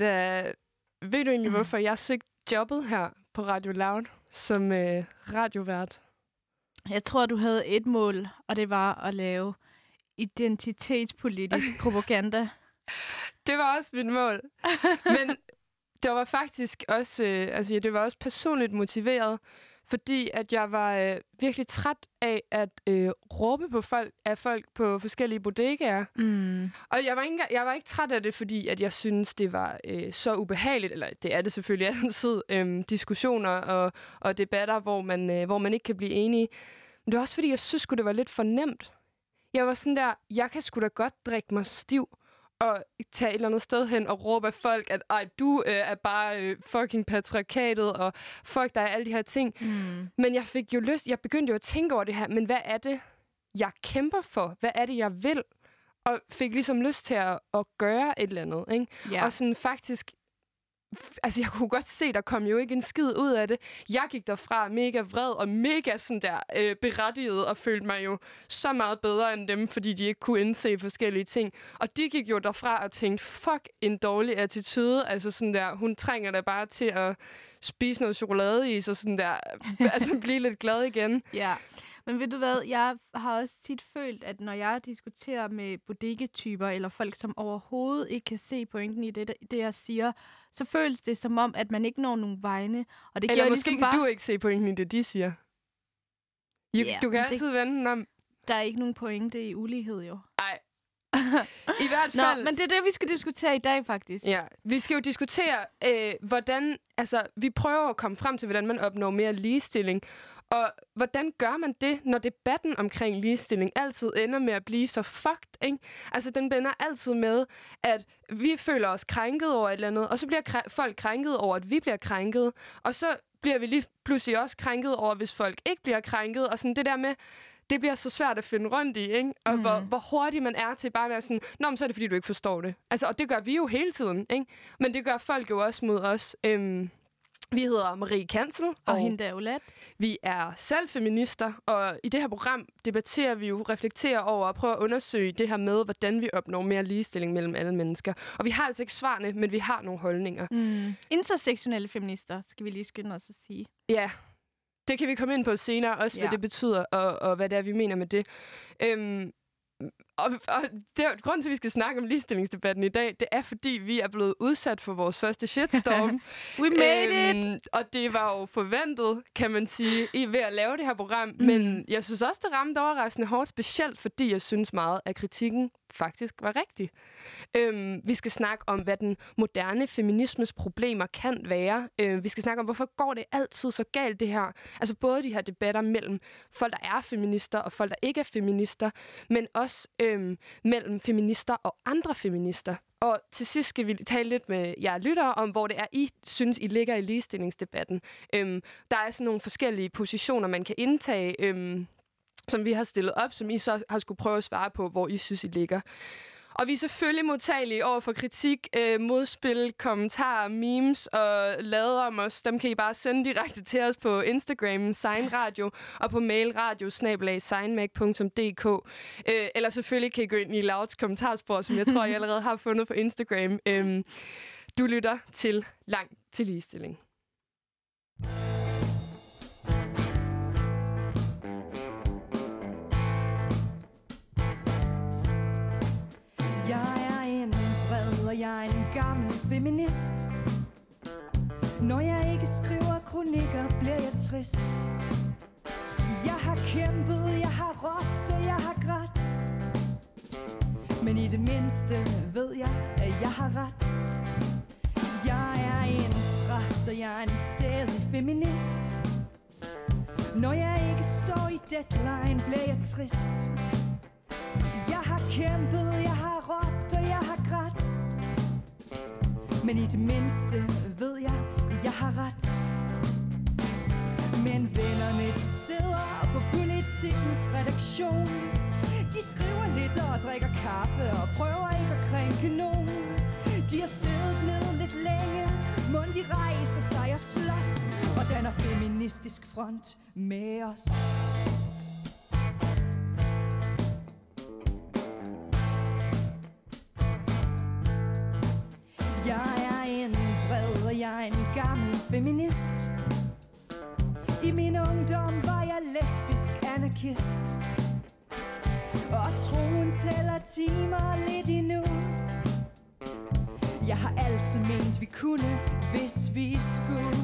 Hende, ved du egentlig, hvorfor jeg søgte jobbet her på Radio Loud som øh, radiovært? Jeg tror, du havde et mål, og det var at lave identitetspolitisk propaganda. Det var også mit mål. Men det var faktisk også, øh, altså, ja, det var også personligt motiveret, fordi at jeg var øh, virkelig træt af at øh, råbe på folk af folk på forskellige bodegaer. Mm. Og jeg var, ikke, jeg var ikke træt af det, fordi at jeg synes det var øh, så ubehageligt, eller det er det selvfølgelig altid, øh, diskussioner og, og debatter, hvor man, øh, hvor man ikke kan blive enige. Men det var også fordi, jeg synes det var lidt for nemt. Jeg var sådan der, jeg kan sgu da godt drikke mig stiv og tage et eller andet sted hen og råbe af folk, at Ej, du øh, er bare øh, fucking patriarkatet, og fuck dig, alle de her ting. Mm. Men jeg fik jo lyst, jeg begyndte jo at tænke over det her, men hvad er det, jeg kæmper for? Hvad er det, jeg vil? Og fik ligesom lyst til at, at gøre et eller andet, ikke? Ja. Og sådan faktisk altså jeg kunne godt se, der kom jo ikke en skid ud af det. Jeg gik derfra mega vred og mega sådan der øh, berettiget og følte mig jo så meget bedre end dem, fordi de ikke kunne indse forskellige ting. Og de gik jo derfra og tænkte, fuck en dårlig attitude. Altså sådan der, hun trænger da bare til at spise noget chokolade i, så sådan der, altså blive lidt glad igen. Ja, men ved du hvad, jeg har også tit følt, at når jeg diskuterer med bodegetyper, eller folk, som overhovedet ikke kan se pointen i det, det jeg siger, så føles det som om, at man ikke når nogen vegne. Og det Eller giver måske ligesom kan bare... du ikke se pointen i det, de siger. You, Ja, du kan men det- altid vende den om. Der er ikke nogen pointe i ulighed, jo. Ej. I hvert Nå, fald... men det er det, vi skal diskutere i dag, faktisk. Ja, vi skal jo diskutere, øh, hvordan... Altså, vi prøver at komme frem til, hvordan man opnår mere ligestilling. Og hvordan gør man det, når debatten omkring ligestilling altid ender med at blive så fucked, ikke? Altså, den ender altid med, at vi føler os krænket over et eller andet, og så bliver kræ- folk krænket over, at vi bliver krænket, og så bliver vi lige pludselig også krænket over, hvis folk ikke bliver krænket, og sådan det der med, det bliver så svært at finde rundt i, ikke? Og mm. hvor, hvor hurtigt man er til bare at være sådan, Nå, men så er det, fordi du ikke forstår det. Altså, og det gør vi jo hele tiden, ikke? Men det gør folk jo også mod os. Øhm, vi hedder Marie Kansel, Og, og, hende der Ulat. vi er selv feminister, og i det her program debatterer vi jo, reflekterer over og prøver at undersøge det her med, hvordan vi opnår mere ligestilling mellem alle mennesker. Og vi har altså ikke svarene, men vi har nogle holdninger. Mm. Intersektionelle feminister, skal vi lige skynde os at sige. Ja, det kan vi komme ind på senere, også ja. hvad det betyder, og, og hvad det er, vi mener med det. Øhm, og, og det er, grunden til, at vi skal snakke om ligestillingsdebatten i dag, det er, fordi vi er blevet udsat for vores første shitstorm. We made it! Øhm, og det var jo forventet, kan man sige, i ved at lave det her program. Mm. Men jeg synes også, det ramte overraskende hårdt, specielt fordi jeg synes meget, at kritikken faktisk var rigtig. Øhm, vi skal snakke om, hvad den moderne feminismes problemer kan være. Øh, vi skal snakke om, hvorfor går det altid så galt, det her. Altså både de her debatter mellem folk, der er feminister, og folk, der ikke er feminister, men også øhm, mellem feminister og andre feminister. Og til sidst skal vi tale lidt med jer lyttere om, hvor det er, I synes, I ligger i ligestillingsdebatten. Øhm, der er sådan nogle forskellige positioner, man kan indtage, øhm, som vi har stillet op, som I så har skulle prøve at svare på, hvor I synes, I ligger. Og vi er selvfølgelig modtagelige over for kritik, øh, modspil, kommentarer, memes og lader om os. Dem kan I bare sende direkte til os på Instagram, Sign Radio, og på mail radio øh, Eller selvfølgelig kan I gå ind i Louds kommentarspor, som jeg tror, I allerede har fundet på Instagram. Øhm, du lytter til Langt til Ligestilling. Jeg er en gammel feminist. Når jeg ikke skriver kronikker, bliver jeg trist. Jeg har kæmpet, jeg har råbt, og jeg har grædt. Men i det mindste ved jeg, at jeg har ret. Jeg er en træt, og jeg er en stedig feminist. Når jeg ikke står i deadline, bliver jeg trist. Jeg har kæmpet, jeg har råbt og jeg har grædt. Men i det mindste ved jeg, at jeg har ret Men vennerne, de sidder på politikens redaktion. De skriver lidt og drikker kaffe og prøver ikke at krænke nogen. De har siddet ned lidt længe, mund de rejser sig og slås, og danner feministisk front med os. Jeg er en gammel feminist. I min ungdom var jeg lesbisk anarkist. Og troen tæller timer lidt endnu. Jeg har altid ment, vi kunne, hvis vi skulle.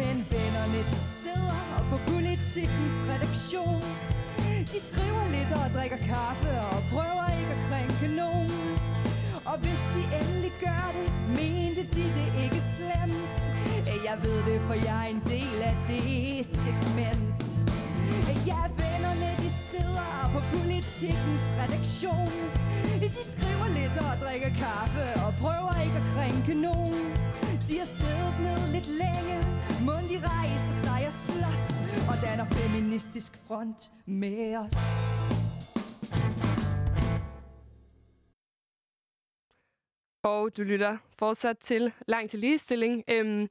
Men vennerne, de sidder på politikens redaktion. De skriver lidt og drikker kaffe og prøver ikke at krænke nogen. Og hvis de endelig gør det, mente de det ikke slemt. Eh, jeg ved det, for jeg er en del af det segment. Eh, ja, vennerne, de sidder på politikens redaktion. Eh, de skriver lidt og drikker kaffe og prøver ikke at krænke nogen. De har siddet ned lidt længe, mund de rejser sig og slås, og danner feministisk front med os. Og du lytter fortsat til Lang til Ligestilling. Øhm,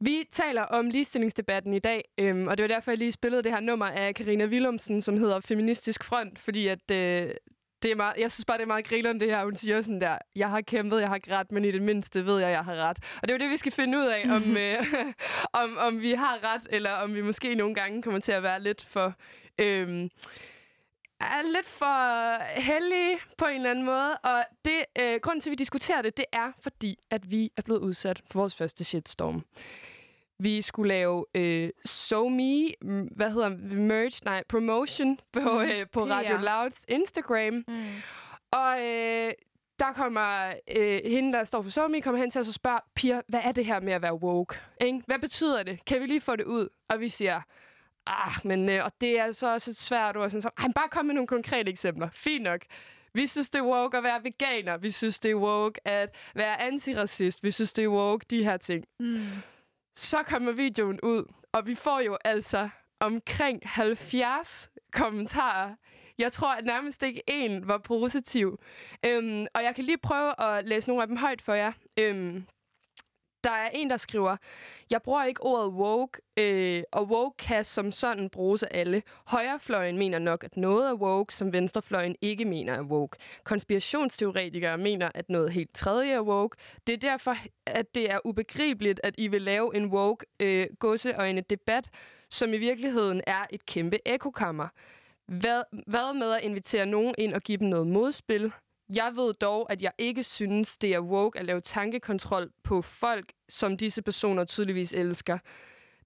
vi taler om ligestillingsdebatten i dag, øhm, og det var derfor, jeg lige spillede det her nummer af Karina Willumsen, som hedder Feministisk Front, fordi at, øh, det er meget, jeg synes bare, det er meget grineren, det her. Hun siger sådan der, jeg har kæmpet, jeg har ikke ret, men i det mindste ved jeg, jeg har ret. Og det er jo det, vi skal finde ud af, om, øh, om, om vi har ret, eller om vi måske nogle gange kommer til at være lidt for... Øh, er lidt for heldige på en eller anden måde. Og det, øh, grunden til, at vi diskuterer det, det er, fordi at vi er blevet udsat for vores første shitstorm. Vi skulle lave øh, So Me, hvad hedder merge, nej, promotion på, mm. øh, på Radio Louds Instagram. Mm. Og øh, der kommer øh, hende, der står for SoMe, kommer hen til os og spørger, Pia, hvad er det her med at være woke? Ikke? Hvad betyder det? Kan vi lige få det ud? Og vi siger, ah, men øh, og det er så også et svært ord. Sådan, så, ej, bare kom med nogle konkrete eksempler. Fint nok. Vi synes, det er woke at være veganer. Vi synes, det er woke at være antiracist. Vi synes, det er woke de her ting. Mm. Så kommer videoen ud, og vi får jo altså omkring 70 kommentarer. Jeg tror, at nærmest ikke en var positiv. Øhm, og jeg kan lige prøve at læse nogle af dem højt for jer. Øhm, der er en, der skriver, jeg bruger ikke ordet woke, øh, og woke kan som sådan bruges af alle. Højrefløjen mener nok, at noget er woke, som venstrefløjen ikke mener er woke. Konspirationsteoretikere mener, at noget helt tredje er woke. Det er derfor, at det er ubegribeligt, at I vil lave en woke øh, en debat, som i virkeligheden er et kæmpe ekokammer. Hvad, hvad med at invitere nogen ind og give dem noget modspil? Jeg ved dog, at jeg ikke synes, det er woke at lave tankekontrol på folk, som disse personer tydeligvis elsker.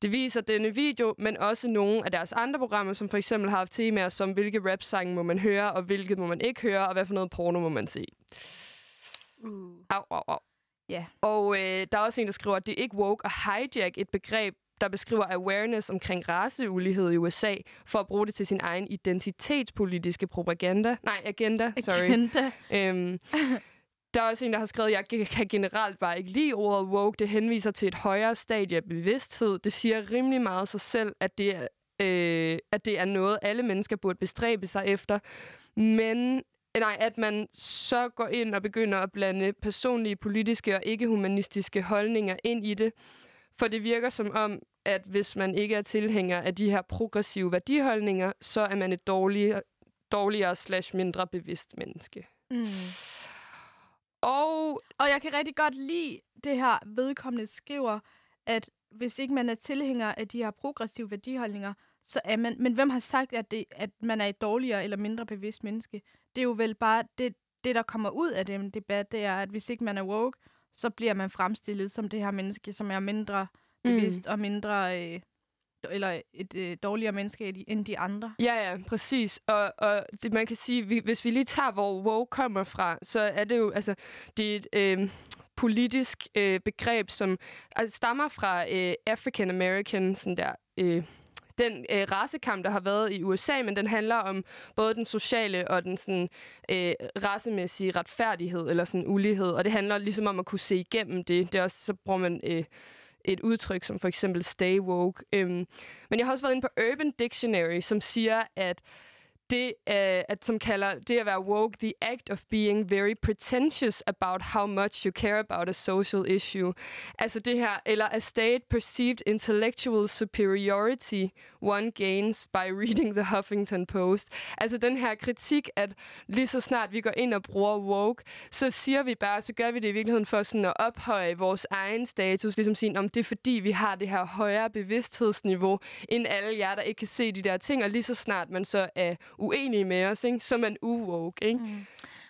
Det viser denne video, men også nogle af deres andre programmer, som for eksempel har haft temaer som, hvilke rap-sange må man høre, og hvilket må man ikke høre, og hvad for noget porno må man se. Uh. Au, au, au. Ja. Yeah. Og øh, der er også en, der skriver, at det er ikke woke at hijack et begreb, der beskriver awareness omkring raceulighed i USA, for at bruge det til sin egen identitetspolitiske propaganda. Nej, agenda, sorry. Agenda. Øhm, der er også en, der har skrevet, at jeg kan generelt bare ikke lide ordet woke. Det henviser til et højere stadie af bevidsthed. Det siger rimelig meget sig selv, at det er, øh, at det er noget, alle mennesker burde bestræbe sig efter. Men nej, at man så går ind og begynder at blande personlige, politiske og ikke-humanistiske holdninger ind i det, for det virker som om, at hvis man ikke er tilhænger af de her progressive værdiholdninger, så er man et dårligere, dårligere slash mindre bevidst menneske. Mm. Og, og jeg kan rigtig godt lide det her vedkommende skriver, at hvis ikke man er tilhænger af de her progressive værdiholdninger, så er man... Men hvem har sagt, at, det, at man er et dårligere eller mindre bevidst menneske? Det er jo vel bare... Det, det, der kommer ud af den debat, det er, at hvis ikke man er woke, så bliver man fremstillet som det her menneske, som er mindre bevidst mm. og mindre... Øh, eller et øh, dårligere menneske end de andre. Ja, ja, præcis. Og, og det, man kan sige, vi, hvis vi lige tager, hvor WoW kommer fra, så er det jo, altså, det er et øh, politisk øh, begreb, som altså, stammer fra øh, African American, sådan der, øh, den øh, racekamp, der har været i USA, men den handler om både den sociale og den sådan, øh, racemæssige retfærdighed, eller sådan ulighed, og det handler ligesom om at kunne se igennem det. Det er også, så bruger man... Øh, et udtryk som for eksempel stay woke. Øhm, men jeg har også været inde på Urban Dictionary, som siger, at det, uh, at, som kalder det at være woke, the act of being very pretentious about how much you care about a social issue. Altså det her, eller a state perceived intellectual superiority one gains by reading the Huffington Post. Altså den her kritik, at lige så snart vi går ind og bruger woke, så siger vi bare, så gør vi det i virkeligheden for sådan at ophøje vores egen status, ligesom sige, om det er fordi, vi har det her højere bevidsthedsniveau, end alle jer, der ikke kan se de der ting, og lige så snart man så er uenige med os, ikke? så er man uwoke. Ikke? Mm.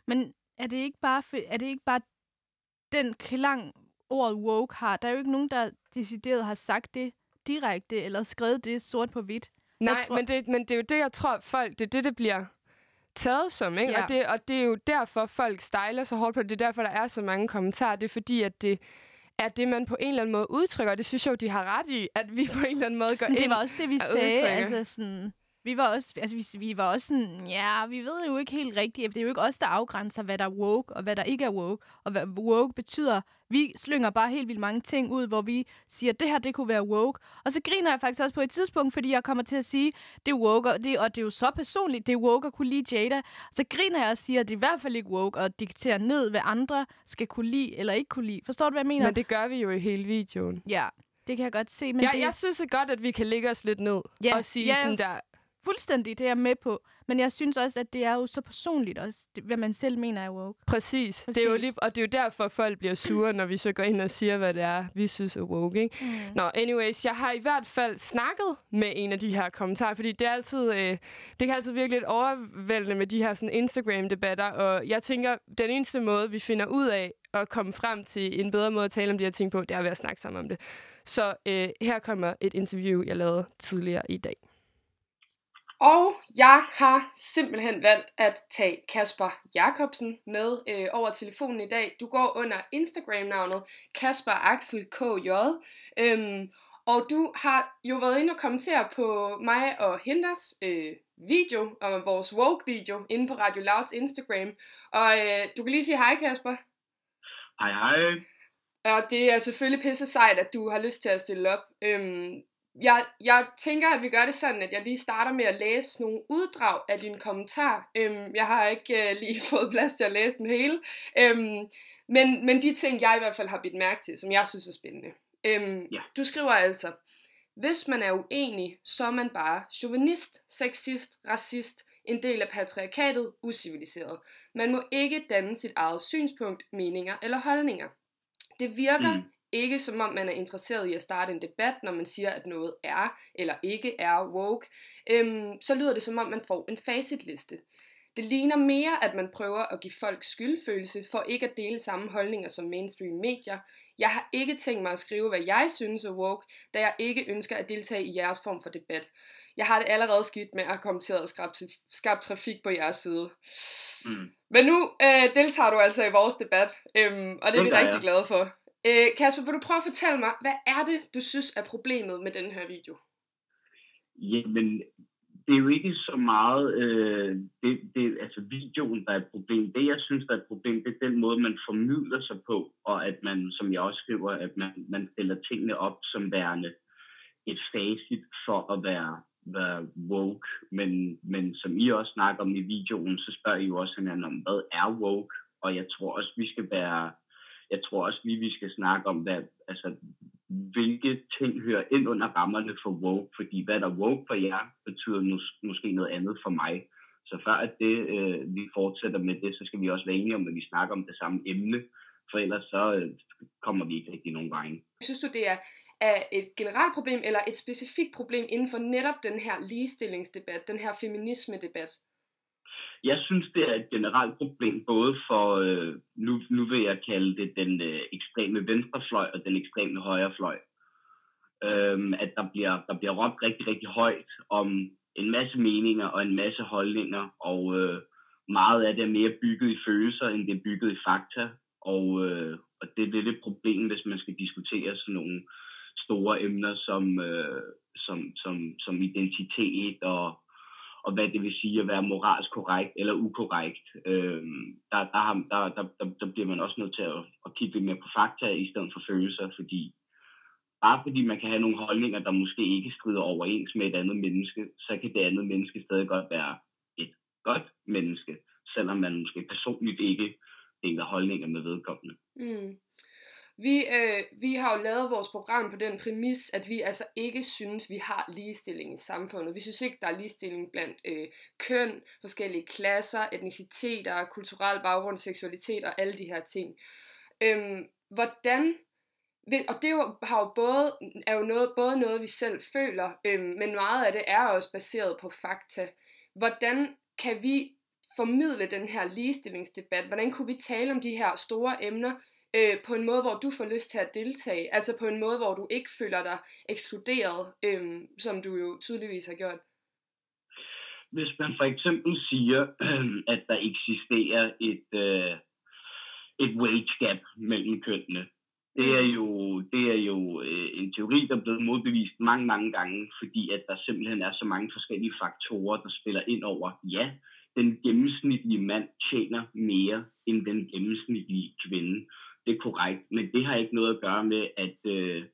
Men er det ikke bare, er det ikke bare den klang, ordet woke har? Der er jo ikke nogen, der decideret har sagt det direkte, eller skrevet det sort på hvidt. Nej, tror... men, det, men det er jo det, jeg tror, folk, det er det, det bliver taget som, ikke? Ja. Og, det, og det er jo derfor, folk stejler så hårdt på det. Det er derfor, der er så mange kommentarer. Det er fordi, at det er det, man på en eller anden måde udtrykker. Og det synes jeg jo, de har ret i, at vi på en eller anden måde går Men det ind var også det, vi sagde. Altså sådan, vi var også, altså vi, vi var også sådan, ja, vi ved jo ikke helt rigtigt, det er jo ikke os, der afgrænser, hvad der er woke, og hvad der ikke er woke, og hvad woke betyder. Vi slynger bare helt vildt mange ting ud, hvor vi siger, at det her, det kunne være woke. Og så griner jeg faktisk også på et tidspunkt, fordi jeg kommer til at sige, det er woke, og det, og det er jo så personligt, det er woke at kunne lide Jada. Så griner jeg og siger, at det er i hvert fald ikke woke at diktere ned, hvad andre skal kunne lide eller ikke kunne lide. Forstår du, hvad jeg mener? Men det gør vi jo i hele videoen. Ja, det kan jeg godt se. Men ja, det... jeg synes det godt, at vi kan lægge os lidt ned ja, og sige ja, sådan der, fuldstændig, det er jeg med på. Men jeg synes også, at det er jo så personligt også, det, hvad man selv mener er woke. Præcis. Præcis. Det er jo lige, og det er jo derfor, folk bliver sure, når vi så går ind og siger, hvad det er, vi synes er woke. Ikke? Mm. Nå, anyways, jeg har i hvert fald snakket med en af de her kommentarer, fordi det er altid, øh, det kan altid virke lidt overvældende med de her sådan Instagram-debatter, og jeg tænker, den eneste måde, vi finder ud af at komme frem til en bedre måde at tale om de her ting på, det er ved at snakke sammen om det. Så øh, her kommer et interview, jeg lavede tidligere i dag. Og jeg har simpelthen valgt at tage Kasper Jakobsen med øh, over telefonen i dag. Du går under Instagram-navnet Kasper Axel KJ. Øhm, og du har jo været inde og kommentere på mig og Hinders øh, video, og vores woke-video, inde på Radio Louds Instagram. Og øh, du kan lige sige hej, Kasper. Hej, hej. Og det er selvfølgelig pisse sejt, at du har lyst til at stille op. Øhm, jeg, jeg tænker, at vi gør det sådan, at jeg lige starter med at læse nogle uddrag af din kommentar. Øhm, jeg har ikke øh, lige fået plads til at læse den hele. Øhm, men, men de ting, jeg i hvert fald har bidt mærke til, som jeg synes er spændende. Øhm, ja. Du skriver altså, hvis man er uenig, så er man bare chauvinist, sexist, racist, en del af patriarkatet, usiviliseret. Man må ikke danne sit eget synspunkt, meninger eller holdninger. Det virker mm ikke som om man er interesseret i at starte en debat, når man siger, at noget er eller ikke er woke, øhm, så lyder det som om man får en facitliste. Det ligner mere, at man prøver at give folk skyldfølelse for ikke at dele samme holdninger som mainstream medier. Jeg har ikke tænkt mig at skrive, hvad jeg synes er woke, da jeg ikke ønsker at deltage i jeres form for debat. Jeg har det allerede skidt med at kommenteret og skabt, skabt trafik på jeres side. Mm. Men nu øh, deltager du altså i vores debat, øhm, og det er vi rigtig glade for. Øh, Kasper, vil du prøve at fortælle mig, hvad er det, du synes er problemet med den her video? Jamen, det er jo ikke så meget øh, det, det, altså videoen, der er et problem. Det, jeg synes, der er et problem, det er den måde, man formidler sig på, og at man, som jeg også skriver, at man, man stiller tingene op som værende et facit for at være, være woke. Men, men som I også snakker om i videoen, så spørger I jo også hinanden om, hvad er woke? Og jeg tror også, vi skal være jeg tror også lige, vi skal snakke om, hvad, altså, hvilke ting hører ind under rammerne for woke, fordi hvad der er woke for jer, betyder mås- måske noget andet for mig. Så før at det, øh, vi fortsætter med det, så skal vi også være enige om, at vi snakker om det samme emne, for ellers så øh, kommer vi ikke rigtig nogen vej. Synes du, det er, er et generelt problem, eller et specifikt problem inden for netop den her ligestillingsdebat, den her feminisme-debat? Jeg synes, det er et generelt problem, både for, øh, nu, nu vil jeg kalde det den øh, ekstreme venstrefløj og den ekstreme højrefløj. Øhm, at der bliver, der bliver råbt rigtig, rigtig højt om en masse meninger og en masse holdninger, og øh, meget af det er mere bygget i følelser, end det er bygget i fakta. Og, øh, og det er lidt et problem, hvis man skal diskutere sådan nogle store emner som, øh, som, som, som identitet og og hvad det vil sige at være moralsk korrekt eller ukorrekt. Øh, der, der, har, der, der, der, der bliver man også nødt til at, at kigge lidt mere på fakta i stedet for følelser, fordi bare fordi man kan have nogle holdninger, der måske ikke skrider overens med et andet menneske, så kan det andet menneske stadig godt være et godt menneske, selvom man måske personligt ikke deler holdninger med vedkommende. Mm. Vi, øh, vi har jo lavet vores program på den præmis, at vi altså ikke synes, vi har ligestilling i samfundet. Vi synes ikke, der er ligestilling blandt øh, køn, forskellige klasser, etniciteter, kulturel baggrund, seksualitet og alle de her ting. Øhm, hvordan og det jo, har jo både, er jo noget, både noget, vi selv føler, øhm, men meget af det er også baseret på fakta. Hvordan kan vi formidle den her ligestillingsdebat? Hvordan kunne vi tale om de her store emner øh, på en måde, hvor du får lyst til at deltage? Altså på en måde, hvor du ikke føler dig ekskluderet, øh, som du jo tydeligvis har gjort? Hvis man for eksempel siger, at der eksisterer et, øh, et wage gap mellem kønnene, det er mm. jo, det er jo øh, en teori, der er blevet modbevist mange, mange gange, fordi at der simpelthen er så mange forskellige faktorer, der spiller ind over. Ja, den gennemsnitlige mand tjener mere end den gennemsnitlige kvinde. Det er korrekt, men det har ikke noget at gøre med, at, øh,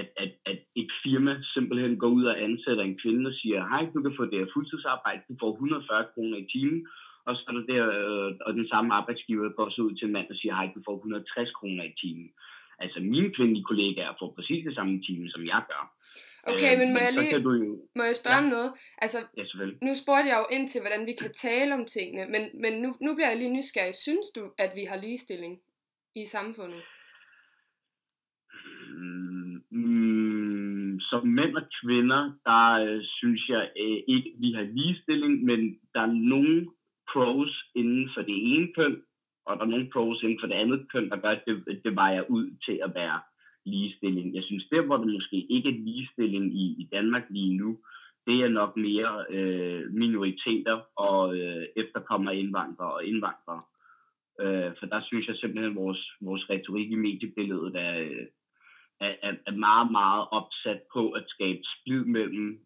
at, at, at et firma simpelthen går ud og ansætter en kvinde og siger, hej, du kan få det her fuldtidsarbejde, du får 140 kroner i timen, og så er der der, øh, og den samme arbejdsgiver går så ud til en mand og siger, hej, du får 160 kroner i timen. Altså mine kvindelige kollegaer får præcis det samme time, som jeg gør. Okay, øh, men må men jeg lige, du jo... må jeg spørge ja. om noget? Altså, ja, nu spurgte jeg jo ind til, hvordan vi kan tale om tingene, men, men nu, nu bliver jeg lige nysgerrig. Synes du, at vi har ligestilling i samfundet? Mm, som mænd og kvinder, der øh, synes jeg øh, ikke, vi har ligestilling, men der er nogle pros inden for det ene køn, og der er nogle pros inden for det andet køn, der gør, at det, det vejer ud til at være ligestilling. Jeg synes, der hvor det måske ikke er ligestilling i, i Danmark lige nu, det er nok mere øh, minoriteter og øh, efterkommere indvandrere og indvandrere. Øh, for der synes jeg simpelthen, at vores, vores retorik i mediebilledet øh, er, er, er, meget, meget opsat på at skabe splid mellem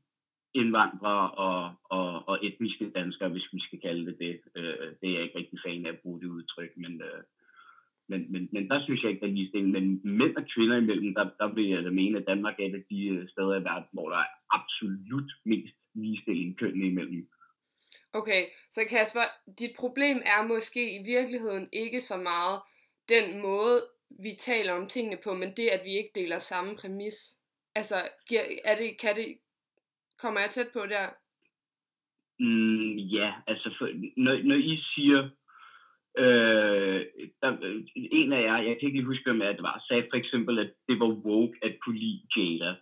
indvandrere og, og, og etniske danskere, hvis vi skal kalde det det. Øh, det er jeg ikke rigtig fan af at bruge det udtryk, men, øh, men, men, men der synes jeg ikke, der er ligestilling. Men mænd og kvinder imellem, der, der vil jeg da mene, at Danmark er et af de øh, steder i verden, hvor der er absolut mest ligestilling kønnene imellem. Okay, så Kasper, dit problem er måske i virkeligheden ikke så meget den måde, vi taler om tingene på, men det, at vi ikke deler samme præmis. Altså, er det, kan det, kommer jeg tæt på der? Mm, ja, altså, for, når, når I siger, Øh, der, en af jer, jeg kan ikke lige huske, hvem det var, sagde for eksempel, at det var woke at kunne lide Jada.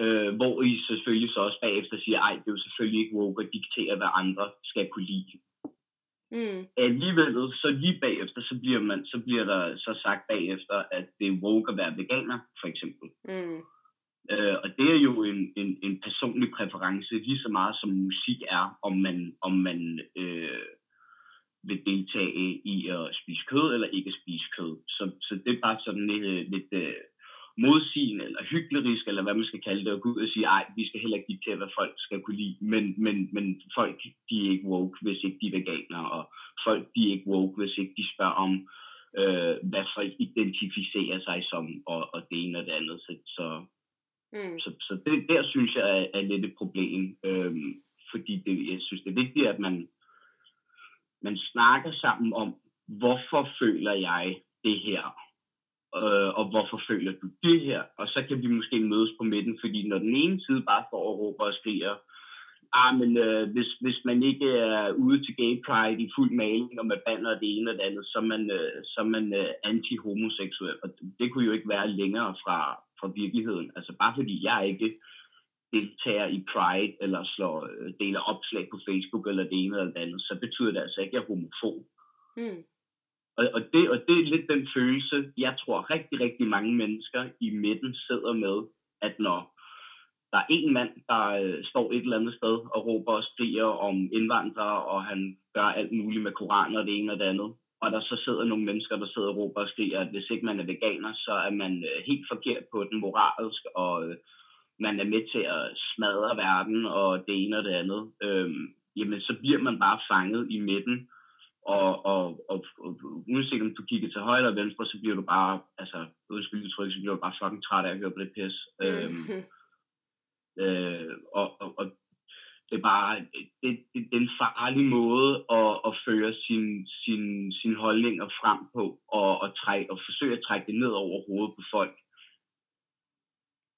Øh, hvor I selvfølgelig så også bagefter siger, ej, det er jo selvfølgelig ikke woke at diktere, hvad andre skal kunne lide. Mm. Alligevel, så lige bagefter, så bliver, man, så bliver der så sagt bagefter, at det er woke at være veganer, for eksempel. Mm. Øh, og det er jo en, en, en personlig præference, lige så meget som musik er, om man, om man øh, vil deltage i at spise kød eller ikke spise kød. Så, så det er bare sådan lidt, lidt uh, modsigende eller hyklerisk, eller hvad man skal kalde det, at gå ud og sige, ej, vi skal heller ikke diktere, hvad folk skal kunne lide, men, men, men folk, de er ikke woke, hvis ikke de er veganere, og folk, de er ikke woke, hvis ikke de spørger om, øh, hvad folk identificerer sig som, og, og det ene og det andet. Så, så, mm. så, så det, der synes jeg er, er lidt et problem, øh, fordi det, jeg synes, det er vigtigt, at man man snakker sammen om, hvorfor føler jeg det her, øh, og hvorfor føler du det her, og så kan vi måske mødes på midten, fordi når den ene side bare står og råber og skriger, ah, men øh, hvis, hvis man ikke er ude til gay pride i fuld maling, og med banner det ene og det andet, så er man, øh, så er man øh, anti-homoseksuel, og det kunne jo ikke være længere fra, fra virkeligheden. Altså bare fordi jeg ikke deltager i Pride, eller slår, øh, deler opslag på Facebook, eller det ene eller det andet, så betyder det altså ikke, at jeg er homofob. Mm. Og, og, det, og det er lidt den følelse, jeg tror rigtig, rigtig mange mennesker i midten sidder med, at når der er en mand, der øh, står et eller andet sted og råber og skriger om indvandrere, og han gør alt muligt med koraner og det ene og det andet, og der så sidder nogle mennesker, der sidder og råber og skriger, at hvis ikke man er veganer, så er man øh, helt forkert på den moralsk, og øh, man er med til at smadre verden og det ene og det andet, øh, jamen så bliver man bare fanget i midten og, og, og, og uanset om du kigger til højre eller venstre, så bliver du bare, altså, undskyld udtryk, så bliver du bare fucking træt af at høre på det pis. Mm. Øhm, øh, og, og, og det er bare det, det, det er en farlig måde at, at føre sin, sin, sin holdninger frem på, og, og, træk, og forsøge at trække det ned over hovedet på folk.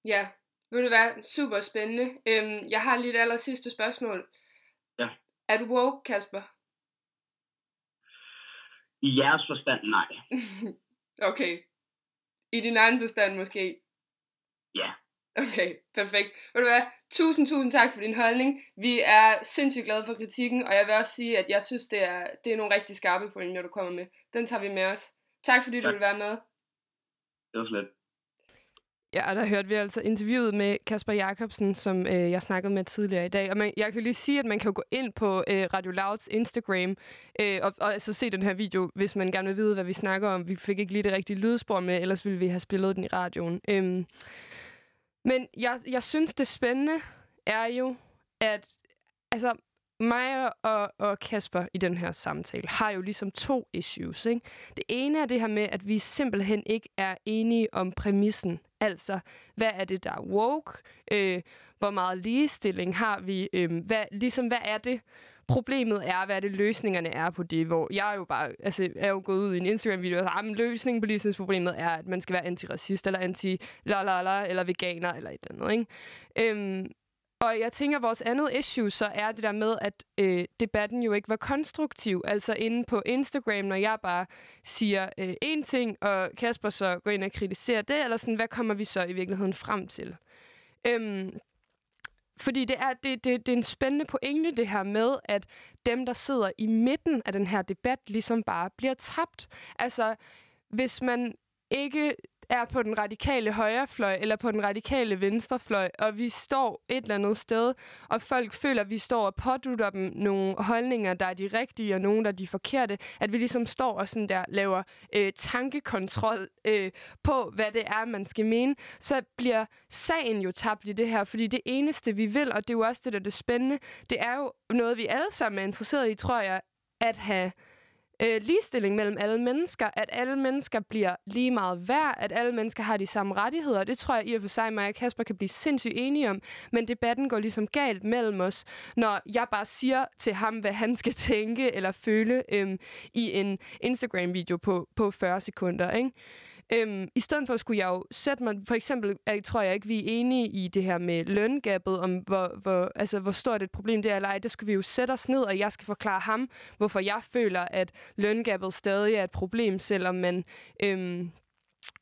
Ja, vil det være super spændende. Øhm, jeg har lige et aller sidste spørgsmål. Ja. Er du woke, Kasper? I jeres forstand, nej. okay. I din egen forstand måske? Ja. Okay, perfekt. Ved du hvad? Tusind, tusind tak for din holdning. Vi er sindssygt glade for kritikken, og jeg vil også sige, at jeg synes, det er, det er nogle rigtig skarpe pointer, du kommer med. Den tager vi med os. Tak fordi tak. du vil være med. Det var slet. Ja, og der hørte vi altså interviewet med Kasper Jakobsen, som øh, jeg snakkede med tidligere i dag. Og man, jeg kan lige sige, at man kan gå ind på øh, Radio Louds Instagram øh, og, og altså se den her video, hvis man gerne vil vide, hvad vi snakker om. Vi fik ikke lige det rigtige lydspor med, ellers ville vi have spillet den i radioen. Øhm, men jeg, jeg synes, det spændende er jo, at altså, mig og, og Kasper i den her samtale har jo ligesom to issues. Ikke? Det ene er det her med, at vi simpelthen ikke er enige om præmissen. Altså, hvad er det, der er woke? Øh, hvor meget ligestilling har vi? Øh, hvad, ligesom, hvad er det, problemet er, hvad er det løsningerne er på det, hvor jeg er jo bare, altså, er jo gået ud i en Instagram-video og sagt, ah, at løsningen på ligestillingsproblemet er, at man skal være antiracist, eller anti la la la eller veganer, eller et eller andet, ikke? Øh, og jeg tænker, at vores andet issue så er det der med, at øh, debatten jo ikke var konstruktiv. Altså inde på Instagram, når jeg bare siger øh, én ting, og Kasper så går ind og kritiserer det, eller sådan, hvad kommer vi så i virkeligheden frem til? Øhm, fordi det er, det, det, det er en spændende pointe, det her med, at dem, der sidder i midten af den her debat, ligesom bare bliver tabt. Altså, hvis man ikke er på den radikale højrefløj eller på den radikale venstrefløj, og vi står et eller andet sted, og folk føler, at vi står og pådutter dem nogle holdninger, der er de rigtige, og nogle, der er de forkerte, at vi ligesom står og sådan der laver øh, tankekontrol øh, på, hvad det er, man skal mene, så bliver sagen jo tabt i det her, fordi det eneste, vi vil, og det er jo også det, der er det spændende, det er jo noget, vi alle sammen er interesseret i, tror jeg, at have øh, ligestilling mellem alle mennesker, at alle mennesker bliver lige meget værd, at alle mennesker har de samme rettigheder. Det tror jeg i og for sig, mig og Kasper kan blive sindssygt enige om, men debatten går ligesom galt mellem os, når jeg bare siger til ham, hvad han skal tænke eller føle øh, i en Instagram-video på, på 40 sekunder. Ikke? Øhm, I stedet for skulle jeg jo sætte mig... For eksempel jeg tror jeg ikke, vi er enige i det her med løngabet, om hvor, hvor, altså, hvor stort et problem det er eller ej. Det skulle vi jo sætte os ned, og jeg skal forklare ham, hvorfor jeg føler, at løngabet stadig er et problem, selvom man... Øhm,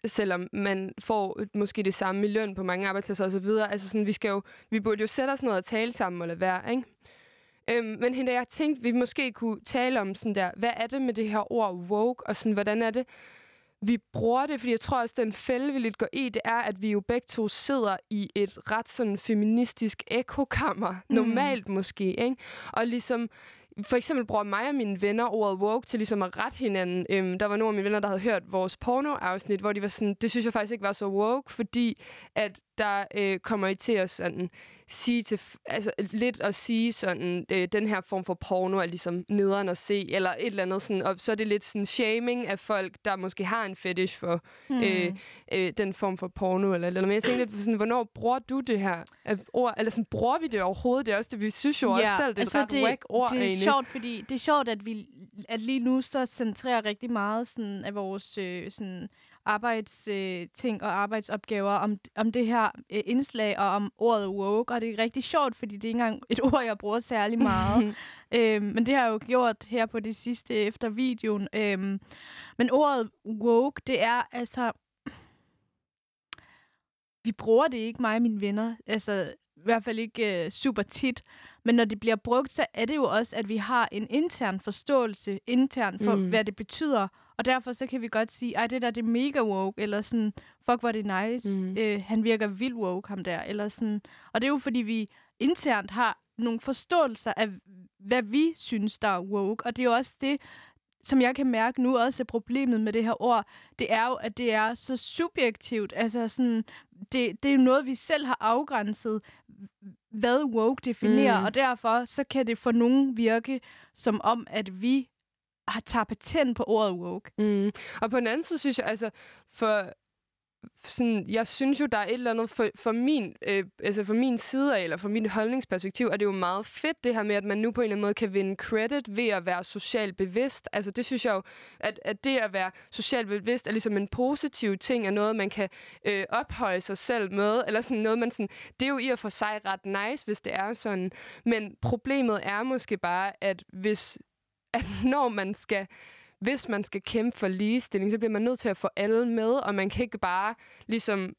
selvom man får måske det samme i løn på mange arbejdspladser osv. Altså sådan, vi, skal jo, vi burde jo sætte os ned og tale sammen eller være, ikke? Øhm, men hende, jeg tænkte, vi måske kunne tale om sådan der, hvad er det med det her ord woke, og sådan, hvordan er det, vi bruger det, fordi jeg tror også, den fælde, vi lidt går i, det er, at vi jo begge to sidder i et ret sådan feministisk ekokammer, mm. normalt måske, ikke? Og ligesom, for eksempel bruger mig og mine venner ordet woke til ligesom at rette hinanden. Øhm, der var nogle af mine venner, der havde hørt vores porno-afsnit, hvor de var sådan, det synes jeg faktisk ikke var så woke, fordi at der øh, kommer I til at sådan sige til, altså lidt at sige sådan, øh, den her form for porno er ligesom nederen at se, eller et eller andet sådan, og så er det lidt sådan shaming af folk, der måske har en fetish for hmm. øh, øh, den form for porno, eller, eller men jeg tænkte lidt sådan, hvornår bruger du det her ord, eller sådan, bruger vi det overhovedet? Det er også det, vi synes jo ja, også selv, det er altså et ret det, whack ord det er egentlig. sjovt, fordi det er sjovt, at vi at lige nu så centrerer rigtig meget sådan, af vores øh, sådan, arbejdsting øh, og arbejdsopgaver om, om det her øh, indslag og om ordet woke. Og det er rigtig sjovt, fordi det er ikke engang et ord, jeg bruger særlig meget. øhm, men det har jeg jo gjort her på det sidste efter videoen. Øhm, men ordet woke, det er altså... Vi bruger det ikke, mig og mine venner. Altså, i hvert fald ikke øh, super tit. Men når det bliver brugt, så er det jo også, at vi har en intern forståelse intern for, mm. hvad det betyder. Og derfor så kan vi godt sige, at det der det er mega woke, eller sådan, fuck, hvor det nice, mm. øh, han virker vildt woke, ham der, eller sådan. Og det er jo, fordi vi internt har nogle forståelser af, hvad vi synes, der er woke. Og det er jo også det, som jeg kan mærke nu også er problemet med det her ord, det er jo, at det er så subjektivt. Altså sådan, det, det er jo noget, vi selv har afgrænset, hvad woke definerer, mm. og derfor så kan det for nogen virke som om, at vi har tager patent på ordet woke. Mm. Og på den anden side synes jeg, altså, for sådan, jeg synes jo, der er et eller andet for, for, min, øh, altså for min side af, eller for min holdningsperspektiv, er det jo meget fedt det her med, at man nu på en eller anden måde kan vinde credit ved at være socialt bevidst. Altså det synes jeg jo, at, at det at være socialt bevidst er ligesom en positiv ting, er noget, man kan øh, ophøje sig selv med, eller sådan noget, man sådan, det er jo i og for sig ret nice, hvis det er sådan. Men problemet er måske bare, at hvis, at når man skal hvis man skal kæmpe for ligestilling, så bliver man nødt til at få alle med, og man kan ikke bare ligesom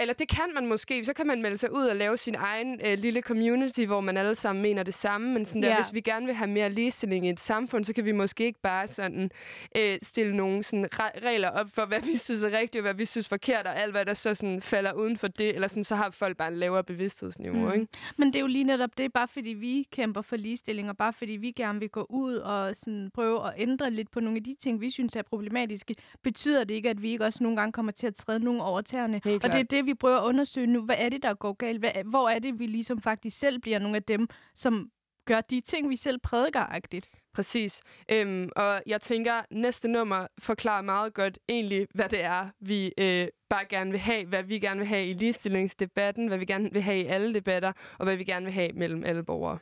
eller det kan man måske, så kan man melde sig ud og lave sin egen øh, lille community, hvor man alle sammen mener det samme, men sådan der, Ja. hvis vi gerne vil have mere ligestilling i et samfund, så kan vi måske ikke bare sådan øh, stille nogle sådan re- regler op for, hvad vi synes er rigtigt, og hvad vi synes forkert, og alt hvad der så sådan falder uden for det, eller sådan, så har folk bare en lavere bevidsthedsniveau, Mm. ikke? Men det er jo lige netop det, bare fordi vi kæmper for ligestilling, og bare fordi vi gerne vil gå ud og sådan prøve at ændre lidt på nogle af de ting, vi synes er problematiske, betyder det ikke, at vi ikke også nogle gange kommer til at træde nogen over tæerne. Og det er klart det, vi prøver at undersøge nu. Hvad er det, der går galt? Hvad, hvor er det, vi ligesom faktisk selv bliver nogle af dem, som gør de ting, vi selv prædiker-agtigt? Præcis. Øhm, og jeg tænker, næste nummer forklarer meget godt egentlig, hvad det er, vi øh, bare gerne vil have, hvad vi gerne vil have i ligestillingsdebatten, hvad vi gerne vil have i alle debatter, og hvad vi gerne vil have mellem alle borgere.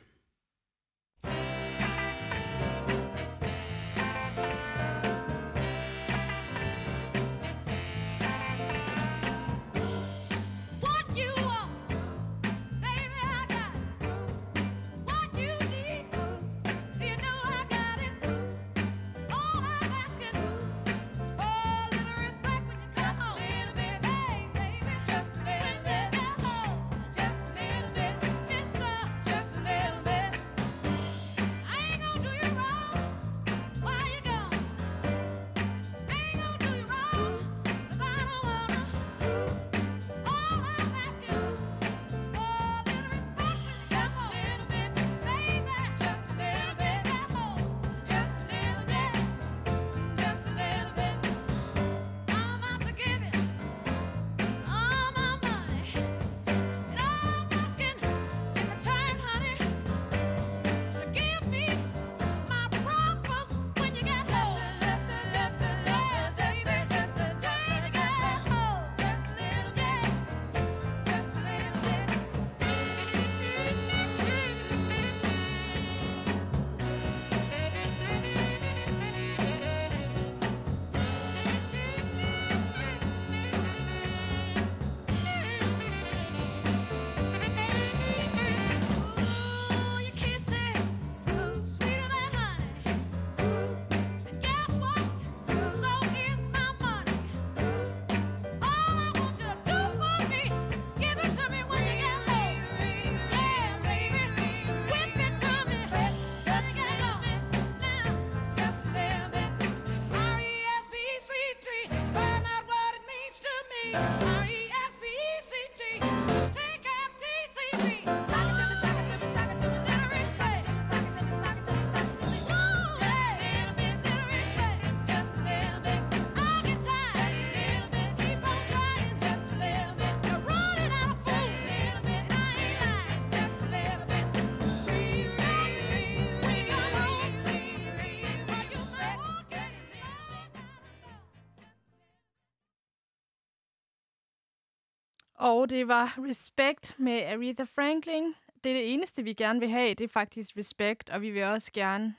Og det var Respect med Aretha Franklin. Det er det eneste, vi gerne vil have, det er faktisk respekt, og vi vil også gerne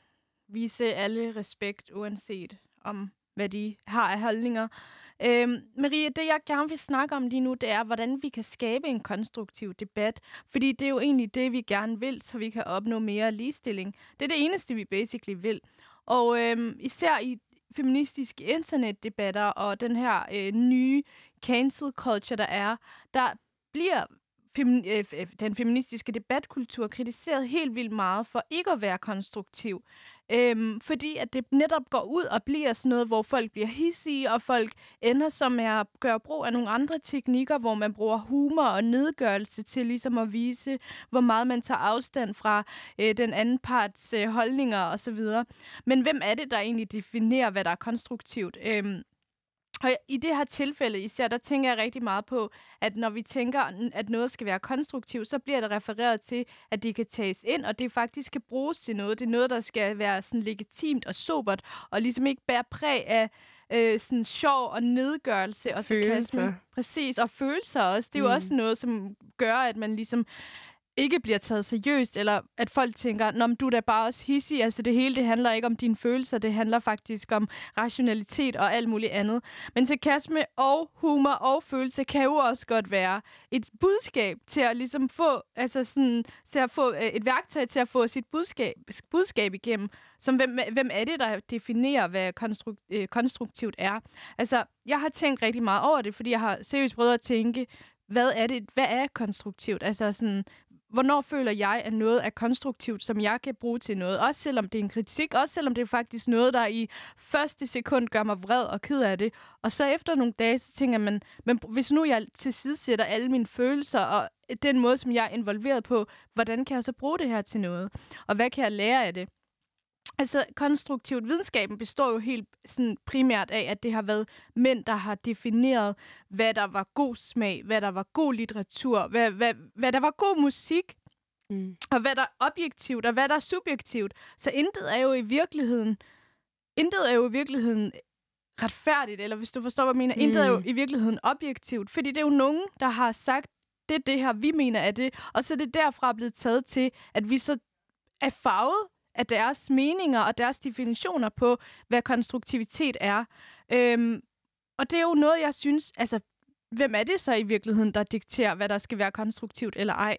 vise alle respekt, uanset om hvad de har af holdninger. Øhm, Marie, det jeg gerne vil snakke om lige nu, det er, hvordan vi kan skabe en konstruktiv debat. Fordi det er jo egentlig det, vi gerne vil, så vi kan opnå mere ligestilling. Det er det eneste, vi basically vil. Og øhm, især i feministiske internetdebatter og den her øh, nye cancel culture, der er, der bliver femi- øh, den feministiske debatkultur kritiseret helt vildt meget for ikke at være konstruktiv. Øhm, fordi at det netop går ud og bliver sådan noget, hvor folk bliver hissige, og folk ender som med at gøre brug af nogle andre teknikker, hvor man bruger humor og nedgørelse til ligesom at vise, hvor meget man tager afstand fra øh, den anden parts øh, holdninger osv. Men hvem er det, der egentlig definerer, hvad der er konstruktivt? Øhm, og i det her tilfælde især, der tænker jeg rigtig meget på, at når vi tænker, at noget skal være konstruktivt, så bliver det refereret til, at det kan tages ind, og det faktisk skal bruges til noget. Det er noget, der skal være sådan legitimt og sobert, og ligesom ikke bære præg af øh, sådan sjov og nedgørelse og Følelser. sarkasme. Præcis, og følelser også. Det er jo Mm. også noget, som gør, at man ligesom ikke bliver taget seriøst, eller at folk tænker, Nå, men du er da bare også hissig. Altså det hele, det handler ikke om dine følelser, det handler faktisk om rationalitet og alt muligt andet. Men sarkasme og humor og følelse kan jo også godt være et budskab til at ligesom få, altså sådan, til at få øh, et værktøj til at få sit budskab, budskab igennem. Som hvem, hvem er det, der definerer, hvad konstruk, øh, konstruktivt er? Altså, jeg har tænkt rigtig meget over det, fordi jeg har seriøst prøvet at tænke, hvad er det, hvad er konstruktivt? Altså sådan, hvornår føler jeg, at noget er konstruktivt, som jeg kan bruge til noget? Også selvom det er en kritik, også selvom det er faktisk noget, der i første sekund gør mig vred og ked af det. Og så efter nogle dage, så tænker man, men hvis nu jeg tilsidesætter alle mine følelser og den måde, som jeg er involveret på, hvordan kan jeg så bruge det her til noget? Og hvad kan jeg lære af det? Altså, konstruktivt videnskaben består jo helt sådan primært af, at det har været mænd, der har defineret, hvad der var god smag, hvad der var god litteratur, hvad, hvad, hvad der var god musik, Mm. og hvad der er objektivt, og hvad der er subjektivt. Så intet er jo i virkeligheden, intet er jo i virkeligheden retfærdigt, eller hvis du forstår, hvad jeg mener, mm. intet er jo Mm. i virkeligheden objektivt, fordi det er jo nogen, der har sagt, det er det her, vi mener er det, og så er det derfra blevet taget til, at vi så er farvet af deres meninger og deres definitioner på, hvad konstruktivitet er. Øhm, og det er jo noget, jeg synes, altså, hvem er det så i virkeligheden, der dikterer, hvad der skal være konstruktivt eller ej?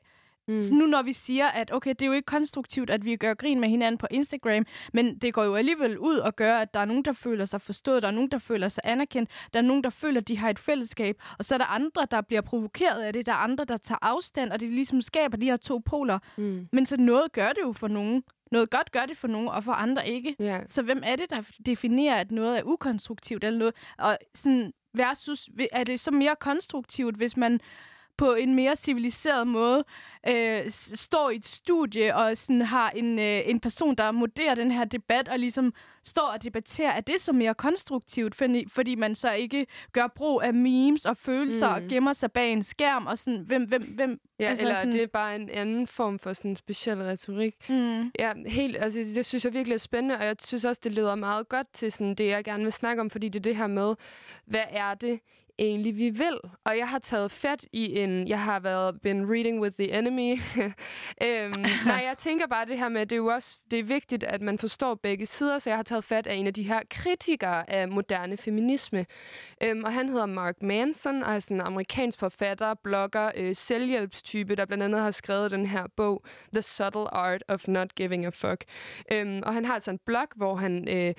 Mm. Så nu når vi siger, at okay, det er jo ikke konstruktivt, at vi gør grin med hinanden på Instagram, men det går jo alligevel ud og gør, at der er nogen, der føler sig forstået, der er nogen, der føler sig anerkendt, der er nogen, der føler, at de har et fællesskab, og så er der andre, der bliver provokeret af det, der er andre, der tager afstand, og det ligesom skaber de her to poler. Mm. Men så noget gør det jo for nogen. Noget godt gør det for nogen, og for andre ikke. Ja. Så hvem er det, der definerer, at noget er ukonstruktivt eller noget? Og sådan versus, er det så mere konstruktivt, hvis man på en mere civiliseret måde øh, står i et studie og sådan har en, øh, en person, der modererer den her debat og ligesom står og debatterer, er det så mere konstruktivt, fordi, fordi man så ikke gør brug af memes og følelser mm. og Mm. gemmer sig bag en skærm og sådan, hvem, hvem, hvem Ja, Altså eller sådan... det er bare en anden form for sådan speciel retorik. mm. Ja, helt, altså det synes jeg virkelig er spændende, og jeg synes også, det leder meget godt til sådan det, jeg gerne vil snakke om, fordi det er det her med, hvad er det egentlig, vi vil? Og jeg har taget fat i en, jeg har været been reading with the enemy. øhm, nej, jeg tænker bare det her med, det er jo også, det er vigtigt, at man forstår begge sider, så jeg har taget fat af en af de her kritikere af moderne feminisme. Øhm, og han hedder Mark Manson, og er sådan en amerikansk forfatter, blogger, øh, selvhjælpstype, der blandt andet har skrevet den her bog, The Subtle Art of Not Giving a Fuck. Øhm, og han har altså en blog, hvor han... Øh,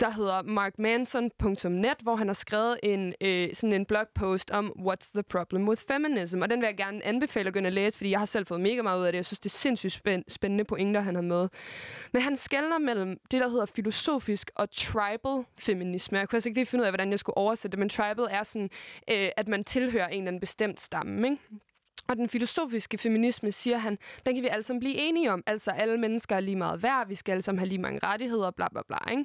der hedder markmanson.net, hvor han har skrevet en, øh, sådan en blogpost om What's the problem with feminism? Og den vil jeg gerne anbefale at gå ind og læse, fordi jeg har selv fået mega meget ud af det. Jeg synes, det er sindssygt spænd- spændende pointer, han har med. Men han skældner mellem det, der hedder filosofisk og tribal feminisme. Jeg kunne altså ikke lige finde ud af, hvordan jeg skulle oversætte det, men tribal er sådan, øh, at man tilhører en eller anden bestemt stamme, ikke? Og den filosofiske feminisme, siger han, den kan vi alle sammen blive enige om. Altså, alle mennesker er lige meget værd, vi skal alle sammen have lige mange rettigheder, bla bla bla, ikke?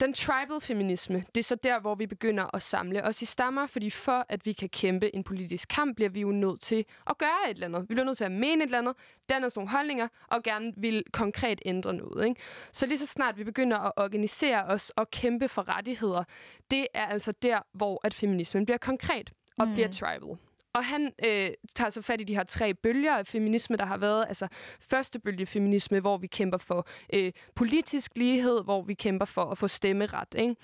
Den tribal feminisme, det er så der, hvor vi begynder at samle os i stammer, fordi for at vi kan kæmpe en politisk kamp, bliver vi jo nødt til at gøre et eller andet. Vi bliver nødt til at mene et eller andet, danne os nogle holdninger, og gerne vil konkret ændre noget. Ikke? Så lige så snart vi begynder at organisere os og kæmpe for rettigheder, det er altså der, hvor at feminismen bliver konkret og mm. bliver tribal. Og han øh, tager så fat i de her tre bølger af feminisme, der har været. Altså første bølge feminisme, hvor vi kæmper for øh, politisk lighed, hvor vi kæmper for at få stemmeret. Ikke?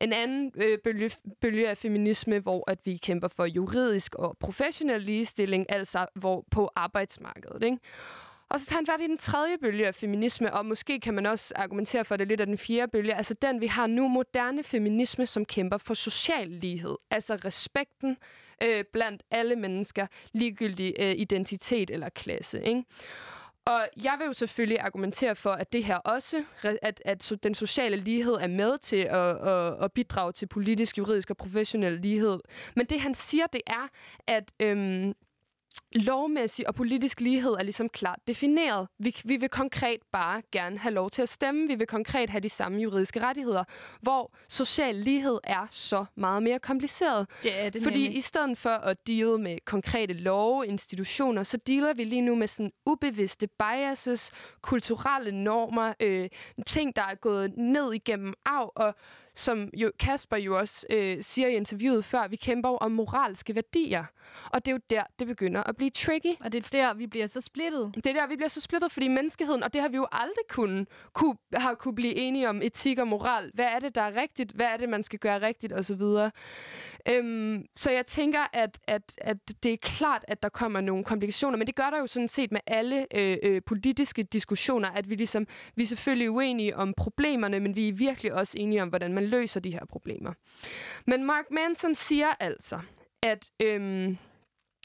En anden øh, bølge, bølge af feminisme, hvor at vi kæmper for juridisk og professionel ligestilling, altså hvor på arbejdsmarkedet. Ikke? Og så tager han fat i den tredje bølge af feminisme, og måske kan man også argumentere for det lidt af den fjerde bølge, altså den, vi har nu, moderne feminisme, som kæmper for social lighed. Altså respekten øh, blandt alle mennesker, ligegyldig øh, identitet eller klasse. Ikke? Og jeg vil jo selvfølgelig argumentere for, at det her også, at, at den sociale lighed er med til at, at, at bidrage til politisk, juridisk og professionel lighed. Men det han siger, det er, at øhm, lovmæssig og politisk lighed er ligesom klart defineret. Vi, vi vil konkret bare gerne have lov til at stemme. Vi vil konkret have de samme juridiske rettigheder, hvor social lighed er så meget mere kompliceret. Det er det Fordi nemlig. i stedet for at deale med konkrete love, institutioner, så dealer vi lige nu med sådan ubevidste biases, kulturelle normer, øh, ting, der er gået ned igennem arv, og som jo Kasper jo også øh, siger i interviewet før, vi kæmper jo om moralske værdier. Og det er jo der, det begynder at blive tricky. Og det er der, vi bliver så splittet. Det er der, vi bliver så splittet, fordi menneskeheden, og det har vi jo aldrig kunnet, kunne, har kunne blive enige om etik og moral. Hvad er det, der er rigtigt? Hvad er det, man skal gøre rigtigt? Og så videre. Øhm, så jeg tænker, at, at, at det er klart, at der kommer nogle komplikationer, men det gør der jo sådan set med alle øh, øh, politiske diskussioner, at vi ligesom, vi er selvfølgelig uenige om problemerne, men vi er virkelig også enige om, hvordan man løser de her problemer. Men Mark Manson siger altså, at øhm,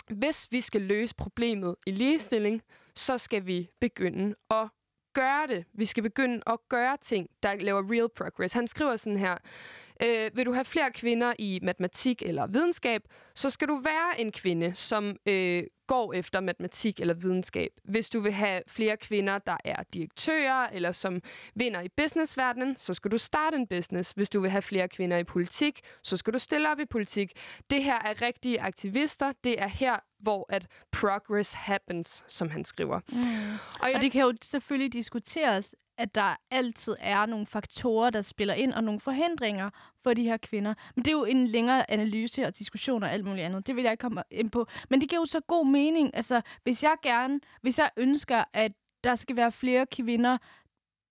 hvis vi skal løse problemet i ligestilling, så skal vi begynde at gøre det. Vi skal begynde at gøre ting, der laver real progress. Han skriver sådan her, øh, vil du have flere kvinder i matematik eller videnskab, så skal du være en kvinde, som øh, går efter matematik eller videnskab. Hvis du vil have flere kvinder, der er direktører eller som vinder i businessverdenen, så skal du starte en business. Hvis du vil have flere kvinder i politik, så skal du stille op i politik. Det her er rigtige aktivister. Det er her, hvor at progress happens, som han skriver. Mm. Og, jeg, Og det kan jo selvfølgelig diskuteres, at der altid er nogle faktorer, der spiller ind, og nogle forhindringer for de her kvinder. Men det er jo en længere analyse og diskussion og alt muligt andet. Det vil jeg ikke komme ind på. Men det giver jo så god mening. Altså, hvis jeg gerne, hvis jeg ønsker, at der skal være flere kvinder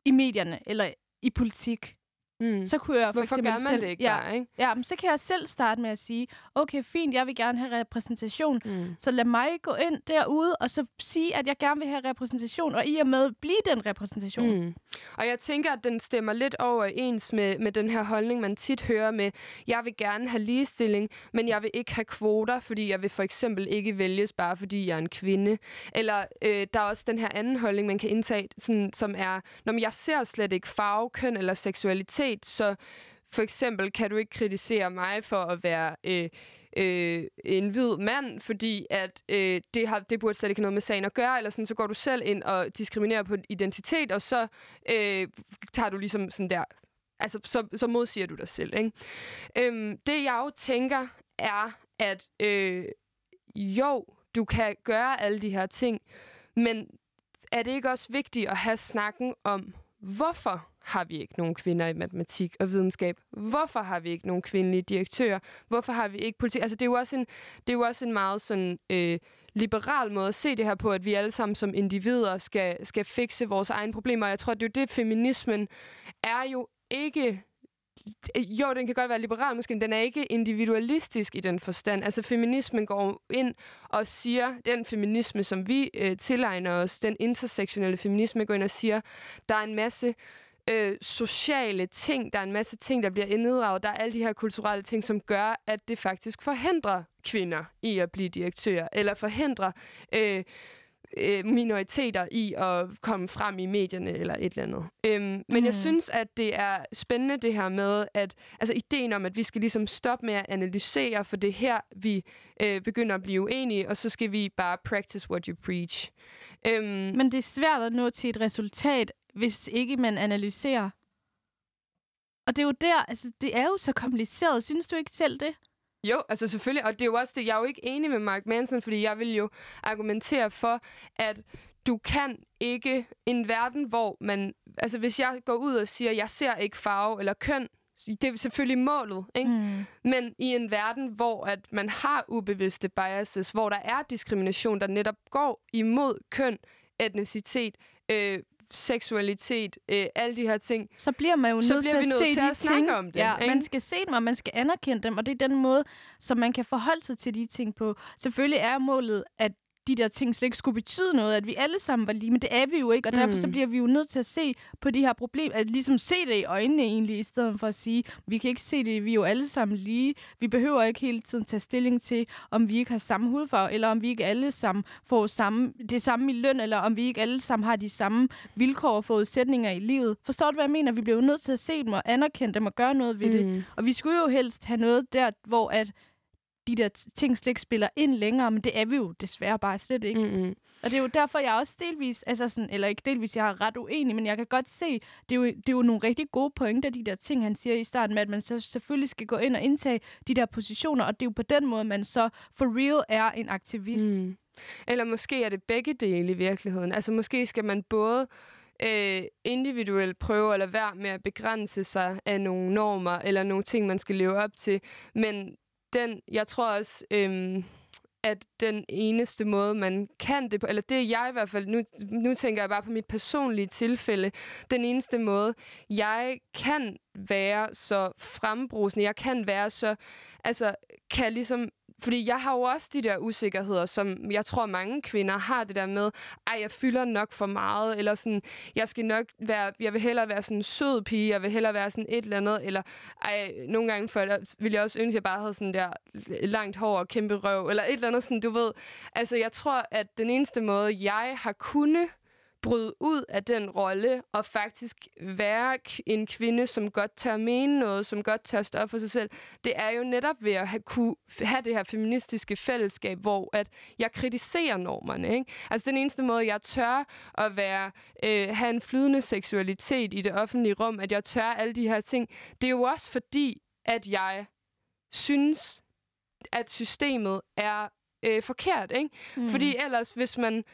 i medierne eller i politik, mm. så kunne jeg for Hvorfor eksempel gør man selv, det ikke ja, bare, ikke? Ja, men så kan jeg selv starte med at sige, okay, fint, jeg vil gerne have repræsentation. Mm. Så lad mig gå ind derude og så sige, at jeg gerne vil have repræsentation, og i og med blive den repræsentation. Mm. Og jeg tænker, at den stemmer lidt overens med, med den her holdning, man tit hører med, jeg vil gerne have ligestilling, men jeg vil ikke have kvoter, fordi jeg vil for eksempel ikke vælges bare fordi jeg er en kvinde. Eller øh, der er også den her anden holdning, man kan indtage, sådan, som er, når jeg ser slet ikke farve, køn eller seksualitet, så for eksempel kan du ikke kritisere mig for at være... Øh, øh, en hvid mand, fordi at øh, det, har, det burde slet ikke have noget med sagen at gøre, eller sådan, så går du selv ind og diskriminerer på identitet, og så øh, tager du ligesom sådan der, altså så, så modsiger du dig selv, ikke? Øhm, det jeg jo tænker er, at øh, jo, du kan gøre alle de her ting, men er det ikke også vigtigt at have snakken om, hvorfor har vi ikke nogen kvinder i matematik og videnskab? Hvorfor har vi ikke nogen kvindelige direktører? Hvorfor har vi ikke politik? Altså, det er jo også en, det er jo også en meget sådan... Øh, liberal måde at se det her på, at vi alle sammen som individer skal, skal fikse vores egne problemer. Og jeg tror, det er jo det, feminismen er jo ikke jo, den kan godt være liberal måske, men den er ikke individualistisk i den forstand. Altså feminismen går ind og siger, den feminisme, som vi øh, tilegner os, den intersektionelle feminisme, går ind og siger, der er en masse øh, sociale ting, der er en masse ting, der bliver inddraget, der er alle de her kulturelle ting, som gør, at det faktisk forhindrer kvinder i at blive direktører, eller forhindrer øh, øh, minoriteter i at komme frem i medierne eller et eller andet. Øhm, men Mm. jeg synes, at det er spændende det her med, at altså ideen om, at vi skal ligesom stoppe med at analysere, for det er her, vi øh, begynder at blive uenige, og så skal vi bare practice what you preach. Øhm, men, det er svært at nå til et resultat, hvis ikke man analyserer. Og det er jo der, altså det er jo så kompliceret. Synes du ikke selv det? jo, altså selvfølgelig, og det er jo også det, jeg er jo ikke enig med Mark Manson, fordi jeg vil jo argumentere for, at du kan ikke en verden, hvor man... Altså, hvis jeg går ud og siger, jeg ser ikke farve eller køn, det er selvfølgelig målet, ikke? Mm. Men i en verden, hvor at man har ubevidste biases, hvor der er diskrimination, der netop går imod køn, etnicitet, øh, seksualitet, øh, alle de her ting. Så bliver man jo Så nødt bliver til vi at nødt se til at snakke ting. om det, Ja, ikke? man skal se dem, og man skal anerkende dem, og det er den måde, som man kan forholde sig til de ting på. Selvfølgelig er målet, at de der ting slet ikke skulle betyde noget, at vi alle sammen var lige, men det er vi jo ikke, og derfor Mm. så bliver vi jo nødt til at se på de her problemer, at ligesom se det i øjnene egentlig, i stedet for at sige, vi kan ikke se det, vi er jo alle sammen lige. Vi behøver ikke hele tiden tage stilling til, om vi ikke har samme hudfarve, eller om vi ikke alle sammen får samme, det samme i løn, eller om vi ikke alle sammen har de samme vilkår og forudsætninger i livet. Forstår du, hvad jeg mener? Vi bliver jo nødt til at se dem og anerkende dem og gøre noget ved det. Mm. Og vi skulle jo helst have noget der, hvor at de der ting slet ikke spiller ind længere, men det er vi jo desværre bare slet ikke. Mm. Mm-hmm. Og det er jo derfor, jeg også delvis, altså sådan, eller ikke delvis, jeg er ret uenig, men jeg kan godt se, det er jo, det er jo nogle rigtig gode pointer, de der ting, han siger i starten med, at man så selvfølgelig skal gå ind og indtage de der positioner, og det er jo på den måde, man så for real er en aktivist. Mm. Eller måske er det begge dele i virkeligheden. Altså måske skal man både øh, individuelt prøve at lade være med at begrænse sig af nogle normer eller nogle ting, man skal leve op til. Men den, jeg tror også, øhm, at den eneste måde, man kan det på, eller det er jeg i hvert fald, nu, nu tænker jeg bare på mit personlige tilfælde, den eneste måde, jeg kan være så frembrusende, jeg kan være så, altså, kan ligesom fordi jeg har jo også de der usikkerheder, som jeg tror mange kvinder har det der med, ej, jeg fylder nok for meget, eller sådan, jeg skal nok være, jeg vil hellere være sådan en sød pige, jeg vil hellere være sådan et eller andet, eller ej, nogle gange før, der ville jeg også ønske, at jeg bare havde sådan der langt hår og kæmpe røv, eller et eller andet sådan, du ved. Altså, jeg tror, at den eneste måde, jeg har kunnet bryde ud af den rolle og faktisk være en kvinde, som godt tør mene noget, som godt tør stå op for sig selv, det er jo netop ved at have, kunne have det her feministiske fællesskab, hvor at jeg kritiserer normerne. Ikke? Altså den eneste måde, jeg tør at være, øh, have en flydende seksualitet i det offentlige rum, at jeg tør alle de her ting, det er jo også fordi, at jeg synes, at systemet er øh, forkert. Ikke? Mm. Fordi ellers, hvis man...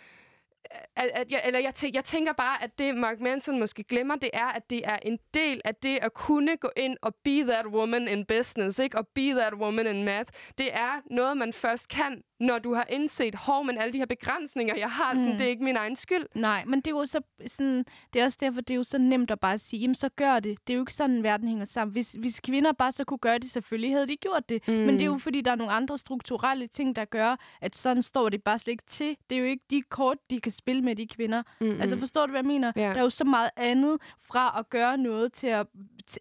At, at jeg, eller jeg, tæ- jeg tænker bare, at det Mark Manson måske glemmer, det er, at det er en del af det at kunne gå ind og be that woman in business, ikke? Og be that woman in math. Det er noget, man først kan, når du har indset, hov, men alle de her begrænsninger, jeg har, mm. sådan, det er ikke min egen skyld. Nej, men det er jo så sådan, det er også derfor, det er jo så nemt at bare sige, jamen så gør det. Det er jo ikke sådan, verden hænger sammen. Hvis, hvis kvinder bare så kunne gøre det, selvfølgelig havde de gjort det. Mm. Men det er jo fordi, der er nogle andre strukturelle ting, der gør, at sådan står det bare slet ikke til. Det er jo ikke de kort, de kan spille med de kvinder. Mm. Altså forstår du, hvad jeg mener? Ja. Der er jo så meget andet fra at gøre noget til at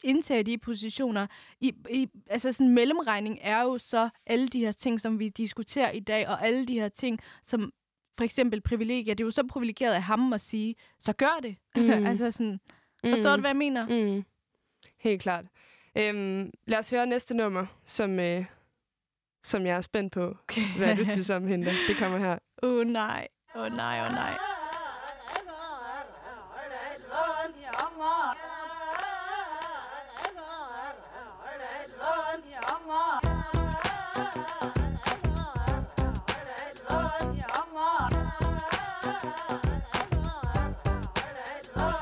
indtage de positioner. I, i, altså sådan mellemregning er jo så alle de her ting, som vi diskuterer i dag, og alle de her ting, som for eksempel privilegier. Det er jo så privilegeret af ham at sige, så gør det. Mm. altså sådan, forstår du, hvad jeg mener? Mm. Helt klart. Øhm, lad os høre næste nummer, som, øh, som jeg er spændt på, hvad du synes om hende. Det kommer her. Åh oh, nej, åh oh, nej, åh oh, nej.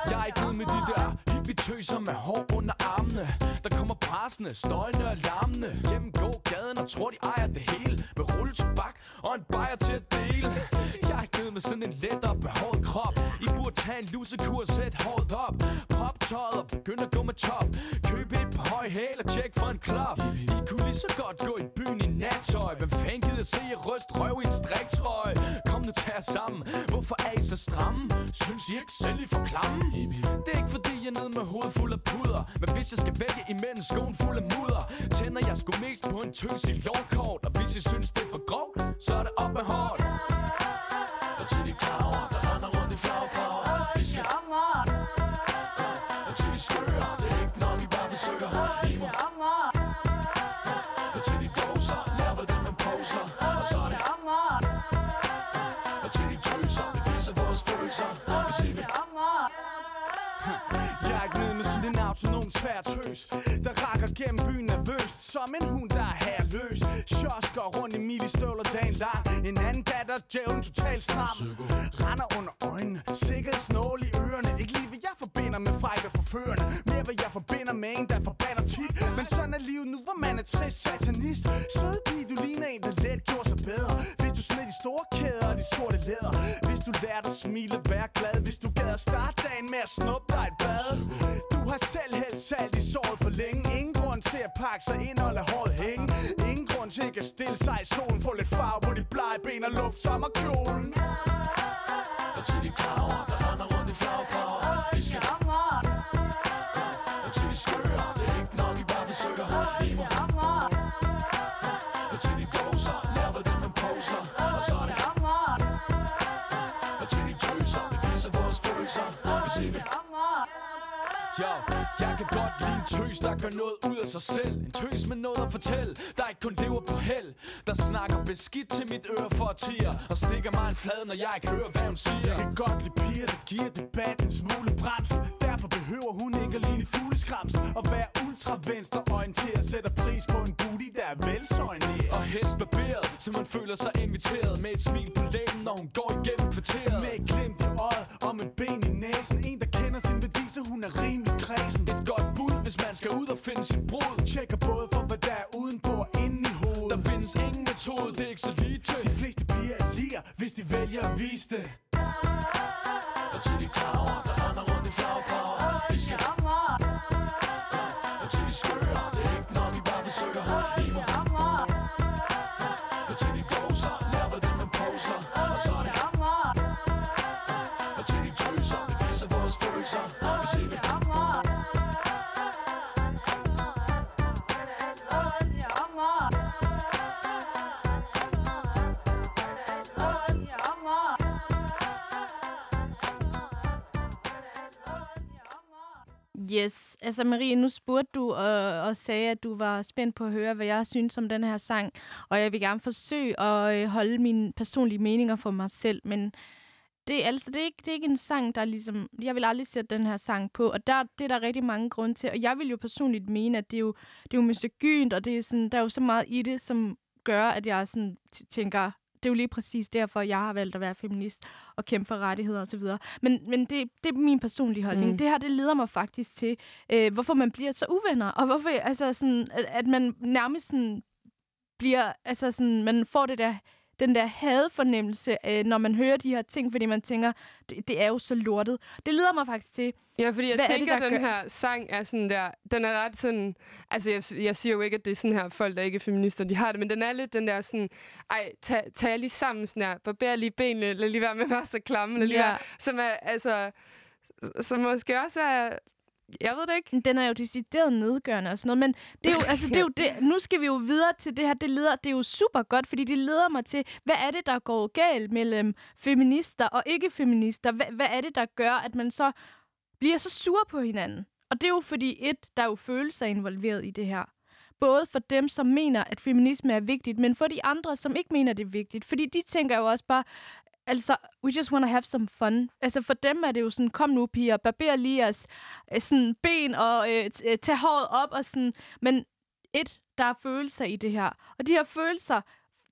Jeg er ikke ude med de der vi tøser med hår under armene. Der kommer pressende, støjende og larmende. Gennemgå gaden og tror de ejer det hele. Med rulletobak og en bajer til at dele. Jeg er givet med sådan en let og behåret krop. I burde tage en lusekur og sæt håret op. Pop tøjet og begynd at gå med top. Køb et par høje hæl og tjek for en klop I kunne lige så godt gå i byen i nattøj. Hvem fanden gider se jer ryst røv i en striktrøje? Kom nu tag jer sammen. Hvorfor er I så stramme? Synes I ikke selv I for klamme? Det er ikke fordi jeg er nede med hovedet fuld af puder. Men hvis jeg skal vælge imellem skoen fuld af mudder Tænder jeg sgu mest på en tøs i lovkort Og hvis I synes det er for grovt Så er det op med hårdt. Og til de over en høs tøs Der rakker gennem byen nervøst Som en hund, der er herløs. Shots går rundt i milistøvler dagen lang. En anden datter, djævlen totalt stram. Render under øjnene Sikkerhedsnål i ørerne. Ikke lige hvad jeg forbinder med fejl og forførende. Mere hvad jeg forbinder med en, der forbander tit. Men sådan er livet nu, hvor man er trist satanist. Sød pige, du ligner en, der let gjorde sig bedre. Hvis du smed de store kæder og de sorte læder. Hvis du lærte at smile, vær glad. Hvis du gad at starte dagen med at snuppe dig et bad. Du har selv salt i såret for længe. Ingen grund til at pakke sig ind og lade håret hænge. Ingen grund til ikke at stille sig i solen. Få lidt farve på de blege ben og luft sommerkjolen. Tøs, der gør noget ud af sig selv. En tøs med noget at fortælle, der ikke kun lever på held Der snakker beskidt til mit øre for årtier Og stikker mig en flad, når jeg ikke hører, hvad hun siger. Jeg kan godt lide piger, der giver debatten en smule bremsel Derfor behøver hun ikke at ligne fugleskramsel Og være ultra venstreorienteret Sætter pris på en booty, der er velsoigneret Og helst barberet, så man føler sig inviteret. Med et smil på læben, når hun går igennem kvarteret. Med et glimt i øjet og med ben i næsen. En, der kender sin værdi, så hun er rimelig hvis man skal ud og finde sit brud Tjekker både for, hvad der er udenpå og inde i hovedet. Der findes ingen metode, det er ikke så lige til De fleste piger er liger, hvis de vælger at vise det. Og til de klar over Yes. Altså Marie, nu spurgte du og, og sagde, at du var spændt på at høre, hvad jeg synes om den her sang. Og jeg vil gerne forsøge at øh, holde mine personlige meninger for mig selv. Men det, er altså, det, er ikke, det er ikke en sang, der ligesom... Jeg vil aldrig sætte den her sang på. Og der, det er der rigtig mange grunde til. Og jeg vil jo personligt mene, at det er jo, det er jo misogynt, og det er sådan, der er jo så meget i det, som gør, at jeg sådan tænker, det er jo lige præcis derfor, jeg har valgt at være feminist og kæmpe for rettigheder osv. Men, men det, det er min personlige holdning. Mm. Det her, det leder mig faktisk til, øh, hvorfor man bliver så uvenner, og hvorfor altså sådan, at, at man nærmest sådan bliver, altså sådan, man får det der den der hadfornemmelse, øh, når man hører de her ting, fordi man tænker, det, det er jo så lortet. Det leder mig faktisk til, Ja, fordi jeg er det, tænker, der at den gør- her sang er sådan der, den er ret sådan, altså jeg, jeg siger jo ikke, at det er sådan her, folk, der ikke er feminister, de har det, men den er lidt den der sådan, ej, tag, tag lige sammen sådan her, barber lige benene, lad lige være med at være så klamme, lad lige Ja. være, som er, altså, som måske også er, jeg ved det ikke. den er jo decideret nedgørende og sådan noget, men det er jo, altså, det er jo det, nu skal vi jo videre til det her, det, leder, det er jo super godt, fordi det leder mig til, hvad er det, der går galt mellem feminister og ikke-feminister? Hvad, hvad er det, der gør, at man så bliver så sur på hinanden? Og det er jo fordi, et, der er jo følelser involveret i det her. Både for dem, som mener, at feminisme er vigtigt, men for de andre, som ikke mener, det er vigtigt. Fordi de tænker jo også bare, altså, we just want to have some fun. Altså, for dem er det jo sådan, kom nu, piger, barber lige jeres øh, sådan, ben og øh, øh, tag håret op og sådan. Men et, der er følelser i det her. Og de her følelser,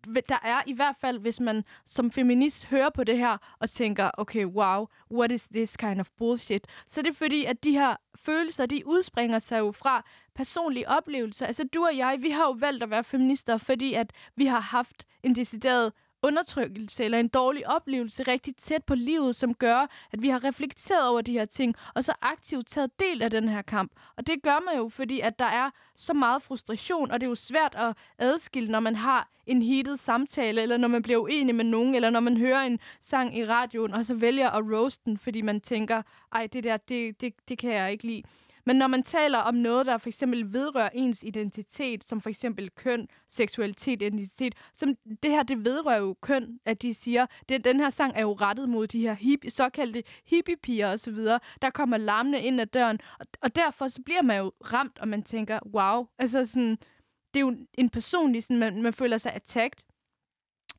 der er i hvert fald, hvis man som feminist hører på det her og tænker, okay, wow, what is this kind of bullshit? Så det er fordi, at de her følelser, de udspringer sig jo fra personlige oplevelser. Altså du og jeg, vi har jo valgt at være feminister, fordi at vi har haft en decideret undertrykkelse eller en dårlig oplevelse rigtig tæt på livet, som gør, at vi har reflekteret over de her ting, og så aktivt taget del af den her kamp. Og det gør man jo, fordi at der er så meget frustration, og det er jo svært at adskille, når man har en heated samtale, eller når man bliver uenig med nogen, eller når man hører en sang i radioen, og så vælger at roast den, fordi man tænker, ej, det der, det, det, det kan jeg ikke lide. Men når man taler om noget, der for eksempel vedrører ens identitet, som for eksempel køn, seksualitet, identitet, som det her, det vedrører jo køn, at de siger, det, den her sang er jo rettet mod de her hippie, såkaldte hippiepiger osv., der kommer larmende ind ad døren, og, og derfor så bliver man jo ramt, og man tænker, wow, altså sådan, det er jo en personlig, sådan, man, man føler sig attacked,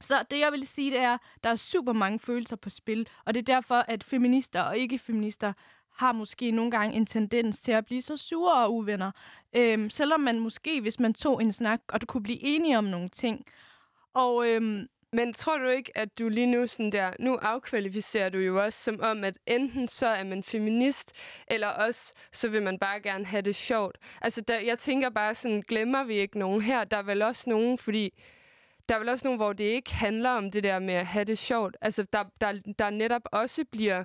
så det, jeg vil sige, det er, der er super mange følelser på spil, og det er derfor, at feminister og ikke-feminister har måske nogle gange en tendens til at blive så sure og uvenner. Øhm, selvom man måske, hvis man tog en snak, og du kunne blive enige om nogle ting. Og øhm, Men tror du ikke, at du lige nu sådan der, nu afkvalificerer du jo også som om, at enten så er man feminist, eller også så vil man bare gerne have det sjovt. Altså, der, jeg tænker bare sådan, glemmer vi ikke nogen her? Der er vel også nogen, fordi der er vel også nogen, hvor det ikke handler om det der med at have det sjovt. Altså, der, der, der netop også bliver...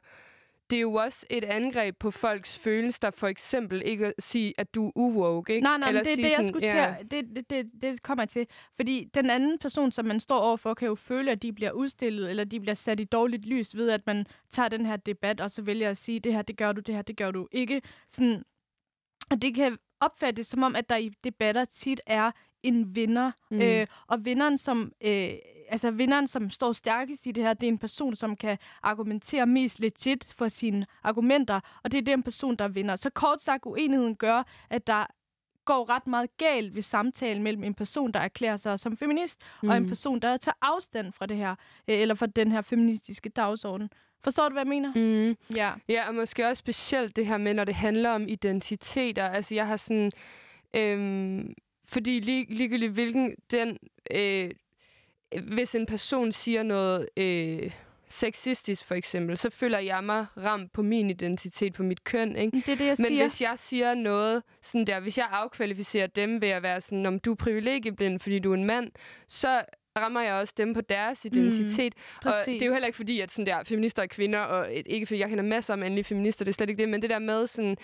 Det er jo også et angreb på folks følelser, der for eksempel ikke at sige, at du er uwoke, ikke? nej, nej, Eller det er det, jeg sådan, skulle ja. til det, det, det, det kommer jeg til. Fordi den anden person, som man står overfor, kan jo føle, at de bliver udstillet, eller de bliver sat i dårligt lys ved, at man tager den her debat, og så vælger at sige, det her, det gør du, det her, det gør du ikke. Sådan, og det kan opfattes som om, at der i debatter tit er en vinder. Mm. Øh, og vinderen, som øh, altså vinderen, som står stærkest i det her, det er en person, som kan argumentere mest legit for sine argumenter, og det er den person, der vinder. Så kort sagt, uenigheden gør, at der går ret meget galt ved samtalen mellem en person, der erklærer sig som feminist, mm. og en Mm. person, der tager afstand fra det her, øh, eller fra den her feministiske dagsorden. Forstår du, hvad jeg mener? Mm. Ja. Ja, og måske også specielt det her med, når det handler om identiteter. Altså, jeg har sådan... Øhm, fordi lig, ligegyldigt hvilken den... Øh, hvis en person siger noget øh, sexistisk, for eksempel, så føler jeg mig ramt på min identitet, på mit køn, ikke? Det er det, jeg Men siger. hvis jeg siger noget sådan der, hvis jeg afkvalificerer dem ved at være sådan, om du er privilegieblind, fordi du er en mand, så rammer jeg også dem på deres identitet. Mm, og det er jo heller ikke fordi, at sådan der, feminister er kvinder, og ikke fordi jeg kender masser af mandlige feminister, det er slet ikke det, men det der med sådan,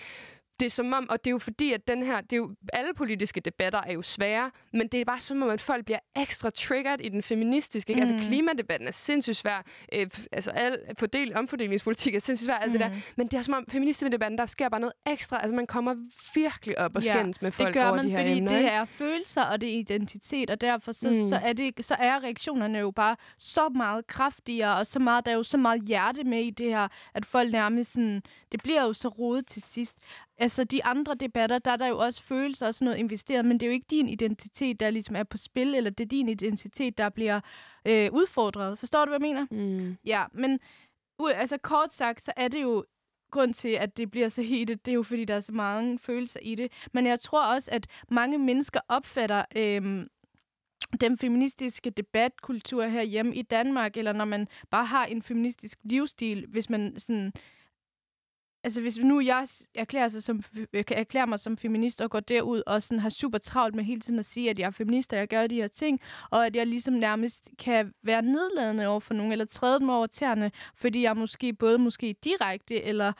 det er som om, og det er jo fordi, at den her, det er jo, alle politiske debatter er jo svære, men det er bare som om, at folk bliver ekstra triggered i den feministiske. Ikke? Mm. Altså klimadebatten er sindssygt svær, øh, altså al fordel, omfordelingspolitik er sindssygt svær, alt det der. Men det er som om, feministedebatten, der sker bare noget ekstra. Altså man kommer virkelig op og Ja, skændes med folk det gør over man, de her fordi emner. det er følelser, og det er identitet, og derfor så, Mm. mm. så, er det, så er reaktionerne jo bare så meget kraftigere, og så meget, der er jo så meget hjerte med i det her, at folk nærmest sådan, det bliver jo så rodet til sidst. Altså, de andre debatter, der er der jo også følelser og sådan noget investeret, men det er jo ikke din identitet, der ligesom er på spil, eller det er din identitet, der bliver øh, udfordret. Forstår du, hvad jeg mener? Mm. Ja, men u- altså kort sagt, så er det jo grund til, at det bliver så heated, det er jo fordi, der er så mange følelser i det. Men jeg tror også, at mange mennesker opfatter øhm, den feministiske debatkultur herhjemme i Danmark, eller når man bare har en feministisk livsstil, hvis man sådan... Altså hvis nu jeg erklærer, sig som, øh, erklærer mig som feminist og går derud og sådan har super travlt med hele tiden at sige, at jeg er feminist, og jeg gør de her ting, og at jeg ligesom nærmest kan være nedladende over for nogen, eller træde dem over tæerne, fordi jeg måske både måske direkte eller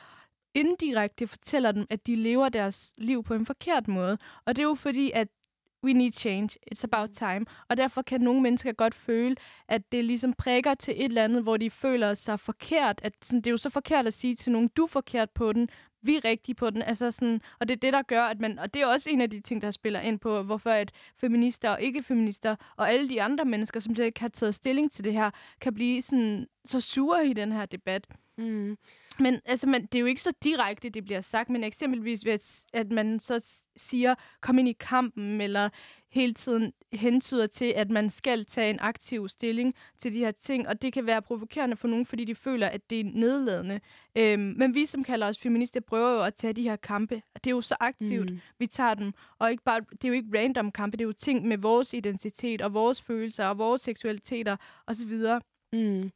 indirekte fortæller dem, at de lever deres liv på en forkert måde. Og det er jo fordi, at we need change, it's about time. Og derfor kan nogle mennesker godt føle, at det ligesom prikker til et eller andet, hvor de føler sig forkert. At sådan, det er jo så forkert at sige til nogen, du er forkert på den, vi er rigtige på den. Altså sådan, og det er det, der gør, at man... Og det er også en af de ting, der spiller ind på, hvorfor at feminister og ikke-feminister og alle de andre mennesker, som slet ikke har taget stilling til det her, kan blive sådan, så sure i den her debat. Mm. Men altså, man, det er jo ikke så direkte, det bliver sagt, men eksempelvis, hvis, at man så siger, kom ind i kampen, eller hele tiden hentyder til, at man skal tage en aktiv stilling til de her ting, og det kan være provokerende for nogen, fordi de føler, at det er nedladende. Øhm, men vi, som kalder os feminister, prøver jo at tage de her kampe. Det er jo så aktivt, Mm. vi tager dem, og ikke bare, det er jo ikke random kampe, det er jo ting med vores identitet, og vores følelser, og vores seksualiteter, osv. Mm.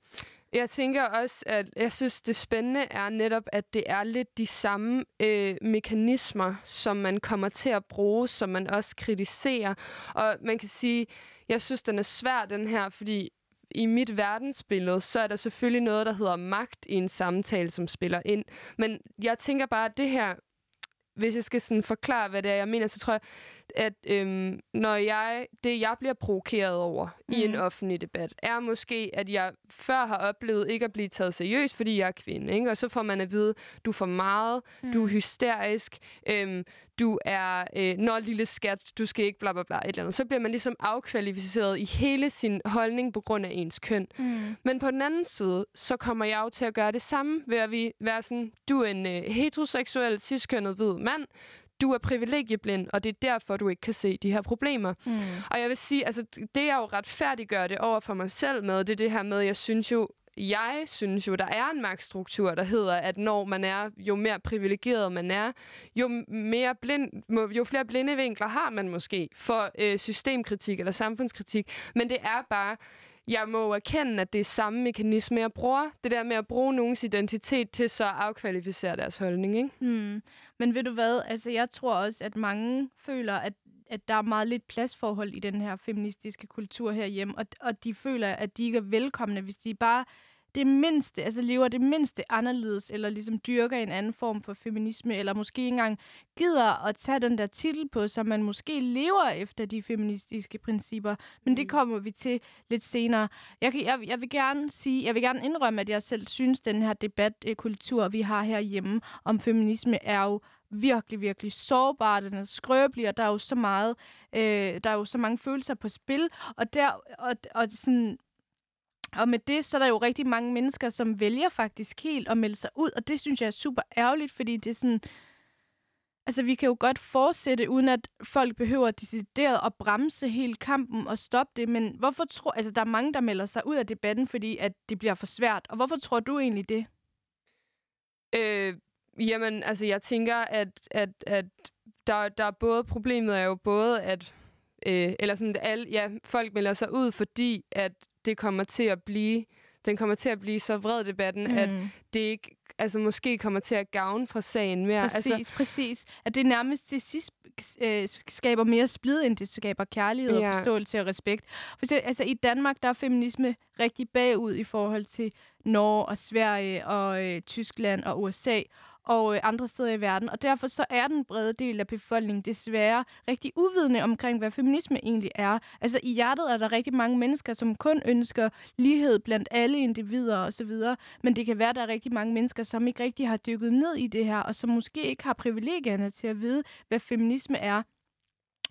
Jeg tænker også, at jeg synes, det spændende er netop, at det er lidt de samme øh, mekanismer, som man kommer til at bruge, som man også kritiserer. Og man kan sige, jeg synes, den er svær, den her, fordi i mit verdensbillede, så er der selvfølgelig noget, der hedder magt i en samtale, som spiller ind. Men jeg tænker bare, at det her, hvis jeg skal sådan forklare, hvad det er, jeg mener, så tror jeg, at øhm, når jeg, det, jeg bliver provokeret over mm. i en Mhm. offentlig debat, er måske, at jeg før har oplevet ikke at blive taget seriøst, fordi jeg er kvinde. Ikke? Og så får man at vide, du er for meget, mm. du er hysterisk, øhm, du er, øh, når lille skat, du skal ikke bla bla bla, et eller andet. Så bliver man ligesom afkvalificeret i hele sin holdning på grund af ens køn. Mm. Men på den anden side, så kommer jeg jo til at gøre det samme, ved at vi være sådan, du er en øh, heteroseksuel, ciskønnet hvid mand, du er privilegieblind, og det er derfor, du ikke kan se de her problemer. Mm. Og jeg vil sige, altså det jeg jo retfærdiggør det over for mig selv med, det er det her med, jeg synes jo, jeg synes jo, der er en magtstruktur, der hedder, at når man er, jo mere privilegeret man er, jo, mere blind, jo flere blinde vinkler har man måske for øh, systemkritik eller samfundskritik. Men det er bare, jeg må erkende, at det er samme mekanisme, jeg bruger. Det der med at bruge nogens identitet til så at afkvalificere deres holdning, ikke? Hmm. Men ved du hvad, altså jeg tror også, at mange føler, at, at der er meget lidt pladsforhold i den her feministiske kultur herhjemme, og, og de føler, at de ikke er velkomne, hvis de bare det mindste, altså lever det mindste anderledes, eller ligesom dyrker en anden form for feminisme, eller måske ikke engang gider at tage den der titel på, så man måske lever efter de feministiske principper. Men det kommer vi til lidt senere. Jeg, kan, jeg, jeg vil gerne sige, jeg vil gerne indrømme, at jeg selv synes, den her debatkultur, vi har herhjemme om feminisme, er jo virkelig, virkelig sårbar, den er skrøbelig, og der er jo så meget, øh, der er jo så mange følelser på spil, og der, og, og sådan, Og med det, så er der jo rigtig mange mennesker, som vælger faktisk helt at melde sig ud, og det synes jeg er super ærgerligt, fordi det er sådan... Altså, vi kan jo godt fortsætte, uden at folk behøver decideret at bremse hele kampen og stoppe det, men hvorfor tror... Altså, der er mange, der melder sig ud af debatten, fordi at det bliver for svært. Og hvorfor tror du egentlig det? Øh, jamen, altså, jeg tænker, at, at, at der, der er både... Problemet er jo både, at... Øh, eller sådan, alle, ja, folk melder sig ud, fordi at det kommer til at blive... Den kommer til at blive så vred, debatten, mm. at det ikke altså måske kommer til at gavne fra sagen mere. Præcis, Altså, præcis. At det nærmest til sidst øh, skaber mere splid, end det skaber kærlighed. Ja. og forståelse og respekt. For eksempel, altså, I Danmark, der er feminisme rigtig bagud i forhold til Norge og Sverige og øh, Tyskland og USA og øh, andre steder i verden. Og derfor så er den brede del af befolkningen desværre rigtig uvidende omkring, hvad feminisme egentlig er. Altså i hjertet er der rigtig mange mennesker, som kun ønsker lighed blandt alle individer osv. Men det kan være, at der er rigtig mange mennesker, som ikke rigtig har dykket ned i det her, og som måske ikke har privilegierne til at vide, hvad feminisme er.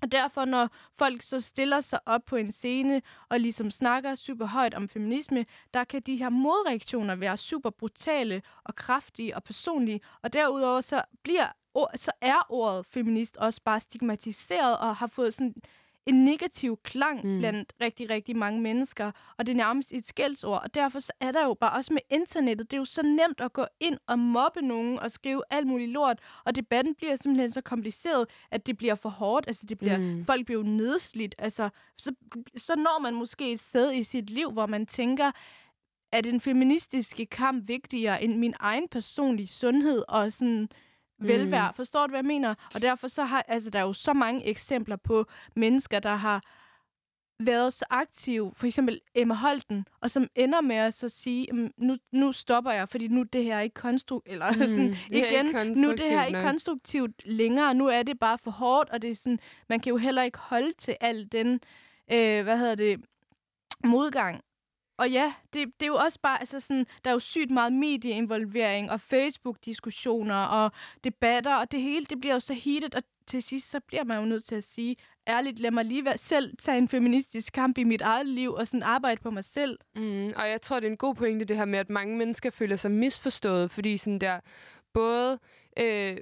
Og derfor, når folk så stiller sig op på en scene og ligesom snakker super højt om feminisme, der kan de her modreaktioner være super brutale og kraftige og personlige. Og derudover så bliver så er ordet feminist også bare stigmatiseret og har fået sådan en negativ klang Mm. blandt rigtig, rigtig mange mennesker, og det er nærmest et skældsord. Og derfor så er der jo bare også med internettet, det er jo så nemt at gå ind og mobbe nogen og skrive alt muligt lort, og debatten bliver simpelthen så kompliceret, at det bliver for hårdt. Altså, det bliver, mm. folk bliver jo nedslidt. Altså, så, så når man måske et sted i sit liv, hvor man tænker, er den feministiske kamp vigtigere end min egen personlige sundhed og sådan velvære. Forstår du, hvad jeg mener? Og derfor så har, altså, der er jo så mange eksempler på mennesker, der har været så aktive, for eksempel Emma Holten, og som ender med at så sige, "Jamen, nu, nu stopper jeg, fordi nu det her er ikke konstruktivt, eller mm, sådan, igen, ikke nu det her er ikke konstruktivt længere, nu er det bare for hårdt, og det er sådan, man kan jo heller ikke holde til al den, øh, hvad hedder det, modgang. Og ja, det, det er jo også bare, altså sådan, der er jo sygt meget medieinvolvering og Facebook-diskussioner og debatter, og det hele, det bliver jo så heated, og til sidst, så bliver man jo nødt til at sige, ærligt, lad mig lige være, selv tage en feministisk kamp i mit eget liv, og sådan arbejde på mig selv. Mm, og jeg tror, det er en god pointe, det her med, at mange mennesker føler sig misforstået, fordi sådan der, både, øh,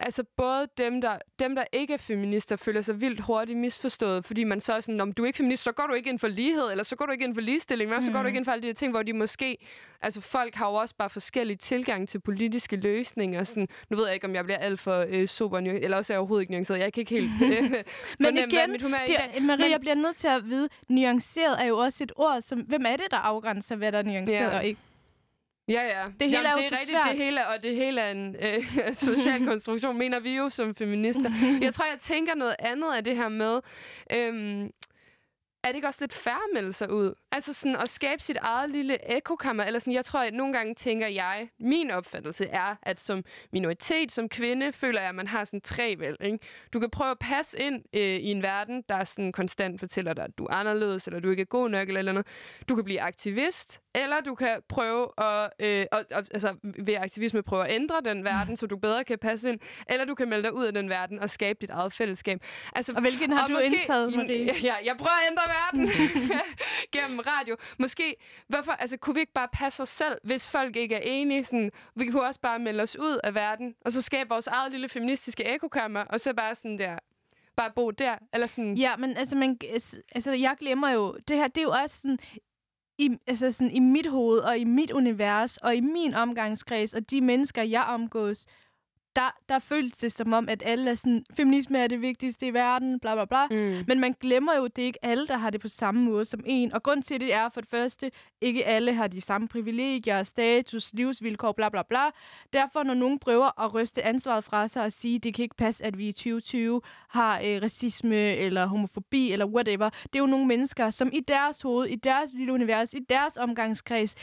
altså både dem der, dem, der ikke er feminister, føler sig vildt hurtigt misforstået, fordi man så er sådan, om du er ikke feminist, så går du ikke ind for lighed, eller så går du ikke ind for ligestilling, mm. så går du ikke ind for alle de her ting, hvor de måske, altså folk har jo også bare forskellige tilgang til politiske løsninger. Sådan, nu ved jeg ikke, om jeg bliver alt for øh, super, eller også er jeg overhovedet ikke nuanceret. Jeg kan ikke helt øh, Men hvad igen, mit humør er i dag. det, Marie, Men- jeg bliver nødt til at vide, nuanceret er jo også et ord, som, hvem er det, der afgrænser, hvad der er nuanceret Ja. og ikke? Ja, ja. Det hele er jo det så rigtigt, svært. det hele, og det hele er en øh, social konstruktion, mener vi jo som feminister. Jeg tror, jeg tænker noget andet af det her med, øhm, er det ikke også lidt færre at melde sig ud? Altså sådan at skabe sit eget lille ekokammer, eller sådan, jeg tror, at nogle gange tænker jeg, min opfattelse er, at som minoritet, som kvinde, føler jeg, at man har sådan tre valg, ikke? Du kan prøve at passe ind øh, i en verden, der sådan konstant fortæller dig, at du er anderledes, eller du ikke er god nok, eller, eller noget. Du kan blive aktivist, eller du kan prøve at, øh, og, og, altså ved aktivisme prøve at ændre den verden, så du bedre kan passe ind, eller du kan melde dig ud af den verden og skabe dit eget fællesskab. Altså, Og hvilken har og du indtaget, Marie? Ja, jeg prøver at ændre verden gennem radio. Måske, hvorfor, altså, kunne vi ikke bare passe os selv, hvis folk ikke er enige? Sådan, vi kunne også bare melde os ud af verden, og så skabe vores eget lille feministiske ekokammer, og så bare sådan der, bare bo der, eller sådan... Ja, men altså, man, altså, jeg glemmer jo, det her, det er jo også sådan, i, altså sådan, i mit hoved, og i mit univers, og i min omgangskreds, og de mennesker, jeg omgås, der, der føles det som om, at alle er sådan, feminisme er det vigtigste i verden, bla bla bla. Mm. Men man glemmer jo, at det er ikke alle, der har det på samme måde som en. Og grund til det er for det første, ikke alle har de samme privilegier, status, livsvilkår, bla bla bla. Derfor, når nogen prøver at ryste ansvaret fra sig og sige, det kan ikke passe, at vi i 2020 har øh, racisme eller homofobi eller whatever. Det er jo nogle mennesker, som i deres hoved, i deres lille univers, i deres omgangskreds,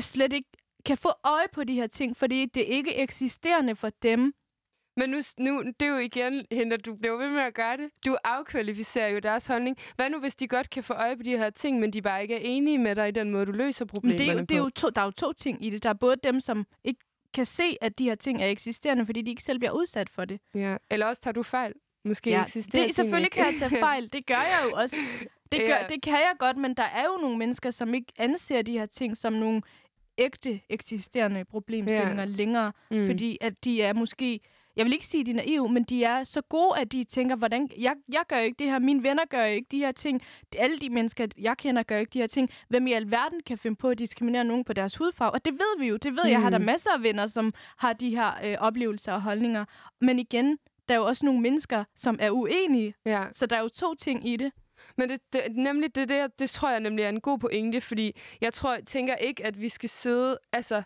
slet ikke kan få øje på de her ting, fordi det er ikke eksisterende for dem. Men nu, nu, det er jo igen, Hinder, du bliver ved med at gøre det. Du afkvalificerer jo deres holdning. Hvad nu, hvis de godt kan få øje på de her ting, men de bare ikke er enige med dig i den måde, du løser Men problemerne det er, jo, det er på? jo to, der er jo to ting i det. Der er både dem, som ikke kan se, at de her ting er eksisterende, fordi de ikke selv bliver udsat for det. Ja. Eller også tager du fejl. måske Ja, eksisterer det, selvfølgelig kan tingene jeg tage fejl. Det gør jeg jo også. Det, gør, Ja. det kan jeg godt, men der er jo nogle mennesker, som ikke anser de her ting som nogle ægte eksisterende problemstillinger Ja. længere. Mm. Fordi at de er måske... Jeg vil ikke sige, at de er naive, men de er så gode, at de tænker, hvordan... Jeg, jeg gør ikke det her, mine venner gør ikke de her ting. Alle de mennesker, jeg kender, gør ikke de her ting. Hvem i alverden kan finde på at diskriminere nogen på deres hudfarve? Og det ved vi jo. Det ved jeg. Jeg har der Mm. masser af venner, som har de her øh, oplevelser og holdninger. Men igen, der er jo også nogle mennesker, som er uenige. Ja. Så der er jo to ting i det. Men det, det, nemlig det det, det tror jeg nemlig er en god pointe, fordi jeg tror, tænker ikke, at vi skal sidde, altså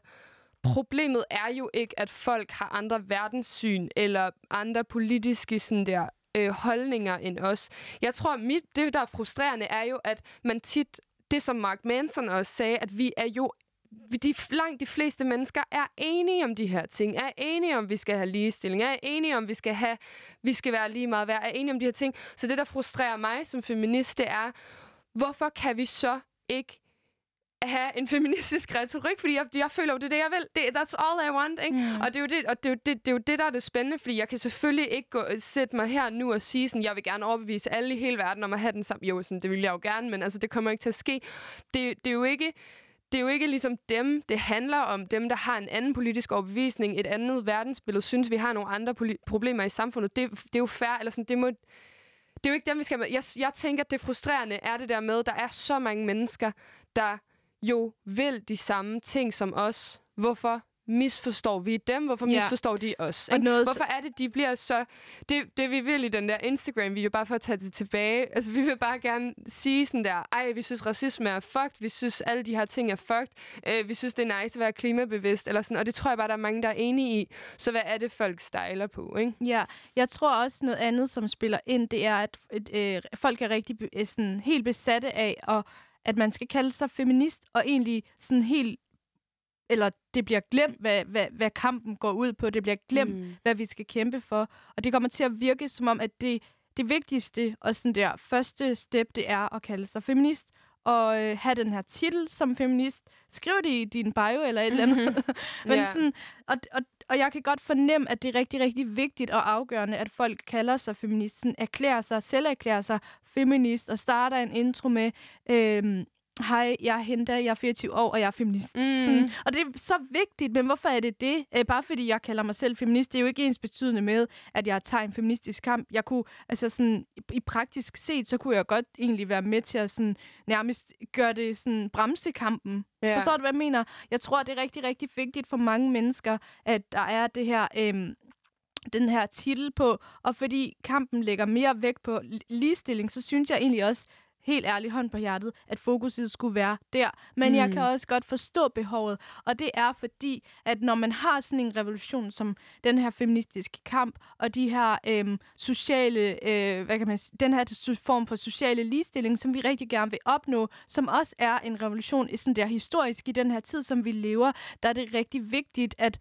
problemet er jo ikke, at folk har andre verdenssyn eller andre politiske sådan der øh, holdninger end os. Jeg tror, mit, det der er frustrerende er jo, at man tit, det som Mark Manson også sagde, at vi er jo de, langt de fleste mennesker er enige om de her ting, er enige om, vi skal have ligestilling, er enige om, vi skal have, vi skal være lige meget værd, er enige om de her ting. Så det, der frustrerer mig som feminist, det er, hvorfor kan vi så ikke have en feministisk retorik? Fordi jeg, jeg føler jo, det er det, jeg vil. Det, that's all I want, ikke? Mm. Og, det er, jo det, og det, er jo det, det er jo det, der er det spændende, fordi jeg kan selvfølgelig ikke gå, sætte mig her nu og sige, sådan, jeg vil gerne overbevise alle i hele verden om at have den samme. Jo, sådan, det vil jeg jo gerne, men altså, det kommer ikke til at ske. Det, det er jo ikke det er jo ikke ligesom dem, det handler om dem, der har en anden politisk overbevisning, et andet verdensbillede, synes, vi har nogle andre poli- problemer i samfundet. Det, det er jo fair, eller sådan, det må... Det er jo ikke dem, vi skal med. Jeg, jeg tænker, at det frustrerende er det der med, der er så mange mennesker, der jo vil de samme ting som os. Hvorfor misforstår vi dem? Hvorfor Ja. misforstår de os? Og Ikke? noget- Hvorfor er det, de bliver så... Det, det vi vil i den der Instagram-video, bare for at tage det tilbage. Altså, vi vil bare gerne sige sådan der, ej, vi synes, racisme er fucked. Vi synes, alle de her ting er fucked. Øh, vi synes, det er nice at være klimabevidst. Eller sådan. Og det tror jeg bare, der er mange, der er enige i. Så hvad er det, folk stejler på, ikke? Ja, jeg tror også noget andet, som spiller ind, det er, at øh, folk er rigtig sådan, helt besatte af, og at man skal kalde sig feminist, og egentlig sådan helt eller det bliver glemt, hvad, hvad, hvad kampen går ud på. Det bliver glemt, mm. hvad vi skal kæmpe for. Og det kommer til at virke som om, at det, det vigtigste og sådan der første step, det er at kalde sig feminist og øh, have den her titel som feminist. Skriv det i din bio eller et eller andet. Men Ja. sådan, og, og, og jeg kan godt fornemme, at det er rigtig, rigtig vigtigt og afgørende, at folk kalder sig feminist, sådan erklærer sig, selv erklærer sig feminist, og starter en intro med, øhm, hej, jeg er Henda, jeg er 24 år, og jeg er feminist. Mm. Sådan, og det er så vigtigt, men hvorfor er det det? Øh, bare fordi jeg kalder mig selv feminist, det er jo ikke ens betydende med, at jeg tager en feministisk kamp. Jeg kunne, altså sådan, i, praktisk set, så kunne jeg godt egentlig være med til at sådan, nærmest gøre det sådan, bremse kampen. Ja. Forstår du, hvad jeg mener? Jeg tror, det er rigtig, rigtig vigtigt for mange mennesker, at der er det her... Øhm, den her titel på, og fordi kampen lægger mere vægt på li- ligestilling, så synes jeg egentlig også, helt ærligt hånd på hjertet, at fokuset skulle være der. Men mm. jeg Mm. kan også godt forstå behovet, og det er fordi, at når man har sådan en revolution som den her feministiske kamp, og de her øhm, sociale, øh, hvad kan man sige, den her form for sociale ligestilling, som vi rigtig gerne vil opnå, som også er en revolution sådan der historisk i den her tid, som vi lever, der er det rigtig vigtigt, at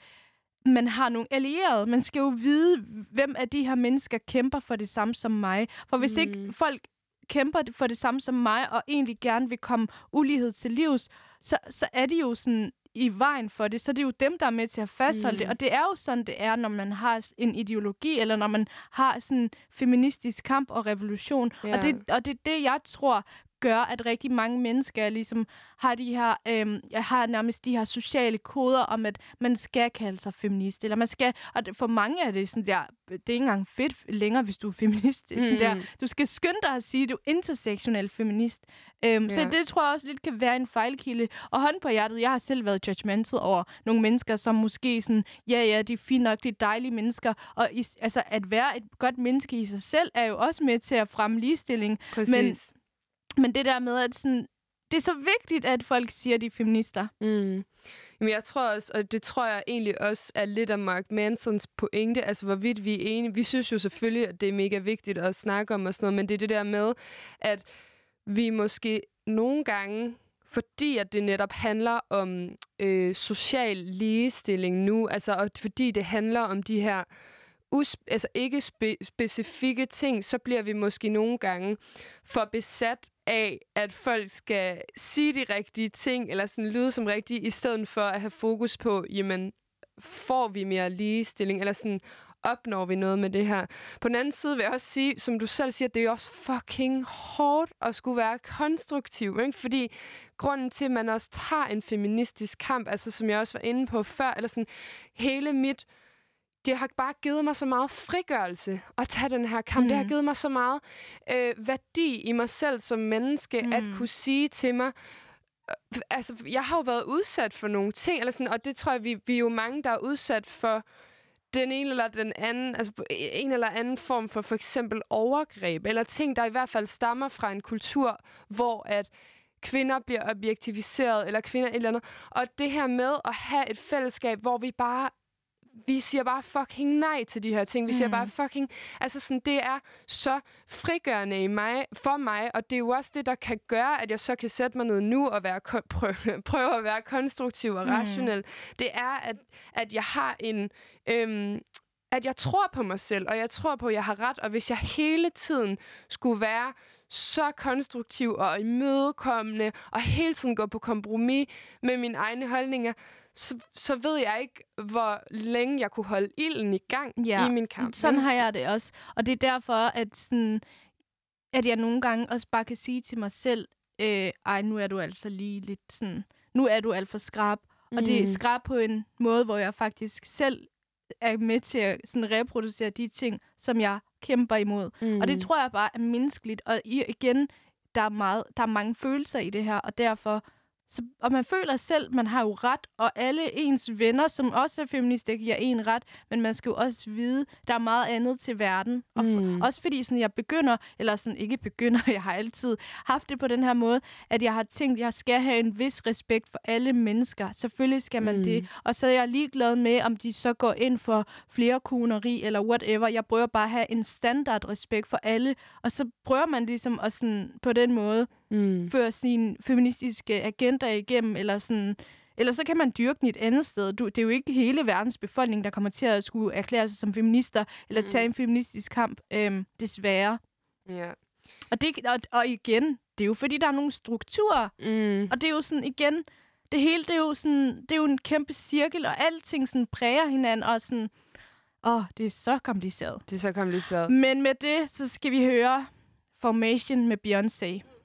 man har nogle allierede. Man skal jo vide, hvem af de her mennesker kæmper for det samme som mig. For hvis mm. ikke folk kæmper for det samme som mig, og egentlig gerne vil komme ulighed til livs, så, så er de jo sådan i vejen for det, så det er jo dem, der er med til at fastholde mm. det. Og det er jo sådan, det er, når man har en ideologi, eller når man har sådan en feministisk kamp og revolution. Ja. Og, det, og det er det, jeg tror gør, at rigtig mange mennesker ligesom har de her, øhm, har nærmest de her sociale koder om, at man skal kalde sig feminist, eller man skal, og for mange er det sådan der, det er ikke engang fedt længere, hvis du er feminist. Er sådan Mm. der, du skal skynde dig at sige, at du er intersektionel feminist. Øhm, Så Ja. det tror jeg også lidt kan være en fejlkilde. Og hånd på hjertet, jeg har selv været judgmental over nogle mennesker, som måske sådan, ja, ja, de er fine nok, de er dejlige mennesker. Og i, altså, at være et godt menneske i sig selv, er jo også med til at fremme ligestilling. Præcis. Men, men det der med, at sådan, det er så vigtigt, at folk siger, at de er feminister. Mm. Jamen, jeg tror også, og det tror jeg egentlig også er lidt af Mark Mansons pointe, altså hvorvidt vi er enige. Vi synes jo selvfølgelig, at det er mega vigtigt at snakke om og sådan noget, men det er det der med, at vi måske nogle gange, fordi at det netop handler om øh, social ligestilling nu, altså og fordi det handler om de her us- altså ikke spe- specifikke ting, så bliver vi måske nogle gange for besat af, at folk skal sige de rigtige ting, eller sådan lyde som rigtige, i stedet for at have fokus på, jamen, får vi mere ligestilling, eller sådan, opnår vi noget med det her. På den anden side vil jeg også sige, som du selv siger, det er også fucking hårdt at skulle være konstruktiv, ikke? Fordi grunden til, at man også tager en feministisk kamp, altså som jeg også var inde på før, eller sådan hele mit det har bare givet mig så meget frigørelse at tage den her kamp. Mm. Det har Mm. givet mig så meget øh, værdi i mig selv som menneske, mm. at kunne sige til mig, øh, altså, jeg har jo været udsat for nogle ting, eller sådan, og det tror jeg, vi, vi er jo mange, der er udsat for den ene eller den anden, altså på en eller anden form for for eksempel overgreb, eller ting, der i hvert fald stammer fra en kultur, hvor at kvinder bliver objektiviseret, eller kvinder et eller andet. Og det her med at have et fællesskab, hvor vi bare vi siger bare fucking nej til de her ting. Vi siger Mm. bare fucking... Altså sådan, det er så frigørende i mig, for mig, og det er jo også det, der kan gøre, at jeg så kan sætte mig ned nu og være, prøve, prøve at være konstruktiv og Mm. rationel. Det er, at, at jeg har en... Øhm, at jeg tror på mig selv, og jeg tror på, at jeg har ret. Og hvis jeg hele tiden skulle være så konstruktiv og imødekommende, og hele tiden gå på kompromis med mine egne holdninger, så, så ved jeg ikke, hvor længe jeg kunne holde ilden i gang Ja, i min kamp. Sådan har jeg det også. Og det er derfor, at, sådan, at jeg nogle gange også bare kan sige til mig selv, øh, ej, nu er du altså lige lidt sådan, nu er du alt for skrab. Mm. Og det er Mm. skrab på en måde, hvor jeg faktisk selv er med til at sådan, reproducere de ting, som jeg kæmper imod. Mm. Og det tror jeg bare er menneskeligt. Og igen, der er, meget, der er mange følelser i det her, og derfor... Så, og man føler selv, man har jo ret, og alle ens venner, som også er feminister, giver en ret, men man skal jo også vide, der er meget andet til verden. Og Mm. også fordi sådan, jeg begynder, eller sådan ikke begynder, jeg har altid haft det på den her måde, at jeg har tænkt, jeg skal have en vis respekt for alle mennesker. Selvfølgelig skal man mm. det. Og så er jeg ligeglad med, om de så går ind for flere koneri eller whatever. Jeg prøver bare at have en standard respekt for alle. Og så prøver man ligesom at sådan, på den måde Mm. føre sin feministiske agenda igennem, eller sådan... Eller så kan man dyrke den et andet sted. Du, det er jo ikke hele verdens befolkning, der kommer til at skulle erklære sig som feminister, eller tage en feministisk kamp, øhm, desværre. Ja. Og, det, og, og igen, det er jo fordi, der er nogle strukturer, Mm. og det er jo sådan, igen, det hele, det er jo sådan, det er jo en kæmpe cirkel, og alting sådan præger hinanden, og sådan, åh, det er så kompliceret. Det er så kompliceret. Men med det, så skal vi høre Formation med Beyoncé.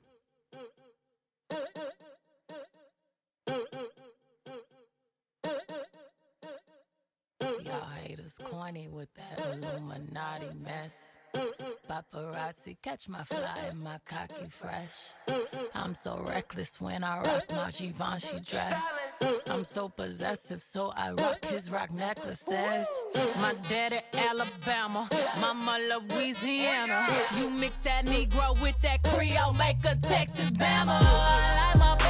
Y'all haters corny with that Illuminati mess. Paparazzi catch my fly and my cocky fresh. I'm so reckless when I rock my Givenchy dress. I'm so possessive, so I rock his rock necklaces. My daddy Alabama, mama Louisiana. You mix that Negro with that Creole, make a Texas Bama. I like my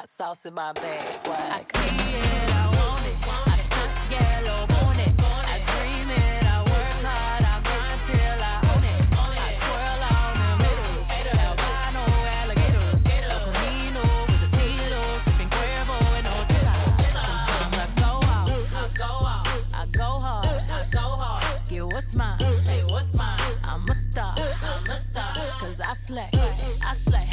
hot sauce in my bag, swag. I see it, I want it. I stunt yellow, want it. I dream it, I work hard, I till I own it. I twirl on them alligators. With the sipping and. Sometimes I go out, I go out, I go hard, I go hard. Get what's mine, hey, what's mine? I'm a star, I'm a I slay, I slay,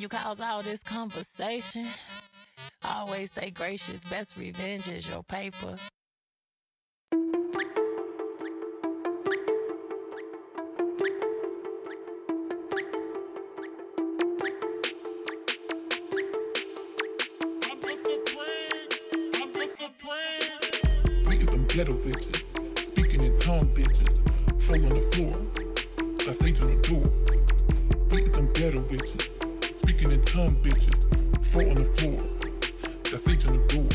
you cause all this conversation. Always stay gracious. Best revenge is your paper. Ghetto bitches, speaking in tongue bitches, fall on the floor, I say to the door. We them ghetto bitches, in tongue bitches, fall on the floor, that's say to the door.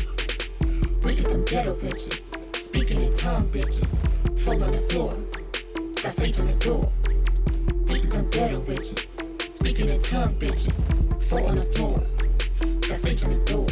We is them ghetto bitches, speaking in tongue bitches, fall on the floor, that's say to the door. We is them ghetto bitches, speaking in tongue bitches, fall on the floor, that's say to the door.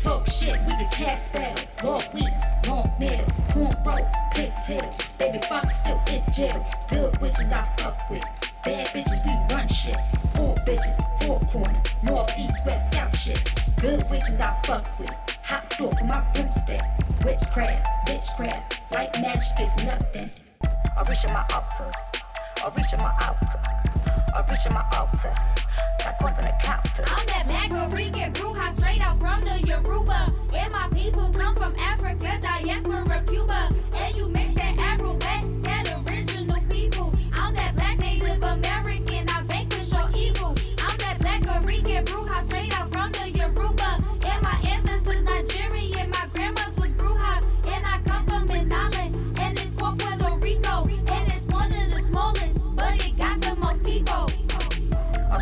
Talk shit, we can cast spells. Long weeks, long nails, cornrow, pigtails. Baby father still in jail. Good witches I fuck with. Bad bitches, we run shit. Four bitches, four corners. North, east, west, south shit. Good witches I fuck with. Hot door for my broomstick. Witchcraft, witchcraft. Like magic is nothing. I reach in my altar. I reach in my altar. I reach in my altar. Coins on the. I'm that black Rican Bruja straight out from the Yoruba. And my people come from Africa, diaspora, Cuba. And you mix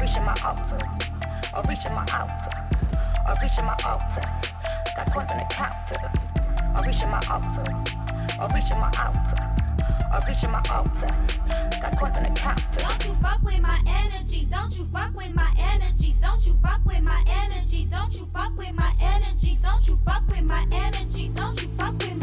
I reach in my altar. I reach in my altar. I reach in my altar. Got coins on the counter. I reach in my altar. I reach in my altar. I reach in my altar. Got coins on the counter. Don't you fuck with my energy. Don't you fuck with my energy. Don't you fuck with my energy. Don't you fuck with my energy. Don't you fuck with my energy. Don't you fuck with my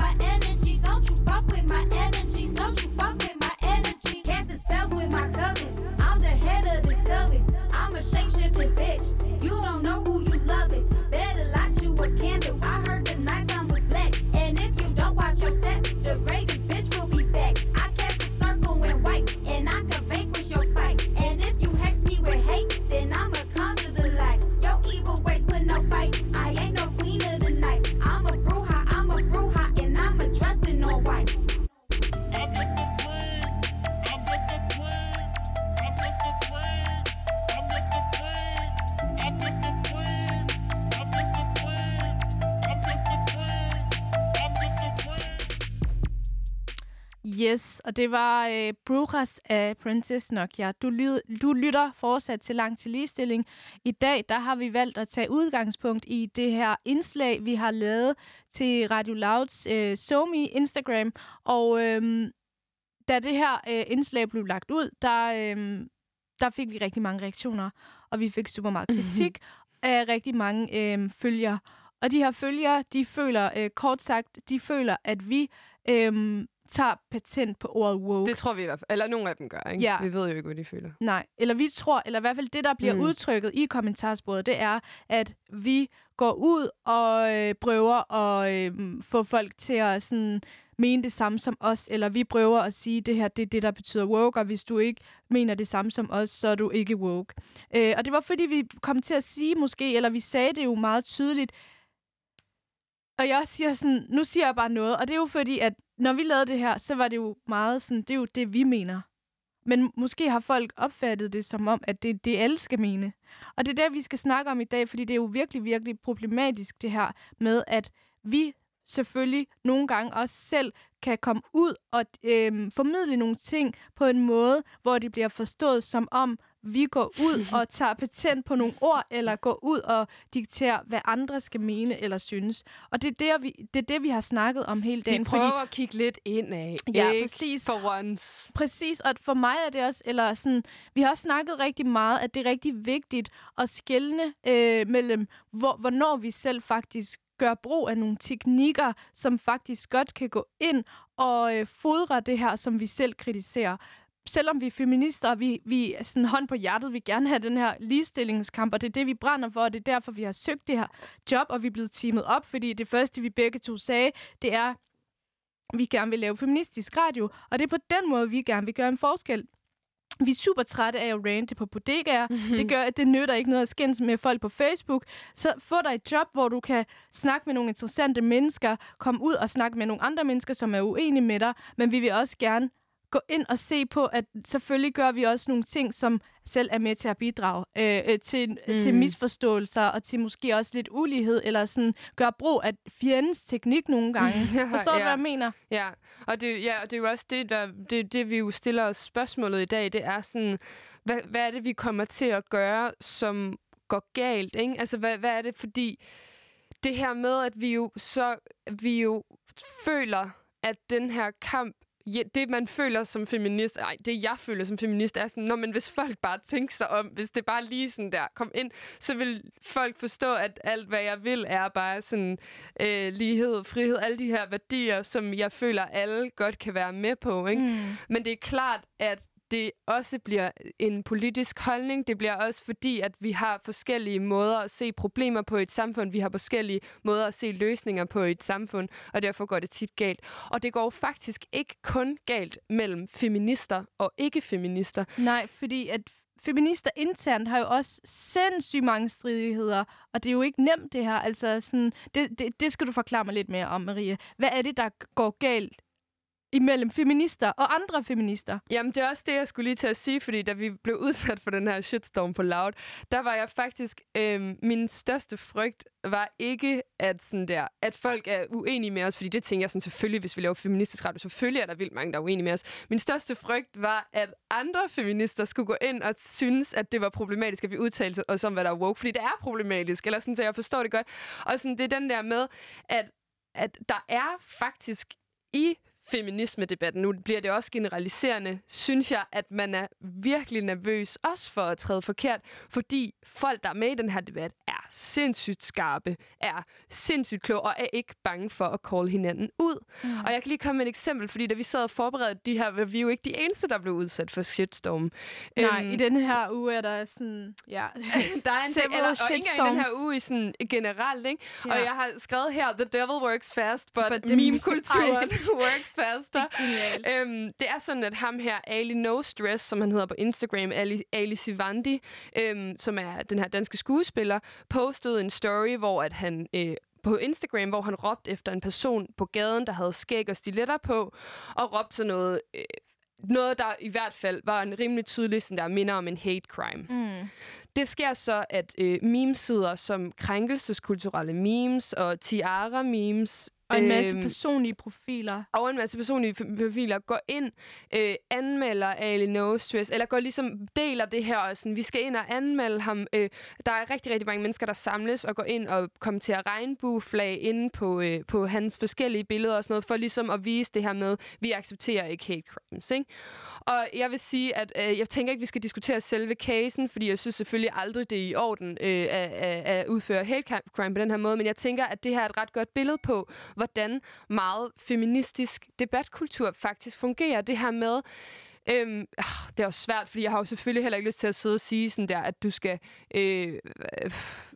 og det var øh, Brujas af Princess Nokia. Du, lyd, du lytter fortsat til Langt til Ligestilling. I dag der har vi valgt at tage udgangspunkt i det her indslag, vi har lavet til Radio Louds øh, SoMe Instagram. Og øh, da det her øh, indslag blev lagt ud, der, øh, der fik vi rigtig mange reaktioner, og vi fik super meget kritik af rigtig mange øh, følgere. Og de her følgere, de føler, øh, kort sagt, de føler, at vi øh, tager patent på ordet woke. Det tror vi i hvert fald. Eller nogle af dem gør, ikke? Ja. Vi ved jo ikke, hvad de føler. Nej, eller vi tror, eller i hvert fald det, der bliver Mm. udtrykket i kommentarsporet, det er, at vi går ud og øh, prøver at øh, få folk til at sådan, mene det samme som os, eller vi prøver at sige, det her det er det, der betyder woke, og hvis du ikke mener det samme som os, så er du ikke woke. Øh, og det var fordi, vi kom til at sige måske, eller vi sagde det jo meget tydeligt, og jeg siger sådan, nu siger jeg bare noget, og det er jo fordi, at når vi lavede det her, så var det jo meget sådan, det er jo det, vi mener. Men måske har folk opfattet det som om, at det er det, alle skal mene. Og det er det, vi skal snakke om i dag, fordi det er jo virkelig, virkelig problematisk det her med, at vi selvfølgelig nogle gange også selv kan komme ud og øh, formidle nogle ting på en måde, hvor det bliver forstået som om, vi går ud og tager patent på nogle ord, eller går ud og dikterer, hvad andre skal mene eller synes. Og det er det, vi, det, er det, vi har snakket om hele dagen. Vi prøver at kigge lidt indad. Ja, ikke? præcis. For once. Præcis, og for mig er det også, eller sådan, vi har også snakket rigtig meget, at det er rigtig vigtigt at skelne øh, mellem, hvor, hvornår vi selv faktisk gør brug af nogle teknikker, som faktisk godt kan gå ind og øh, fodre det her, som vi selv kritiserer. Selvom vi er feminister, og vi, vi er sådan hånd på hjertet, vi gerne have den her ligestillingskamp, og det er det, vi brænder for, og det er derfor, vi har søgt det her job, og vi er blevet teamet op, fordi det første, vi begge to sagde, det er, vi gerne vil lave feministisk radio, og det er på den måde, vi gerne vil gøre en forskel. Vi er super trætte af at rante på bodegaer. Mm-hmm. Det gør, at det nytter ikke noget at skændes med folk på Facebook. Så få dig et job, hvor du kan snakke med nogle interessante mennesker, komme ud og snakke med nogle andre mennesker, som er uenige med dig, men vi vil også gerne gå ind og se på, at selvfølgelig gør vi også nogle ting, som selv er med til at bidrage øh, øh, til, mm. til misforståelser og til måske også lidt ulighed, eller sådan gøre brug af fjendens teknik nogle gange. Forstår du, Ja. hvad jeg mener? Ja, og det, ja, og det er jo også det, der, det, det, vi jo stiller os spørgsmålet i dag, det er sådan, hvad, hvad er det, vi kommer til at gøre, som går galt, ikke? Altså, hvad, hvad er det, fordi det her med, at vi jo så, vi jo føler, at den her kamp Ja, det, man føler som feminist, ej, det jeg føler som feminist, er sådan, når men hvis folk bare tænker sig om, hvis det bare lige sådan der kom ind, så vil folk forstå, at alt, hvad jeg vil, er bare sådan øh, lighed, frihed, alle de her værdier, som jeg føler, alle godt kan være med på. Ikke? Mm. Men det er klart, at det også bliver øh, en politisk holdning. Det bliver også fordi, at vi har forskellige måder at se problemer på i et samfund. Vi har forskellige måder at se løsninger på i et samfund, og derfor går det tit galt. Og det går faktisk ikke kun galt mellem feminister og ikke-feminister. Nej, fordi at feminister internt har jo også sindssygt mange stridigheder, og det er jo ikke nemt det her. Altså sådan, det, det, det skal du forklare mig lidt mere om, Marie. Hvad er det, der går galt imellem feminister og andre feminister? Jamen, det er også det, jeg skulle lige til at sige, fordi da vi blev udsat for den her shitstorm på Loud, der var jeg faktisk... Øh, min største frygt var ikke, at, sådan der, at folk er uenige med os, fordi det tænker jeg sådan, selvfølgelig, hvis vi laver feministisk radio, selvfølgelig er der vildt mange, der er uenige med os. Min største frygt var, at andre feminister skulle gå ind og synes, at det var problematisk, at vi udtalte os om, hvad der er woke, fordi det er problematisk, eller sådan, så jeg forstår det godt. Og sådan, det er den der med, at, at der er faktisk i feminisme-debatten, nu bliver det også generaliserende, synes jeg, at man er virkelig nervøs, også for at træde forkert, fordi folk, der er med i den her debat, er sindssygt skarpe, er sindssygt kloge og er ikke bange for at call hinanden ud. Mm. Og jeg kan lige komme med et eksempel, fordi da vi sad og forberedte de her, var vi jo ikke de eneste, der blev udsat for shitstorm. Nej, Øhm, i den her uge er der sådan... Ja, der er en del, eller, og ikke i den her uge i sådan generelt, ikke? Ja. Og jeg har skrevet her, the devil works fast, but, But meme-kulturen Ej. Faster. genialt. Øhm, det er sådan, at ham her, Ali No Stress, som han hedder på Instagram, Ali, Ali Sivandi, øhm, som er den her danske skuespiller, postede en story, hvor at han... Øh, på Instagram, hvor han råbte efter en person på gaden, der havde skæg og stiletter på, og råbte sådan noget, øh, noget der i hvert fald var en rimelig tydelig sådan der minder om en hate crime. Mm. Det sker så, at øh, memesider som krænkelseskulturelle memes og tiara-memes Og en masse øhm, personlige profiler. og en masse personlige profiler går ind, øh, anmelder Ali No Stress, eller går ligesom, deler det her, og sådan, vi skal ind og anmelde ham. Øh, der er rigtig, rigtig mange mennesker, der samles og går ind og kommenterer regnbueflag inde på, øh, på hans forskellige billeder og sådan noget, for ligesom at vise det her med, vi accepterer ikke hate crimes, ikke? Og jeg vil sige, at øh, jeg tænker ikke, vi skal diskutere selve casen, fordi jeg synes selvfølgelig aldrig, det er i orden øh, at, at, at udføre hate crime på den her måde, men jeg tænker, at det her er et ret godt billede på, hvordan meget feministisk debatkultur faktisk fungerer. Det her med, Øhm, ah, det er også svært, fordi jeg har jo selvfølgelig heller ikke lyst til at sidde og sige sådan der, at du skal øh, øh,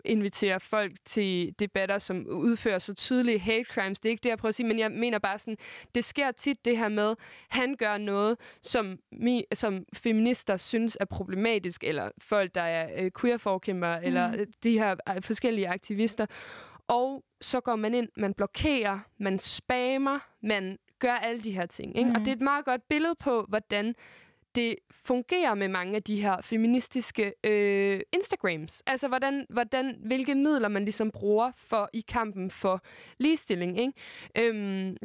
invitere folk til debatter, som udfører så tydelige hate crimes. Det er ikke det, jeg prøver at sige, men jeg mener bare sådan, det sker tit det her med, han gør noget, som, mi, som feminister synes er problematisk, eller folk, der er øh, queer-forkæmper, mm. eller de her øh, forskellige aktivister. Og så går man ind, man blokerer, man spammer, man gør alle de her ting. Ikke? Mm. Og det er et meget godt billede på, hvordan det fungerer med mange af de her feministiske øh, Instagrams. Altså, hvordan, hvordan, hvilke midler man ligesom bruger for i kampen for ligestilling. Ikke? Øhm,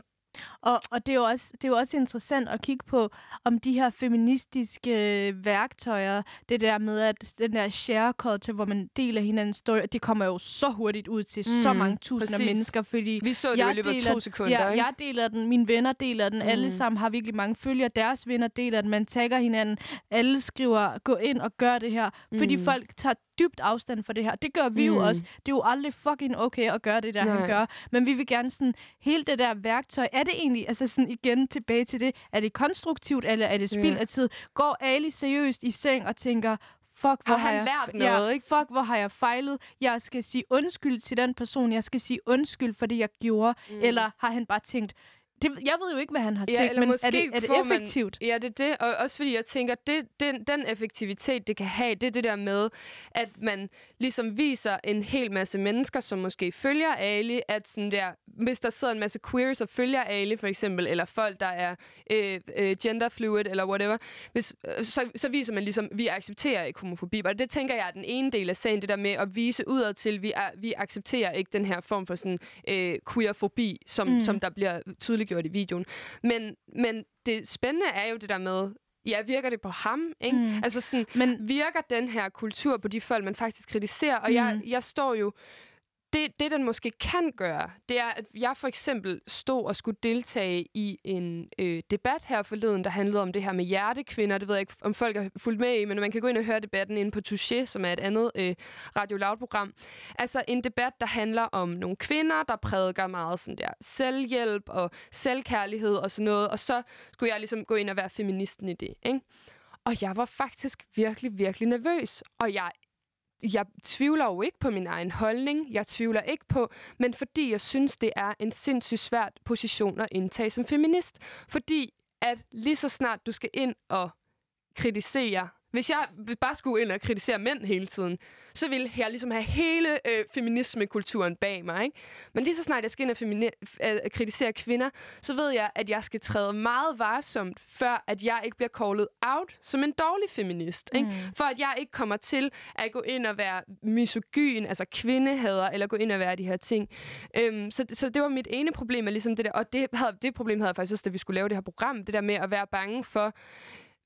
Og, og det, er jo også, det er jo også interessant at kigge på, om de her feministiske øh, værktøjer, det der med, at den der share culture, hvor man deler hinandens story, det kommer jo så hurtigt ud til mm, så mange tusinder præcis. mennesker, fordi vi så det jo i løbet af to sekunder. ja, ikke? jeg deler den, mine venner deler den, mm. alle sammen har virkelig mange følgere, deres venner deler den, man tagger hinanden, alle skriver, gå ind og gør det her, fordi Mm. folk tager dybt afstand for det her. Det gør vi Mm. jo også. Det er jo aldrig fucking okay at gøre det, der Nej. han gør. Men vi vil gerne sådan, hele det der værktøj, er det egentlig, altså sådan igen tilbage til det, er det konstruktivt, eller er det spild Ja. af tid? Går Ali seriøst i seng og tænker, fuck, hvor Har har, han jeg lært ja, noget, ikke? fuck, hvor har jeg fejlet? Jeg skal sige undskyld til den person, jeg skal sige undskyld for det, jeg gjorde. Mm. Eller har han bare tænkt, Det, jeg ved jo ikke, hvad han har Ja, tænkt, eller men måske er det, er det får man- effektivt? Ja, det er det. Og også fordi jeg tænker, det, den, den effektivitet, det kan have, det er det der med, at man ligesom viser en hel masse mennesker, som måske følger Ali, at sådan der, hvis der sidder en masse queers og følger Ali for eksempel, eller folk, der er øh, øh, genderfluid eller whatever, hvis, øh, så, så viser man ligesom, vi accepterer ikke homofobi. Og det tænker jeg er den ene del af sagen, det der med at vise udad til, vi, er, vi accepterer ikke den her form for sådan øh, queerfobi, som, mm. som der bliver tydeliggjort i videoen. Men, men det spændende er jo det der med, ja, virker det på ham? Ikke? Mm. Altså sådan, Men virker den her kultur på de folk, man faktisk kritiserer? Og mm. jeg, jeg står jo... Det, det, den måske kan gøre, det er, at jeg for eksempel stod og skulle deltage i en øh, debat her forleden, der handlede om det her med hjertekvinder. Det ved jeg ikke, om folk har fulgt med i, men man kan gå ind og høre debatten inde på Touché, som er et andet øh, Radio Loud-program. Altså en debat, der handler om nogle kvinder, der prædiker meget sådan der selvhjælp og selvkærlighed og sådan noget. Og så skulle jeg ligesom gå ind og være feministen i det, ikke? Og jeg var faktisk virkelig, virkelig nervøs. Og jeg, jeg tvivler jo ikke på min egen holdning. Jeg tvivler ikke på, men fordi jeg synes, det er en sindssygt svært position at indtage som feminist. Fordi at lige så snart du skal ind og kritisere hvis jeg bare skulle ind og kritisere mænd hele tiden, så ville jeg ligesom have hele øh, feminismekulturen bag mig. Ikke? Men lige så snart jeg skal ind og femini- øh, kritisere kvinder, så ved jeg, at jeg skal træde meget varsomt, før at jeg ikke bliver callet out som en dårlig feminist. Ikke? Mm. For at jeg ikke kommer til at gå ind og være misogyn, altså kvindehader, eller gå ind og være de her ting. Øhm, så, så det var mit ene problem, er ligesom det der. Og det, havde, det problem havde jeg faktisk også, da vi skulle lave det her program. Det der med at være bange for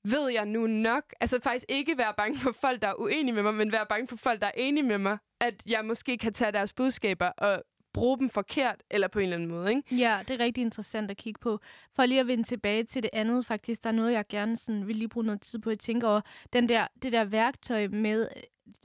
ved jeg nu nok? Altså faktisk ikke være bange for folk, der er uenige med mig, men være bange for folk, der er enige med mig. At jeg måske kan tage deres budskaber og bruge dem forkert, eller på en eller anden måde, ikke? Ja, det er rigtig interessant at kigge på. For lige at vende tilbage til det andet, faktisk, der er noget, jeg gerne sådan, vil lige bruge noget tid på at tænke over. Den der, det der værktøj med,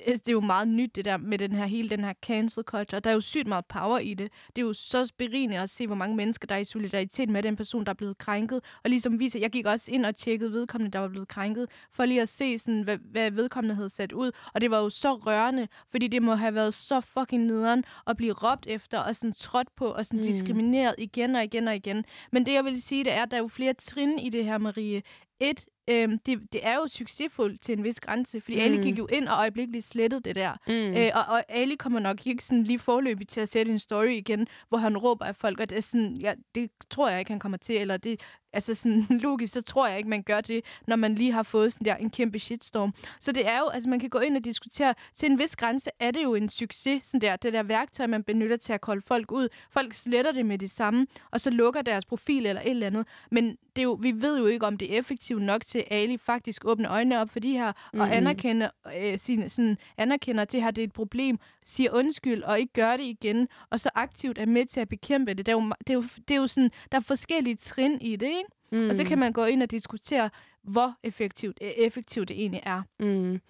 det er jo meget nyt, det der med den her, hele den her cancel culture. Der er jo sygt meget power i det. Det er jo så berigende at se, hvor mange mennesker, der er i solidaritet med den person, der er blevet krænket. Og ligesom viser, jeg gik også ind og tjekkede vedkommende, der var blevet krænket, for lige at se, sådan, hvad, hvad vedkommende havde sat ud. Og det var jo så rørende, fordi det må have været så fucking nederen at blive råbt efter og sådan trådt på og sådan Mm. mm. diskrimineret igen og igen og igen. Men det, jeg vil sige, det er, at der er jo flere trin i det her, Marie. Et, øhm, det, det er jo succesfuldt til en vis grænse, fordi mm. Ali gik jo ind og øjeblikkeligt slettede det der. Mm. Øh, og, og Ali kommer nok ikke sådan lige forløbig til at sætte en story igen, hvor han råber af folk, og det er sådan, ja, det tror jeg ikke, han kommer til, eller det, altså sådan logisk, så tror jeg ikke, man gør det, når man lige har fået sådan der en kæmpe shitstorm. Så det er jo, altså man kan gå ind og diskutere, til en vis grænse er det jo en succes, sådan der, det der værktøj, man benytter til at kolde folk ud. Folk sletter det med det samme, og så lukker deres profil eller et eller andet. Men det er jo, vi ved jo ikke, om det er effektivt nok til, at Ali faktisk åbner øjnene op for de her, mm-hmm. og Mhm. anerkender, øh, sin, sådan, anerkender, at det her det er et problem, siger undskyld og ikke gør det igen, og så aktivt er med til at bekæmpe det. Det er jo, det er jo, det er jo sådan, der er forskellige trin i det, ikke? Mm. Og så kan man gå ind og diskutere, hvor effektivt, øh, effektivt det egentlig er. Mm.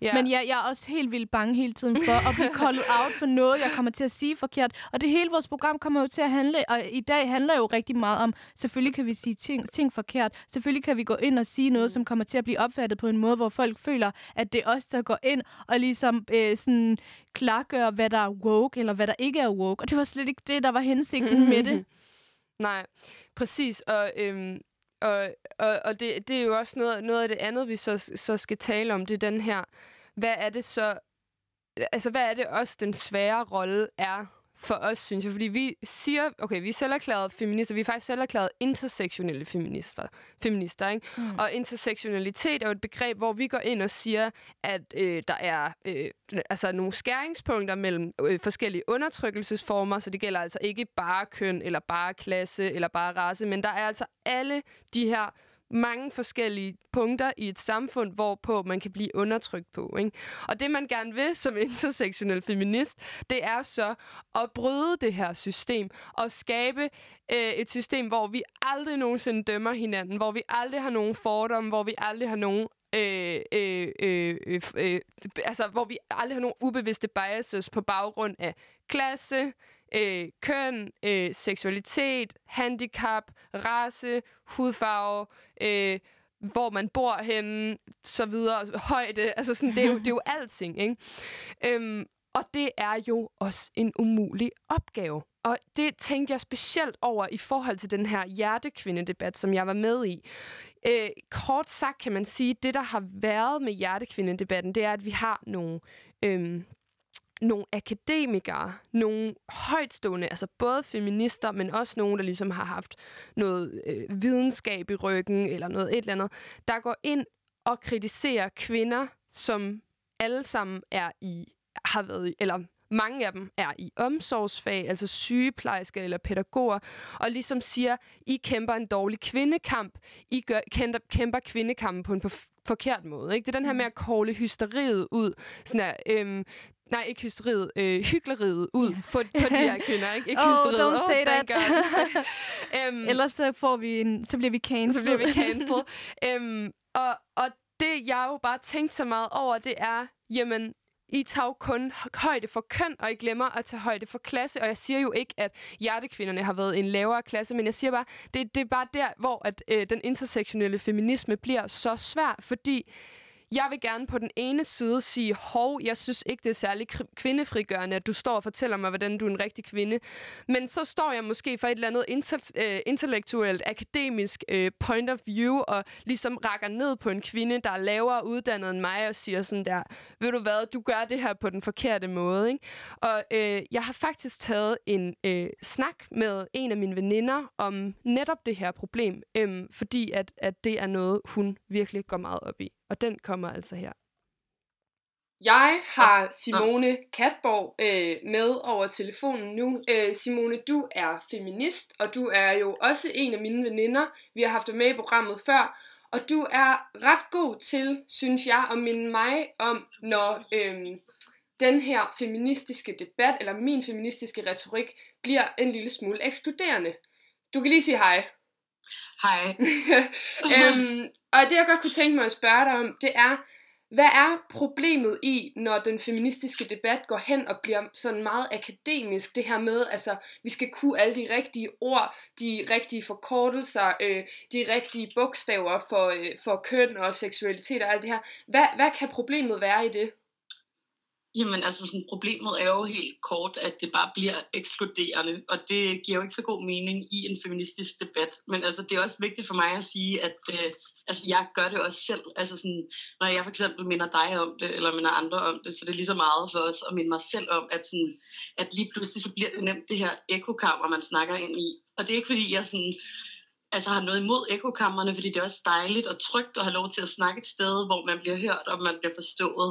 Ja. Men ja, jeg er også helt vildt bange hele tiden for at blive callet out for noget, jeg kommer til at sige forkert. Og det hele vores program kommer jo til at handle, og i dag handler jo rigtig meget om, selvfølgelig kan vi sige ting, ting forkert. Selvfølgelig kan vi gå ind og sige noget, som kommer til at blive opfattet på en måde, hvor folk føler, at det er os, der går ind og ligesom øh, sådan klargør, hvad der er woke, eller hvad der ikke er woke. Og det var slet ikke det, der var hensigten med det. Nej, præcis. Og, øhm, og, og, og det, det er jo også noget, noget af det andet, vi så, så skal tale om, det er den her, hvad er det så, altså hvad er det også den svære rolle er for os, synes jeg. Fordi vi siger, okay, vi er selverklærede feminister, vi er faktisk selverklærede intersektionelle feminister, feminister ikke? Mm. Og intersektionalitet er jo et begreb, hvor vi går ind og siger, at øh, der er øh, altså nogle skæringspunkter mellem øh, forskellige undertrykkelsesformer, så det gælder altså ikke bare køn, eller bare klasse, eller bare race, men der er altså alle de her mange forskellige punkter i et samfund, hvorpå man kan blive undertrykt på. Ikke? Og det, man gerne vil som intersektionel feminist, det er så at bryde det her system og skabe øh, et system, hvor vi aldrig nogensinde dømmer hinanden, hvor vi aldrig har nogen fordomme, hvor vi aldrig har nogen Øh, øh, øh, øh, øh, altså, hvor vi aldrig har nogen ubevidste biases på baggrund af klasse, øh, køn, øh, seksualitet, handicap, race, hudfarve, øh, hvor man bor henne, så videre, højde. Altså sådan, det, er jo, det er jo alting, ikke? Øhm, Og det er jo også en umulig opgave. Og det tænkte jeg specielt over i forhold til den her hjertekvindedebat, som jeg var med i. Øh, kort sagt kan man sige, at det, der har været med hjertekvindedebatten, det er, at vi har nogle... Øhm, nogle akademikere, nogle højtstående, altså både feminister, men også nogle, der ligesom har haft noget øh, videnskab i ryggen, eller noget et eller andet, der går ind og kritiserer kvinder, som alle sammen er i, har været i, eller mange af dem er i omsorgsfag, altså sygeplejersker eller pædagoger, og ligesom siger, I kæmper en dårlig kvindekamp, I gør, kæmper, kæmper kvindekampen på en forkert måde. Ikke? Det er den her med at kåle hysteriet ud, sådan her, øhm, nej, ikke hysteriet, øh, hyggeleriet ud yeah. på, på de her kvinder, ikke? Ikke Oh, hysteriet. don't say thank that. Øhm, Ellers så, får vi en, så bliver vi cancelled. så bliver vi cancelled. øhm, og, og det, jeg jo bare tænkt så meget over, det er, jamen, I tager kun højde for køn, og I glemmer at tage højde for klasse. Og jeg siger jo ikke, at hjertekvinderne har været en lavere klasse, men jeg siger bare, det, det er bare der, hvor at, øh, den intersektionelle feminisme bliver så svær, fordi jeg vil gerne på den ene side sige, hov, jeg synes ikke, det er særlig kvindefrigørende, at du står og fortæller mig, hvordan du er en rigtig kvinde. Men så står jeg måske for et eller andet inter- øh, intellektuelt, akademisk øh, point of view, og ligesom rækker ned på en kvinde, der er lavere uddannet end mig, og siger sådan der, ved du hvad, du gør det her på den forkerte måde. Ikke? Og øh, jeg har faktisk taget en øh, snak med en af mine veninder om netop det her problem, øh, fordi at, at det er noget, hun virkelig går meget op i. Og den kommer altså her. Jeg har Simone Katborg øh, med over telefonen nu. Øh, Simone, du er feminist, og du er jo også en af mine veninder. Vi har haft dig med i programmet før. Og du er ret god til, synes jeg, at minde mig om, når øh, den her feministiske debat, eller min feministiske retorik, bliver en lille smule ekskluderende. Du kan lige sige hej. Hej. øhm, og det, jeg godt kunne tænke mig at spørge dig om, det er, hvad er problemet i, når den feministiske debat går hen og bliver sådan meget akademisk? Det her med, altså, vi skal kunne alle de rigtige ord, de rigtige forkortelser, øh, de rigtige bogstaver for, øh, for køn og seksualitet og alt det her. Hvad, hvad kan problemet være i det? Jamen altså, sådan, problemet er jo helt kort, at det bare bliver ekskluderende, og det giver jo ikke så god mening i en feministisk debat. Men altså, det er også vigtigt for mig at sige, at øh, altså, jeg gør det også selv. Altså, sådan, når jeg for eksempel minder dig om det, eller minder andre om det, så det er lige så meget for os at minde mig selv om, at, sådan, at lige pludselig så bliver det nemt det her ekokammer, man snakker ind i. Og det er ikke fordi, jeg sådan, altså har noget imod ekokammerne, fordi det er også dejligt og trygt at have lov til at snakke et sted, hvor man bliver hørt og man bliver forstået.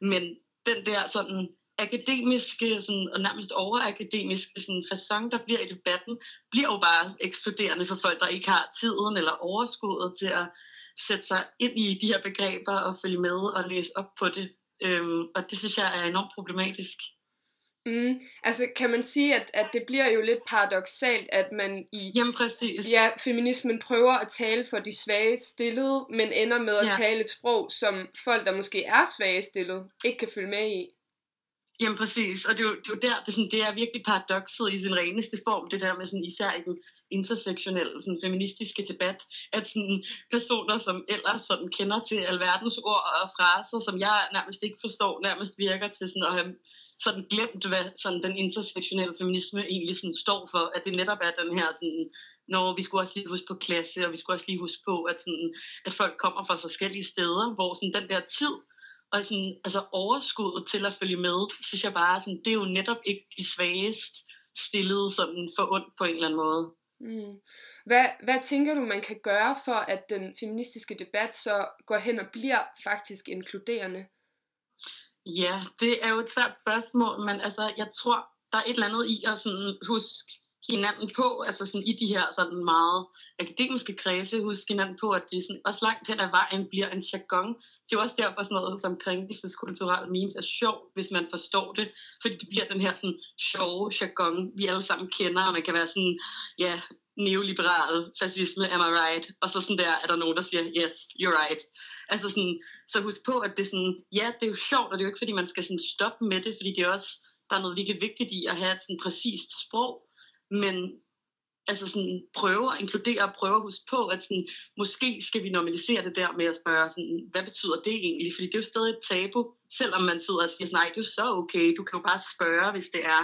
Men den der sådan akademiske sådan, og nærmest overakademiske sådan, fasong, der bliver i debatten, bliver jo bare ekskluderende for folk, der ikke har tiden eller overskuddet til at sætte sig ind i de her begreber og følge med og læse op på det. Øhm, og det synes jeg er enormt problematisk. Mm, altså kan man sige, at, at det bliver jo lidt paradoxalt, at man i Jamen præcis. ja, feminismen prøver at tale for de svage stillede, men ender med at Ja. tale et sprog, som folk, der måske er svage stillet, ikke kan følge med i. Jamen præcis, og det er jo, det er jo der, det er, sådan, det er virkelig paradokset i sin reneste form, det der med sådan, især i den intersektionelle, sådan, feministiske debat, at sådan, personer, som ellers sådan, kender til alverdens ord og fraser, som jeg nærmest ikke forstår, nærmest virker til sådan, at have sådan glemt, hvad sådan, den intersektionelle feminisme egentlig sådan, står for, at det netop er den her sådan, når vi skulle også lige huske på klasse, og vi skulle også lige huske på, at, sådan, at folk kommer fra forskellige steder, hvor sådan, den der tid, og sådan, altså overskuddet til at følge med, synes jeg bare, sådan, det er jo netop ikke de svagest stillet sådan for ondt på en eller anden måde. Mm. Hvad, hvad tænker du, man kan gøre for, at den feministiske debat så går hen og bliver faktisk inkluderende? Ja, det er jo et svært spørgsmål, men altså, jeg tror, der er et eller andet i at sådan, huske hinanden på, altså sådan i de her sådan meget akademiske kredse, huske hinanden på, at det sådan, også langt hen ad vejen bliver en jargon. Det er også derfor sådan noget som krænkelseskulturel memes er sjov, hvis man forstår det, fordi det bliver den her sådan sjove jargon, vi alle sammen kender, og man kan være sådan, ja, neoliberal fascisme, am I right? Og så sådan der er der nogen, der siger, yes, you're right. Altså sådan, så husk på, at det er sådan, ja, det er jo sjovt, og det er jo ikke, fordi man skal sådan stoppe med det, fordi det er også, der er noget virkelig vigtigt i at have et sådan præcist sprog, men altså sådan, prøve at inkludere og prøve at huske på, at sådan, måske skal vi normalisere det der med at spørge, sådan, hvad betyder det egentlig? Fordi det er jo stadig et tabu selvom man sidder og siger, nej, det er jo så okay, du kan jo bare spørge, hvis det er.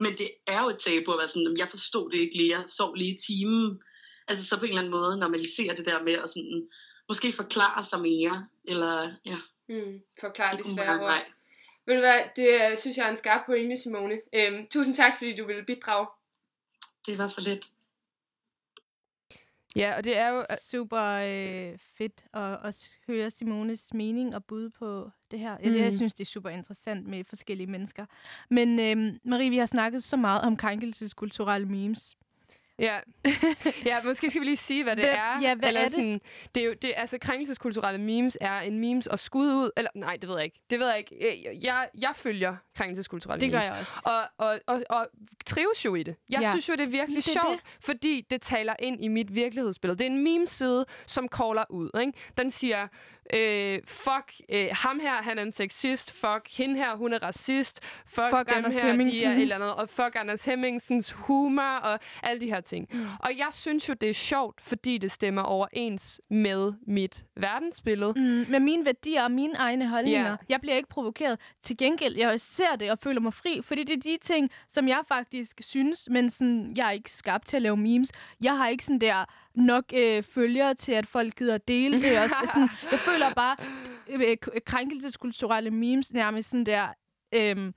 Men det er jo et tabu at være sådan, "Jamen, jeg forstod det ikke lige, jeg sov lige i timen. Altså så på en eller anden måde normalisere det der med at sådan, måske forklare sig mere, eller ja. Mm, forklare det svære ord. Ved du hvad, det øh, synes jeg er en skarp pointe, Simone. Øhm, tusind tak, fordi du ville bidrage. Det var så lidt. Ja, og det er jo... Super øh, fedt at også høre Simones mening og bud på det her. Jeg, mm. jeg Mm. synes, det er super interessant med forskellige mennesker. Men øh, Marie, vi har snakket så meget om krænkelseskulturelle memes. Ja. ja, måske skal vi lige sige, hvad det Hvem- er. ja, hvad eller er det? Sådan, det er jo, det, altså, krænkelseskulturelle memes er en memes og skud ud. Eller, nej, det ved jeg ikke. Det ved jeg ikke. Jeg, jeg, jeg følger krænkelseskulturelle Det gør memes. jeg også. Og, og, og, og trives jo i det. Jeg Ja. synes jo, det er virkelig Det sjovt, fordi det taler ind i mit virkelighedsbillede. Det er en meme-side, som caller ud. Ikke? Den siger, øh, fuck øh, ham her, han er en sexist. Fuck hende her, hun er racist. Fuck, Fuck dem Anders her, de er Hemmingsen. et eller andet. Og fuck Anders Hemmingsens humor og alle de her ting. Mm. Og jeg synes jo, det er sjovt, fordi det stemmer overens med mit verdensbillede. Mm, med mine værdier og mine egne holdninger. Ja. Jeg bliver ikke provokeret. Til gengæld, jeg ser det og føler mig fri, fordi det er de ting, som jeg faktisk synes, men sådan, jeg er ikke skabt til at lave memes. Jeg har ikke sådan der nok øh, følgere til, at folk gider at dele det. Og så sådan, jeg føler bare øh, k- krænkelseskulturelle memes nærmest sådan der... Øh,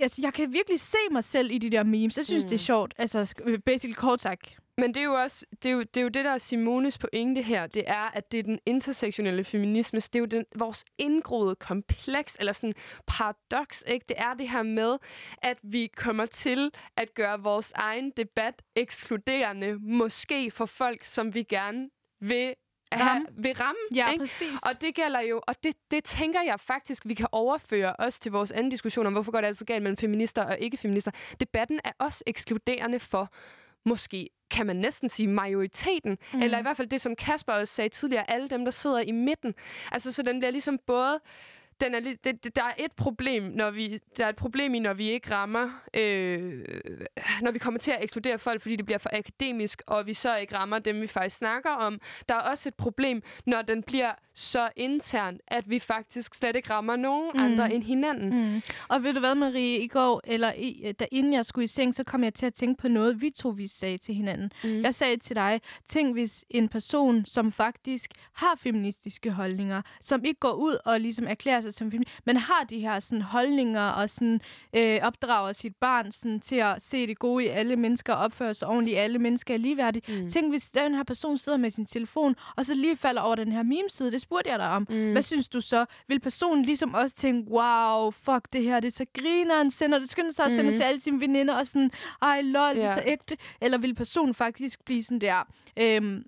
altså, jeg kan virkelig se mig selv i de der memes. Jeg synes, mm. det er sjovt. Altså, øh, basically kort sagt. Men det er jo også det, er jo, det, er jo det der er Simones pointe her. Det er, at det er den intersektionelle feminisme. Det er jo den, vores indgroede kompleks, eller sådan paradoks. Ikke? Det er det her med, at vi kommer til at gøre vores egen debat ekskluderende. Måske for folk, som vi gerne vil have, Ramme. vil ramme. Ja, ikke? præcis. Og det gælder jo, og det, det tænker jeg faktisk, vi kan overføre også til vores anden diskussion om, hvorfor går det altid galt mellem feminister og ikke-feminister. Debatten er også ekskluderende for måske kan man næsten sige majoriteten, mm. eller i hvert fald det, som Kasper også sagde tidligere, alle dem, der sidder i midten. Altså, så den bliver ligesom både den er, lig- det, der er et problem, når vi der er et problem i, når vi ikke rammer, øh, når vi kommer til at ekskludere folk, fordi det bliver for akademisk, og vi så ikke rammer dem, vi faktisk snakker om. Der er også et problem, når den bliver så intern, at vi faktisk slet ikke rammer nogen Mm. mm. andre end hinanden. Mm. Og ved du hvad, Marie, i går, eller i, øh, da inden jeg skulle i seng, så kom jeg til at tænke på noget, vi to vi sagde til hinanden. Mm. Jeg sagde til dig, tænk hvis en person, som faktisk har feministiske holdninger, som ikke går ud og ligesom erklærer sig som feminist, men har de her sådan, holdninger og sådan, øh, opdrager sit barn sådan, til at se det gode i alle mennesker opføre sig ordentligt, alle mennesker er ligeværdige. Mm. Tænk hvis den her person sidder med sin telefon, og så lige falder over den her meme-side, det spurgte jeg dig om. Mm. Hvad synes du så? Vil personen ligesom også tænke, wow, fuck det her, det er så grineren, sender det, skynder sig at sende Mhm. det til alle sine veninder, og sådan, ej lol, det er så ægte. Eller vil personen faktisk blive sådan der, øhm,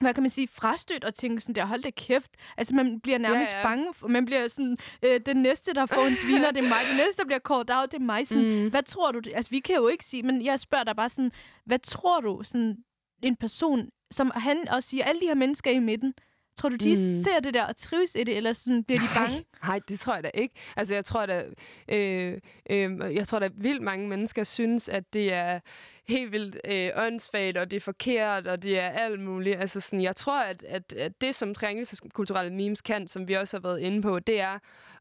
hvad kan man sige, frastødt og tænke sådan der, hold da kæft. Altså, man bliver nærmest Ja, ja, bange. Man bliver sådan, øh, den næste, der får en sviner, det er mig. Den næste, der bliver called out, det er mig. Sådan, Mm. Hvad tror du? Altså, vi kan jo ikke sige, men jeg spørger dig bare sådan, hvad tror du, sådan en person, som han også siger, alle de her mennesker i midten, tror du, de Mm. ser det der og trives i det, eller sådan, bliver de bange? Nej, nej, det tror jeg da ikke. Altså, jeg tror da, øh, øh, jeg tror da vildt mange mennesker synes, at det er helt vildt øh, åndssvagt, og det er forkert, og det er alt muligt. Altså, sådan, jeg tror, at, at, at det, som triangelskulturelle memes kan, som vi også har været inde på, det er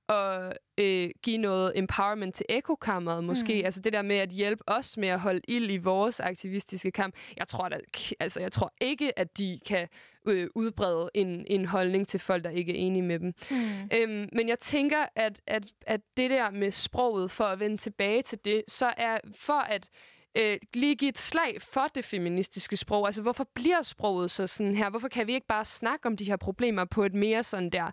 at øh, give noget empowerment til ekokammeret måske. Mm. Altså det der med at hjælpe os med at holde ild i vores aktivistiske kamp. Jeg tror, da, altså, jeg tror ikke, at de kan øh, udbrede en, en holdning til folk, der ikke er enige med dem. Mm. Øhm, men jeg tænker, at, at, at det der med sproget, for at vende tilbage til det, så er for at øh, lige give et slag for det feministiske sprog. Altså, hvorfor bliver sproget så sådan her? Hvorfor kan vi ikke bare snakke om de her problemer på et mere sådan der,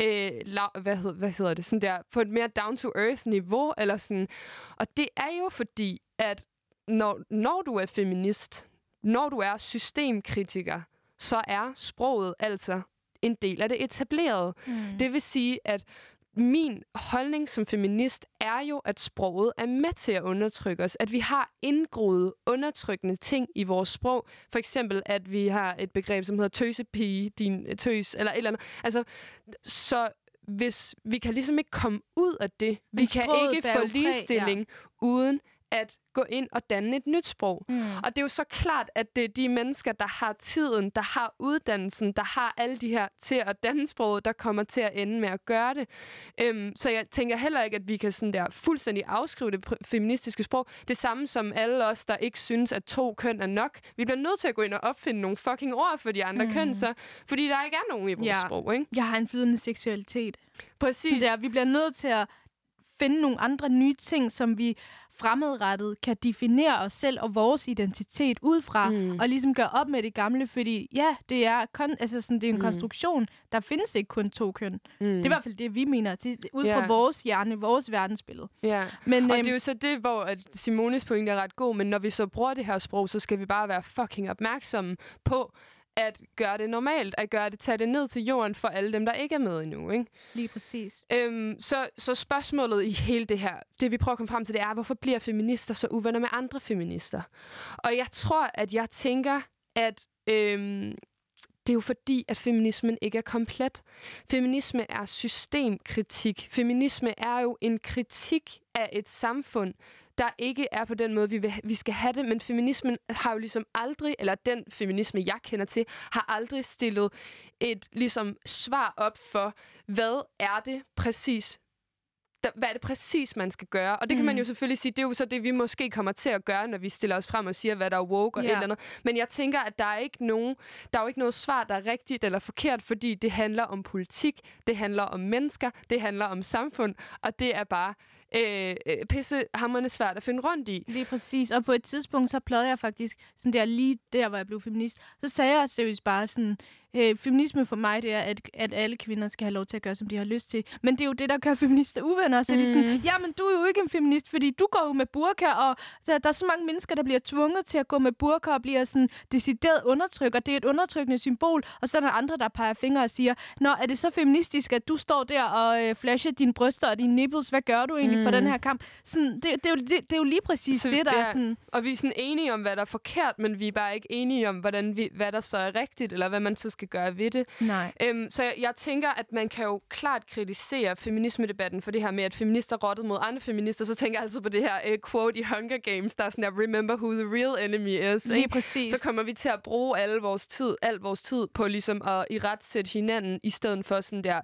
øh, la- hvad, hed, hvad hedder det, sådan der, på et mere down-to-earth niveau, eller sådan. Og det er jo fordi, at når, når du er feminist, når du er systemkritiker, så er sproget altså en del af det etablerede. Mm. Det vil sige, at min holdning som feminist er jo, at sproget er med til at undertrykke os. At vi har indgroet undertrykkende ting i vores sprog. For eksempel, at vi har et begreb, som hedder tøsepige, din tøs, eller et eller andet. Altså, så hvis vi kan ligesom ikke komme ud af det. Vi kan ikke få præg, ja. ligestilling uden at gå ind og danne et nyt sprog. Mm. Og det er jo så klart, at det er de mennesker, der har tiden, der har uddannelsen, der har alle de her til at danne sproget, der kommer til at ende med at gøre det. Øhm, så jeg tænker heller ikke, at vi kan sådan der fuldstændig afskrive det feministiske sprog. Det samme som alle os, der ikke synes, at to køn er nok. Vi bliver nødt til at gå ind og opfinde nogle fucking ord for de andre mm. køn, så, fordi der ikke er nogen i vores Ja. sprog. Ikke? Jeg har en flydende seksualitet. Præcis. Der, vi bliver nødt til at finde nogle andre nye ting, som vi fremadrettet kan definere os selv og vores identitet ud fra, Mm. og ligesom gøre op med det gamle, fordi ja, det er, kon- altså sådan, det er en Mm. konstruktion. Der findes ikke kun to køn. Mm. Det er i hvert fald det, vi mener, det, ud fra Ja. vores hjerne, vores verdensbillede. Ja. Men, Og øhm, det er jo så det, hvor at Simones pointe er ret god, men når vi så bruger det her sprog, så skal vi bare være fucking opmærksomme på at gøre det normalt, at gøre det, tage det ned til jorden for alle dem, der ikke er med endnu. Ikke? Lige præcis. Øhm, så, så spørgsmålet i hele det her, det vi prøver at komme frem til, det er, hvorfor bliver feminister så uvenner med andre feminister? Og jeg tror, at jeg tænker, at øhm, det er jo fordi, at feminismen ikke er komplet. Feminisme er systemkritik. Feminisme er jo en kritik af et samfund, der ikke er på den måde, vi, vil, vi skal have det. Men feminismen har jo ligesom aldrig, eller den feminisme, jeg kender til, har aldrig stillet et ligesom svar op for, hvad er det præcis, der, hvad er det præcis, man skal gøre? Og det kan man Mm. jo selvfølgelig sige, det er jo så det, vi måske kommer til at gøre, når vi stiller os frem og siger, hvad der er woke og Ja. et eller andet. Men jeg tænker, at der er ikke nogen, der er jo ikke noget svar, der er rigtigt eller forkert, fordi det handler om politik, det handler om mennesker, det handler om samfund, og det er bare Øh, øh, pisse hammerne svært at finde rundt i. Lige præcis. Og på et tidspunkt, så plejede jeg faktisk, sådan der lige der, hvor jeg blev feminist, så sagde jeg seriøst bare sådan, øh, feminisme for mig, det er, at, at alle kvinder skal have lov til at gøre, som de har lyst til. Men det er jo det, der gør feminister uvenner. Så mm. de er sådan, Mhm. ja, men du er jo ikke en feminist, fordi du går jo med burka, og der, der er så mange mennesker, der bliver tvunget til at gå med burka og bliver sådan decideret undertryk, og det er et undertrykkende symbol. Og så er der andre, der peger fingre og siger, Nå, er det så feministisk, at du står der og øh, flasher dine bryster og dine nipples? Hvad gør du egentlig mm. for Mm. den her kamp? Sådan, det, det, er jo, det, det er jo lige præcis Så- det, der ja. er sådan... Og vi er sådan enige om, hvad der er forkert, men vi er bare ikke enige om, hvordan vi, hvad der så er rigtigt, eller hvad man så skal gøre ved det. Nej. Øhm, så jeg, jeg tænker, at man kan jo klart kritisere feminismedebatten for det her med, at feminister rottede mod andre feminister. Så tænker jeg altid på det her øh, quote i Hunger Games, der er sådan der, remember who the real enemy is. Lige ikke? præcis. Så kommer vi til at bruge alle vores tid, al vores tid på ligesom at i ret sætte hinanden, i stedet for sådan der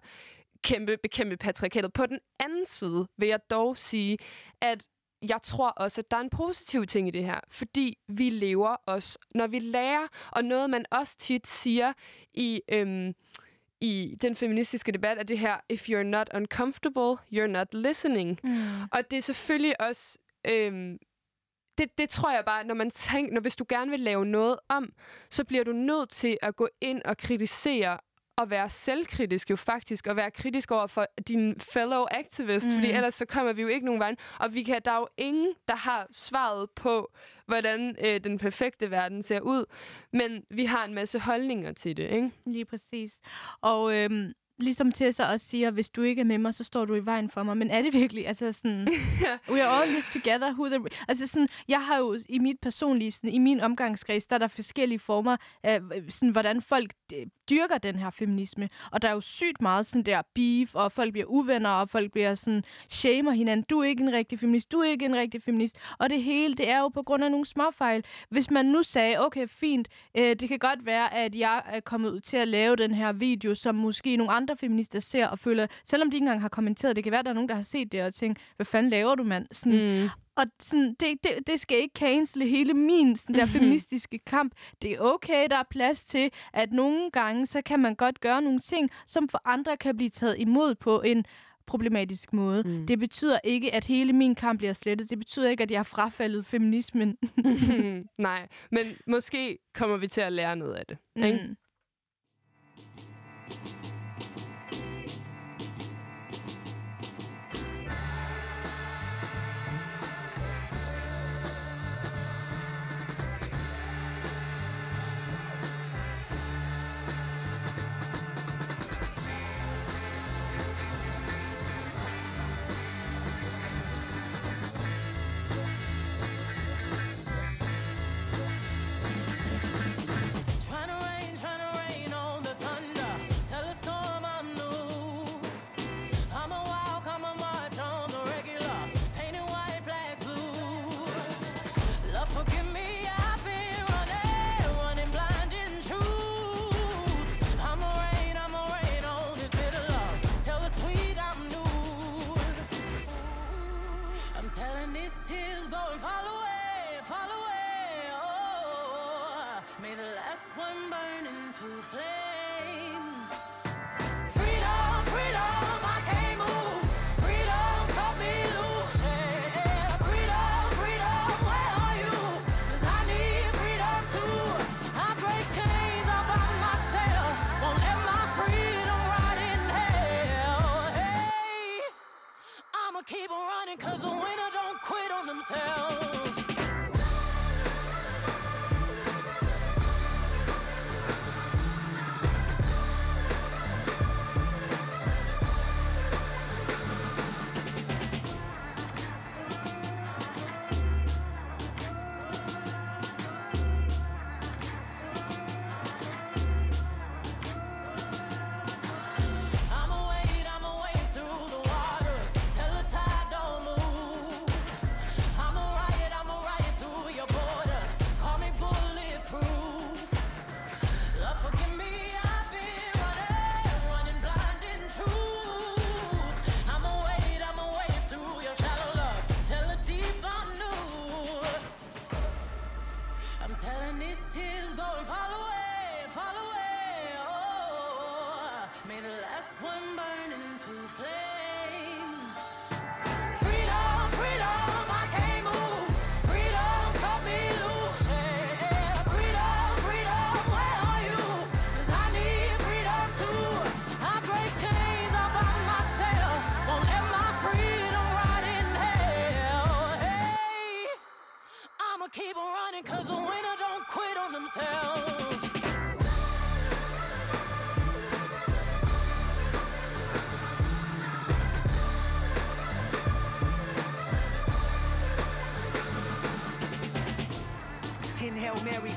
kæmpe, bekæmpe patriarkatet. På den anden side vil jeg dog sige, at jeg tror også, at der er en positiv ting i det her, fordi vi lever også, når vi lærer, og noget man også tit siger i, øhm, i den feministiske debat, er det her, if you're not uncomfortable, you're not listening. Mm. Og det er selvfølgelig også... Øhm, det, det tror jeg bare, når man tænker, når hvis du gerne vil lave noget om, så bliver du nødt til at gå ind og kritisere og være selvkritisk jo faktisk, og være kritisk over for din fellow activist, mm. fordi ellers så kommer vi jo ikke nogen vej. Og vi kan, der er jo ingen, der har svaret på, hvordan øh, den perfekte verden ser ud, men vi har en masse holdninger til det, ikke? Lige præcis. Og øhm, ligesom Tessa også siger, hvis du ikke er med mig, så står du i vejen for mig. Men er det virkelig? Altså sådan, we are all in this together. Who the... Altså sådan, jeg har jo i mit personlige, sådan, i min omgangskreds, der er der forskellige former af, sådan, hvordan folk øh, dyrker den her feminisme. Og der er jo sygt meget sådan der beef, og folk bliver uvenner, og folk bliver sådan, shamer hinanden. Du er ikke en rigtig feminist, du er ikke en rigtig feminist. Og det hele, det er jo på grund af nogle småfejl. Hvis man nu sagde, okay, fint, øh, det kan godt være, at jeg er kommet ud til at lave den her video, som måske nogle andre feminister ser og føler, selvom de ikke engang har kommenteret, det kan være, at der er nogen, der har set det og tænkt, hvad fanden laver du, mand? Sådan, Mm og sådan, det, det, det skal ikke cancele hele min sådan der Mhm. feministiske kamp. Det er okay, der er plads til, at nogle gange, så kan man godt gøre nogle ting, som for andre kan blive taget imod på en problematisk måde. Mm. Det betyder ikke, at hele min kamp bliver slettet. Det betyder ikke, at jeg har frafaldet feminismen. Nej, men måske kommer vi til at lære noget af det. Ikke? Mm. Tears go and fall away, fall away. Oh, may the last one burn into flames. Freedom, freedom, I can't move. Freedom, cut me loose. Yeah. Freedom, freedom, where are you? 'Cause I need freedom too. I break chains all by myself. Won't let my freedom rot in hell. Hey, I'ma keep on running 'cause hell.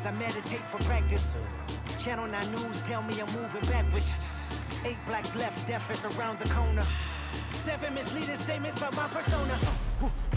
I meditate for practice. Channel 9 News tell me I'm moving backwards. Eight blacks left, death is around the corner. Seven misleading statements by my persona.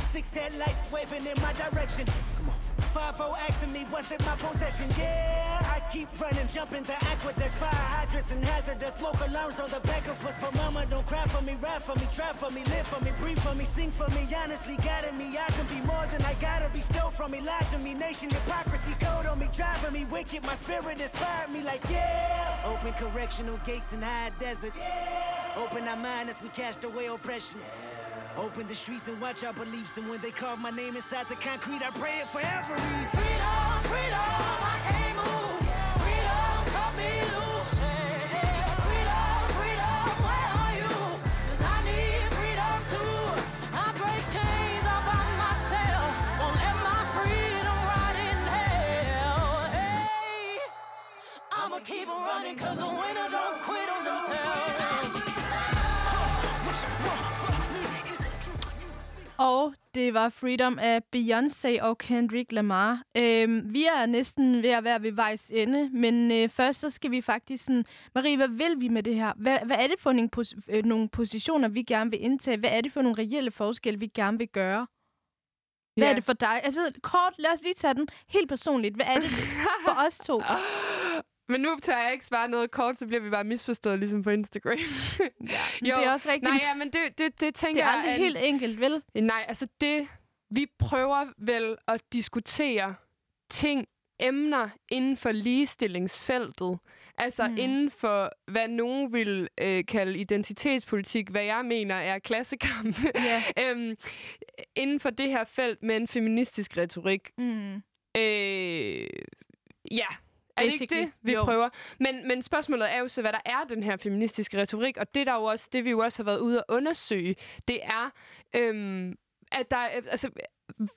Six headlights waving in my direction. Come on. Five O asking me what's in my possession. Yeah, keep running, jumping the aqueducts, fire hydrants and hazardous smoke alarms on the back of us. But mama, don't cry for me, ride for me, try for me, live for me, breathe for me, sing for me. Honestly, guiding me, I can be more than I gotta be. Stole from me, lied to me, nation hypocrisy, code on me, driving me wicked. My spirit inspired me, like yeah. Open correctional gates in high desert. Yeah. Open our mind as we cast away oppression. Open the streets and watch our beliefs. And when they carve my name inside the concrete, I pray it forever. Freedom, freedom, I can't move. Og det var Freedom af Beyoncé og Kendrick Lamar. Øhm, vi er næsten ved at være ved vejs ende, men øh, først så skal vi faktisk sådan... Marie, hvad vil vi med det her? Hvad, hvad er det for nogle, pos- øh, nogle positioner, vi gerne vil indtage? Hvad er det for nogle reelle forskelle, vi gerne vil gøre? Hvad Ja. er det for dig? Altså kort, lad os lige tage den helt personligt. Hvad er det for os to? Men nu tør jeg ikke svare noget kort, så bliver vi bare misforstået, ligesom på Instagram. ja, men det er også rigtigt. Nej, ja, men det, det, det tænker Det er jeg... aldrig er- helt enkelt, vel? Nej, altså det... Vi prøver vel at diskutere ting, emner inden for ligestillingsfeltet. Altså Mm. inden for, hvad nogen vil øh, kalde identitetspolitik, hvad jeg mener er klassekamp. Ja. øhm, inden for det her felt med en feministisk retorik. Mm. Øh, ja, er det ikke det, vi jo. prøver? Men, men spørgsmålet er jo så, hvad der er den her feministiske retorik, og det, der jo også, det vi jo også har været ude at undersøge, det er, øhm, at der, er- altså,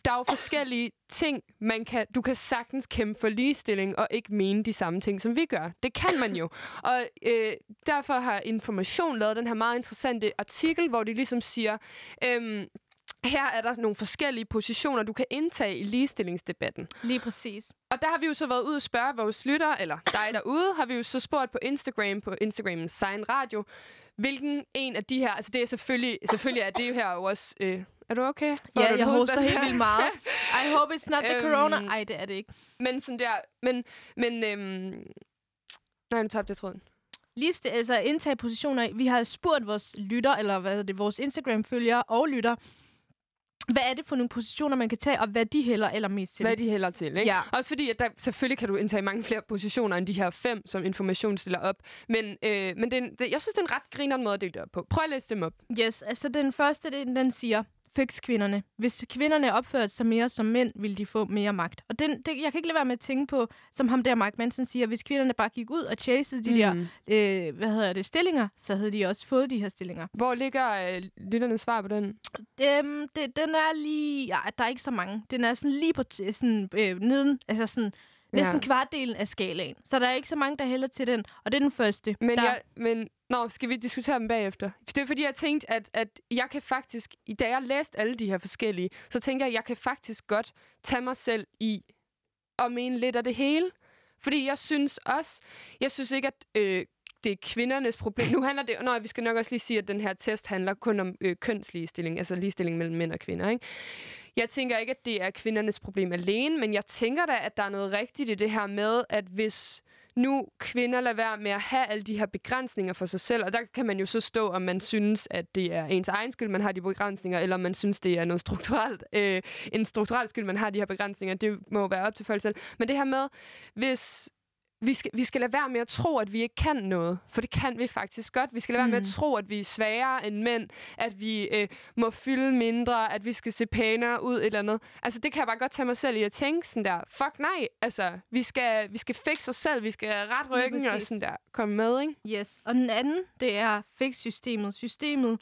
der er jo forskellige ting, man kan, du kan sagtens kæmpe for ligestilling og ikke mene de samme ting, som vi gør. Det kan man jo. Og øh, derfor har Information lavet den her meget interessante artikel, hvor de ligesom siger, øhm, her er der nogle forskellige positioner, du kan indtage i ligestillingsdebatten. Lige præcis. Og der har vi jo så været ude og spørge vores lyttere, eller dig derude, har vi jo så spurgt på Instagram, på Instagramens Sign Radio, hvilken en af de her, altså det er selvfølgelig, selvfølgelig er det jo her jo også, øh, er du okay? Ja, du jeg hoste? hoster helt vildt meget. I hope it's not the Øhm, corona. Ej, det er det ikke. Men sådan der, men, men, øhm, nej, nu tabte jeg tråden. Liste, altså indtage positioner. Vi har spurgt vores lytter, eller hvad hedder det, vores Instagram-følgere og lytter, hvad er det for nogle positioner, man kan tage, og hvad de hælder allermest til. Hvad de hælder til, ikke? Ja. Også fordi, at der, selvfølgelig kan du indtage mange flere positioner end de her fem, som information stiller op. Men, øh, men det, er en- det, jeg synes, det er en ret grineren måde at dele det op på. Prøv at læse dem op. Yes, altså den første, den, den siger, fix kvinderne. Hvis kvinderne opførte sig mere som mænd, ville de få mere magt. Og den, det, jeg kan ikke lade være med at tænke på, som ham der Mark Manson siger, hvis kvinderne bare gik ud og chasede de Mm. der, øh, hvad hedder det, stillinger, så havde de også fået de her stillinger. Hvor ligger øh, lytternes svar på den? Øhm, det, den er lige... Ja, der er ikke så mange. Den er sådan lige på sådan, øh, neden, altså sådan næsten Ja. kvartdelen af skalaen. Så der er ikke så mange, der hælder til den. Og det er den første. Men, der, jeg, men nå, skal vi diskutere dem bagefter? Det er fordi, jeg tænkte, at, at jeg kan faktisk, i- da jeg læste alle de her forskellige, så tænker jeg, at jeg kan faktisk godt tage mig selv i at mene lidt af det hele. Fordi jeg synes også, jeg synes ikke, at øh, det er kvindernes problem. Nu handler det, nå, vi skal nok også lige sige, at den her test handler kun om øh, kønsligestilling, altså ligestilling mellem mænd og kvinder, ikke? Jeg tænker ikke, at det er kvindernes problem alene, men jeg tænker da, at der er noget rigtigt i det her med, at hvis nu kvinder lader være med at have alle de her begrænsninger for sig selv, og der kan man jo så stå, om man synes, at det er ens egen skyld, man har de begrænsninger, eller om man synes, det er noget strukturelt, øh, en strukturel skyld, man har de her begrænsninger. Det må jo være op til folk selv. Men det her med, hvis vi skal, vi skal lade være med at tro, at vi ikke kan noget. For det kan vi faktisk godt. Vi skal lade være med at Mm. tro, at vi er sværere end mænd. At vi øh, må fylde mindre. At vi skal se pænere ud. Et eller andet. Altså, det kan jeg bare godt tage mig selv i at tænke sådan der. Fuck nej. Altså, vi skal, vi skal fikse os selv. Vi skal ret ryggen og sådan der. Komme med, ikke? Yes. Og den anden, det er fix-systemet. Systemet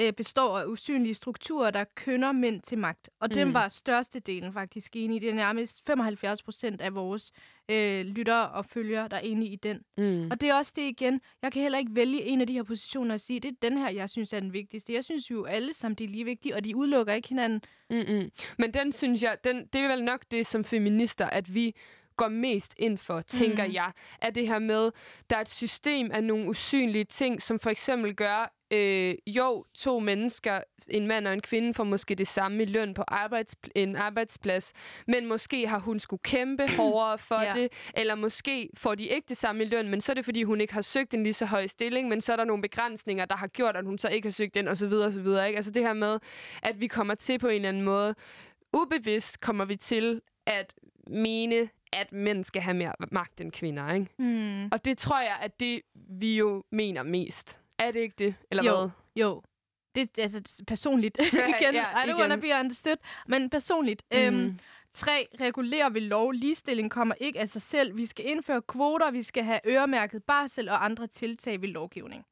øh, består af usynlige strukturer, der kønner mænd til magt. Og mm. den var størstedelen faktisk enig i. Det er nærmest 75 procent af vores øh, lyttere og følgere, der er enige i den. Mm. Og det er også det igen. Jeg kan heller ikke vælge en af de her positioner og sige, det er den her, jeg synes er den vigtigste. Jeg synes jo alle sammen, de er lige vigtige, og de udelukker ikke hinanden. Mm-mm. Men den synes jeg, den, det er vel nok det som feminister, at vi går mest ind for, tænker mm. jeg, er det her med, der er et system af nogle usynlige ting, som for eksempel gør, øh, jo, to mennesker, en mand og en kvinde, får måske det samme i løn på arbejds, en arbejdsplads, men måske har hun skulle kæmpe hårdere for Ja. det, eller måske får de ikke det samme i løn, men så er det, fordi hun ikke har søgt en lige så høj stilling, men så er der nogle begrænsninger, der har gjort, at hun så ikke har søgt den, osv. osv. Ikke? Altså det her med, at vi kommer til på en eller anden måde, ubevidst kommer vi til at mene, at mænd skal have mere magt end kvinder. Ikke? Hmm. Og det tror jeg, at det vi jo mener mest. Er det ikke det? Eller Jo. hvad? Jo. Det er altså personligt. Igen, ja, I don't wanna be understood. Men personligt. Mm. Øhm, tre, regulere ved lov. Ligestilling kommer ikke af sig selv. Vi skal indføre kvoter, vi skal have øremærket barsel og andre tiltag ved lovgivning.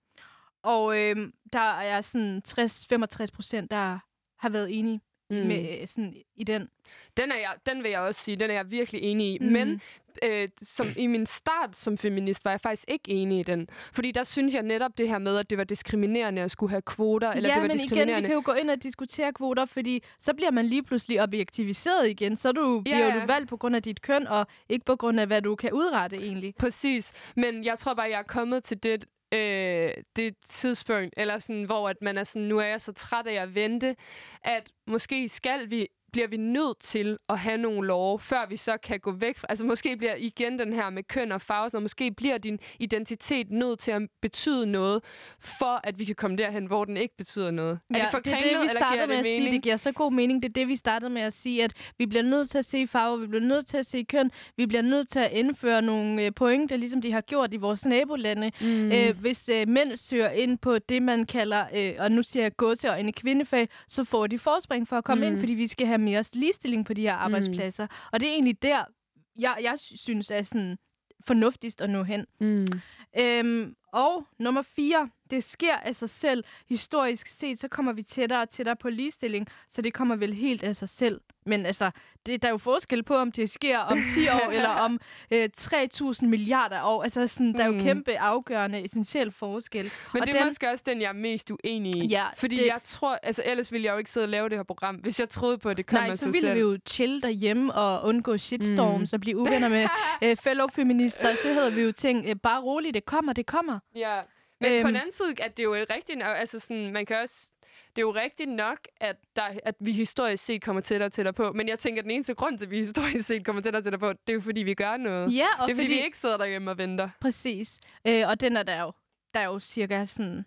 Og øhm, der er sådan 60-65 procent, der har været enige mm. Med, øh, sådan, i den. Den, er jeg, den vil jeg også sige, den er jeg virkelig enig i. Mm. Men øh, som i min start som feminist, var jeg faktisk ikke enig i den. Fordi der synes jeg netop det her med, at det var diskriminerende at skulle have kvoter, eller ja, det var men igen, vi diskriminerende. kan jo gå ind og diskutere kvoter, fordi så bliver man lige pludselig objektiviseret igen. Så du, Ja, bliver ja. du valgt på grund af dit køn, og ikke på grund af, hvad du kan udrette egentlig. Præcis. Men jeg tror bare, jeg er kommet til det, øh, det tidspunkt, eller sådan, hvor at man er sådan, nu er jeg så træt af at vente, at måske skal vi bliver vi nødt til at have nogle love, før vi så kan gå væk fra... Altså måske bliver igen den her med køn og farve, og måske bliver din identitet nødt til at betyde noget, for at vi kan komme derhen, hvor den ikke betyder noget. er det for det er det, vi startede med det at sige. mening? Det giver så god mening. Det er det, vi startede med at sige, at vi bliver nødt til at se farver, vi bliver nødt til at se køn, vi bliver nødt til at indføre nogle øh, pointer, ligesom de har gjort i vores nabolande. Mm. Øh, hvis øh, mænd søger ind på det, man kalder, øh, og nu siger jeg gåse og en kvindefag, så får de forspring for at komme mm. ind, fordi vi skal have mere ligestilling på de her arbejdspladser. Og det er egentlig der, jeg, jeg synes er sådan fornuftigst at nå hen. Mm. Øhm, og nummer fire, det sker af sig selv. Historisk set, så kommer vi tættere og tættere på ligestilling, så det kommer vel helt af sig selv. Men altså, det, der er jo forskel på, om det sker om 10 år eller om øh, 3.000 milliarder år. Altså, sådan, der er jo Mm. kæmpe afgørende, essentiel forskel. Men og det er måske også den, jeg er mest uenig i. Ja, Fordi det- jeg tror... Altså, ellers ville jeg jo ikke sidde og lave det her program, hvis jeg troede på, at det kom Nej, af så sig ville selv. vi jo chill derhjemme og undgå shitstorms Mm. og blive uvenner med øh, fellow feminister. Så havde vi jo tænkt, øh, bare roligt, det kommer, det kommer. Ja. Men øhm. på den anden side, at det er jo rigtigt nok, altså sådan, man kan også, det er jo rigtigt nok, at, der, at vi historisk set kommer tættere og tættere på. Men jeg tænker, at den eneste grund til, at vi historisk set kommer tættere og tættere på, det er jo fordi, vi gør noget. Ja, og det er fordi, fordi- vi ikke sidder derhjemme og venter. Præcis. Øh, og den er der jo, der er jo cirka sådan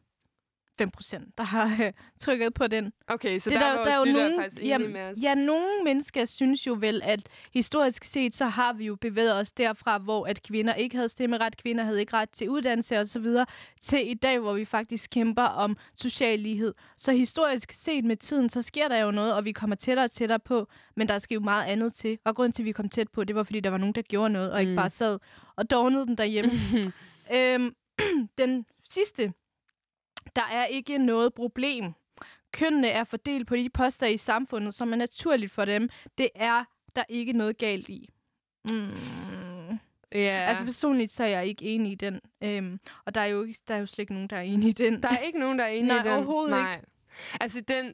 5%, der har øh, trykket på den. Okay, så Det der, er var der er jo nogen, faktisk enige jamen, med os. Ja, nogle mennesker synes jo vel, at historisk set, så har vi jo bevæget os derfra, hvor at kvinder ikke havde stemmeret, kvinder havde ikke ret til uddannelse osv., til i dag, hvor vi faktisk kæmper om social lighed. Så historisk set med tiden, så sker der jo noget, og vi kommer tættere og tættere på, men der skal jo meget andet til. Og grunden til, at vi kom tæt på, det var, fordi der var nogen, der gjorde noget, og ikke Mm. bare sad og dognede den derhjemme. øhm, den sidste. Der er ikke noget problem. Kønnene er fordelt på de poster i samfundet, som er naturligt for dem. Det er der ikke noget galt i. Mm. Ja. Altså personligt, så er jeg ikke enig i den. Øhm, og der er, jo ikke, der er jo slet ikke nogen, der er enig i den. Der er ikke nogen, der er enige Nej, i den. overhovedet nej. ikke. Altså, den...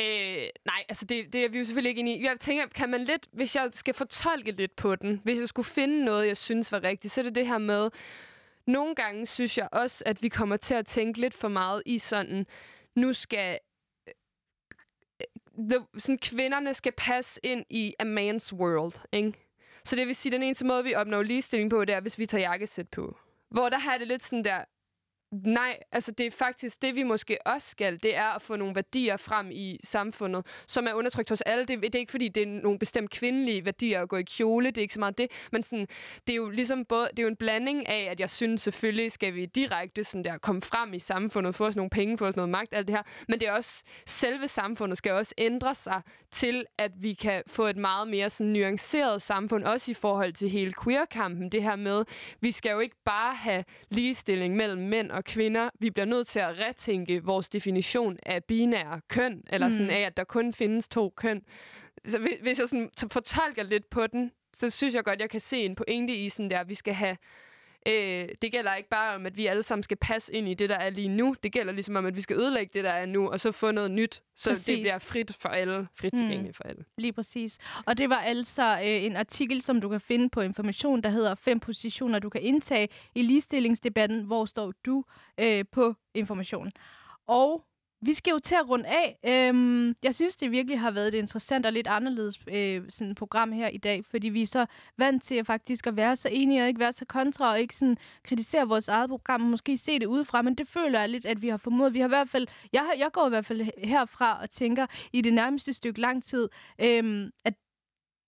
Øh, nej, altså det, det er vi jo selvfølgelig ikke enige i. Jeg tænker, kan man lidt, hvis jeg skal fortolke lidt på den, hvis jeg skulle finde noget, jeg synes var rigtigt, så er det det her med, nogle gange synes jeg også, at vi kommer til at tænke lidt for meget i sådan, nu skal øh, the, sådan, kvinderne skal passe ind i a man's world, ikke? Så det vil sige, at den eneste måde, vi opnår ligestilling på, det er, hvis vi tager jakkesæt på. Hvor der har det lidt sådan der, nej, altså det er faktisk det, vi måske også skal, det er at få nogle værdier frem i samfundet, som er undertrykt hos alle. Det, det er ikke, fordi det er nogle bestemt kvindelige værdier at gå i kjole, det er ikke så meget det, men sådan, det er jo ligesom både, det er jo en blanding af, at jeg synes selvfølgelig skal vi direkte sådan der komme frem i samfundet, få os nogle penge, få os noget magt, alt det her, men det er også, selve samfundet skal også ændre sig til, at vi kan få et meget mere sådan nuanceret samfund, også i forhold til hele queer-kampen, det her med, vi skal jo ikke bare have ligestilling mellem mænd og kvinder, vi bliver nødt til at retænke vores definition af binære køn, eller sådan Mm. af, at der kun findes to køn. Så hvis- jeg sådan fortolker lidt på den, så synes jeg godt, jeg kan se en pointe i sådan der, at vi skal have Øh, det gælder ikke bare om, at vi alle sammen skal passe ind i det, der er lige nu. Det gælder ligesom om, at vi skal ødelægge det, der er nu, og så få noget nyt, så Præcis. det bliver frit for alle, frit Mm. tilgængeligt for alle. Lige præcis. Og det var altså øh, en artikel, som du kan finde på Information, der hedder fem positioner, du kan indtage i ligestillingsdebatten. Hvor står du øh, på Information? Og vi skal jo til at runde af. Øhm, jeg synes, det virkelig har været et interessant og lidt anderledes øh, sådan program her i dag, fordi vi er så vant til at faktisk at være så enige og ikke være så kontra og ikke sådan kritisere vores eget program og måske se det udefra, men det føler jeg lidt, at vi har formået. Vi har i hvert fald, jeg, jeg går i hvert fald herfra og tænker i det nærmeste stykke lang tid, øhm, at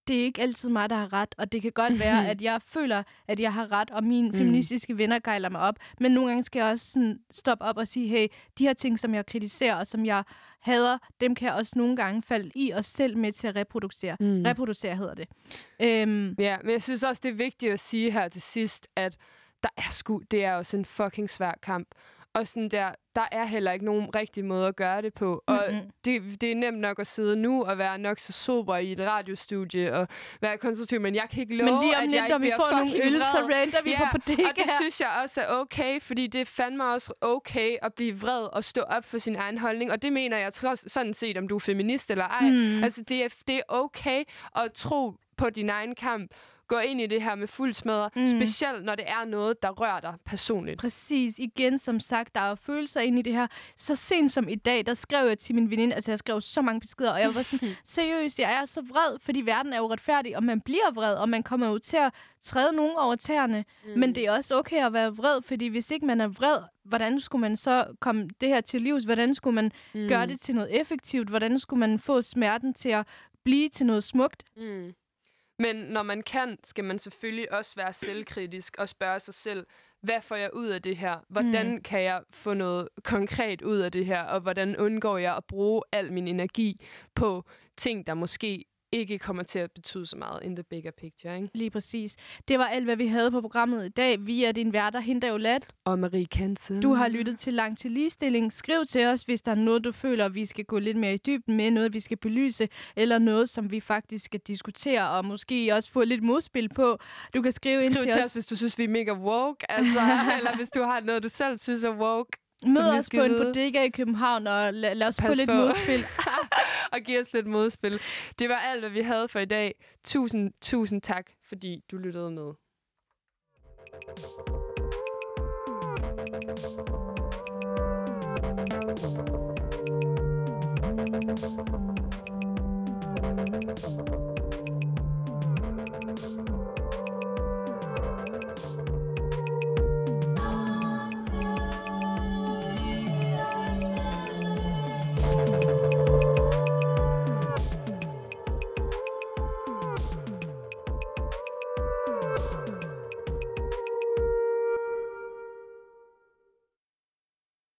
det er ikke altid mig, der har ret, og det kan godt være, at jeg føler, at jeg har ret, og mine Mm. feministiske venner gejler mig op. Men nogle gange skal jeg også sådan stoppe op og sige, hey, de her ting, som jeg kritiserer, og som jeg hader, dem kan jeg også nogle gange falde i os selv med til at reproducere. Mm. Reproducere hedder det. Øhm, Ja, men jeg synes også, det er vigtigt at sige her til sidst, at der er sgu, det er også en fucking svær kamp. Og sådan der, der er heller ikke nogen rigtig måde at gøre det på. Og Mm-mm. det, det er nemt nok at sidde nu og være nok så sober i et radiostudie og være konstruktiv, men jeg kan ikke love, Men lige om at lidt, jeg når vi får nogle øl, så vred. ranter vi ja, på bodega og det synes jeg også er okay, fordi det er fandme også okay at blive vred og stå op for sin egen holdning. Og det mener jeg trods, sådan set, om du er feminist eller ej. Mm. Altså, det er, det er okay at tro på din egen kamp. Gå ind i det her med fuld smadre, Mm. specielt når det er noget, der rører dig personligt. Præcis. Igen, som sagt, der er følelser ind i det her. Så sent som i dag, der skrev jeg til min veninde, altså jeg skrev så mange beskeder, og jeg var sådan, seriøst, jeg er så vred, fordi verden er uretfærdig, og man bliver vred, og man kommer jo til at træde nogen over tæerne. Mm. Men det er også okay at være vred, fordi hvis ikke man er vred, hvordan skulle man så komme det her til livs? Hvordan skulle man mm. gøre det til noget effektivt? Hvordan skulle man få smerten til at blive til noget smukt? Mm. Men når man kan, skal man selvfølgelig også være selvkritisk og spørge sig selv, hvad får jeg ud af det her? Hvordan mm. kan jeg få noget konkret ud af det her? Og hvordan undgår jeg at bruge al min energi på ting, der måske ikke kommer til at betyde så meget in the bigger picture, ikke? Lige præcis. Det var alt, hvad vi havde på programmet i dag. Vi er din værter, Hinda Olat. Og Marie Kansen. Du har lyttet til Langt til Ligestilling. Skriv til os, hvis der er noget, du føler, vi skal gå lidt mere i dybden med, noget, vi skal belyse, eller noget, som vi faktisk skal diskutere, og måske også få lidt modspil på. Du kan skrive, ind Skriv til til os. os, hvis du synes, vi er mega woke, altså, eller hvis du har noget, du selv synes er woke. Mød os på en vide. bodega i København, og la- lad os få Pas lidt på. modspil. og give os lidt modspil. Det var alt, hvad vi havde for i dag. Tusind, tusind tak, fordi du lyttede med.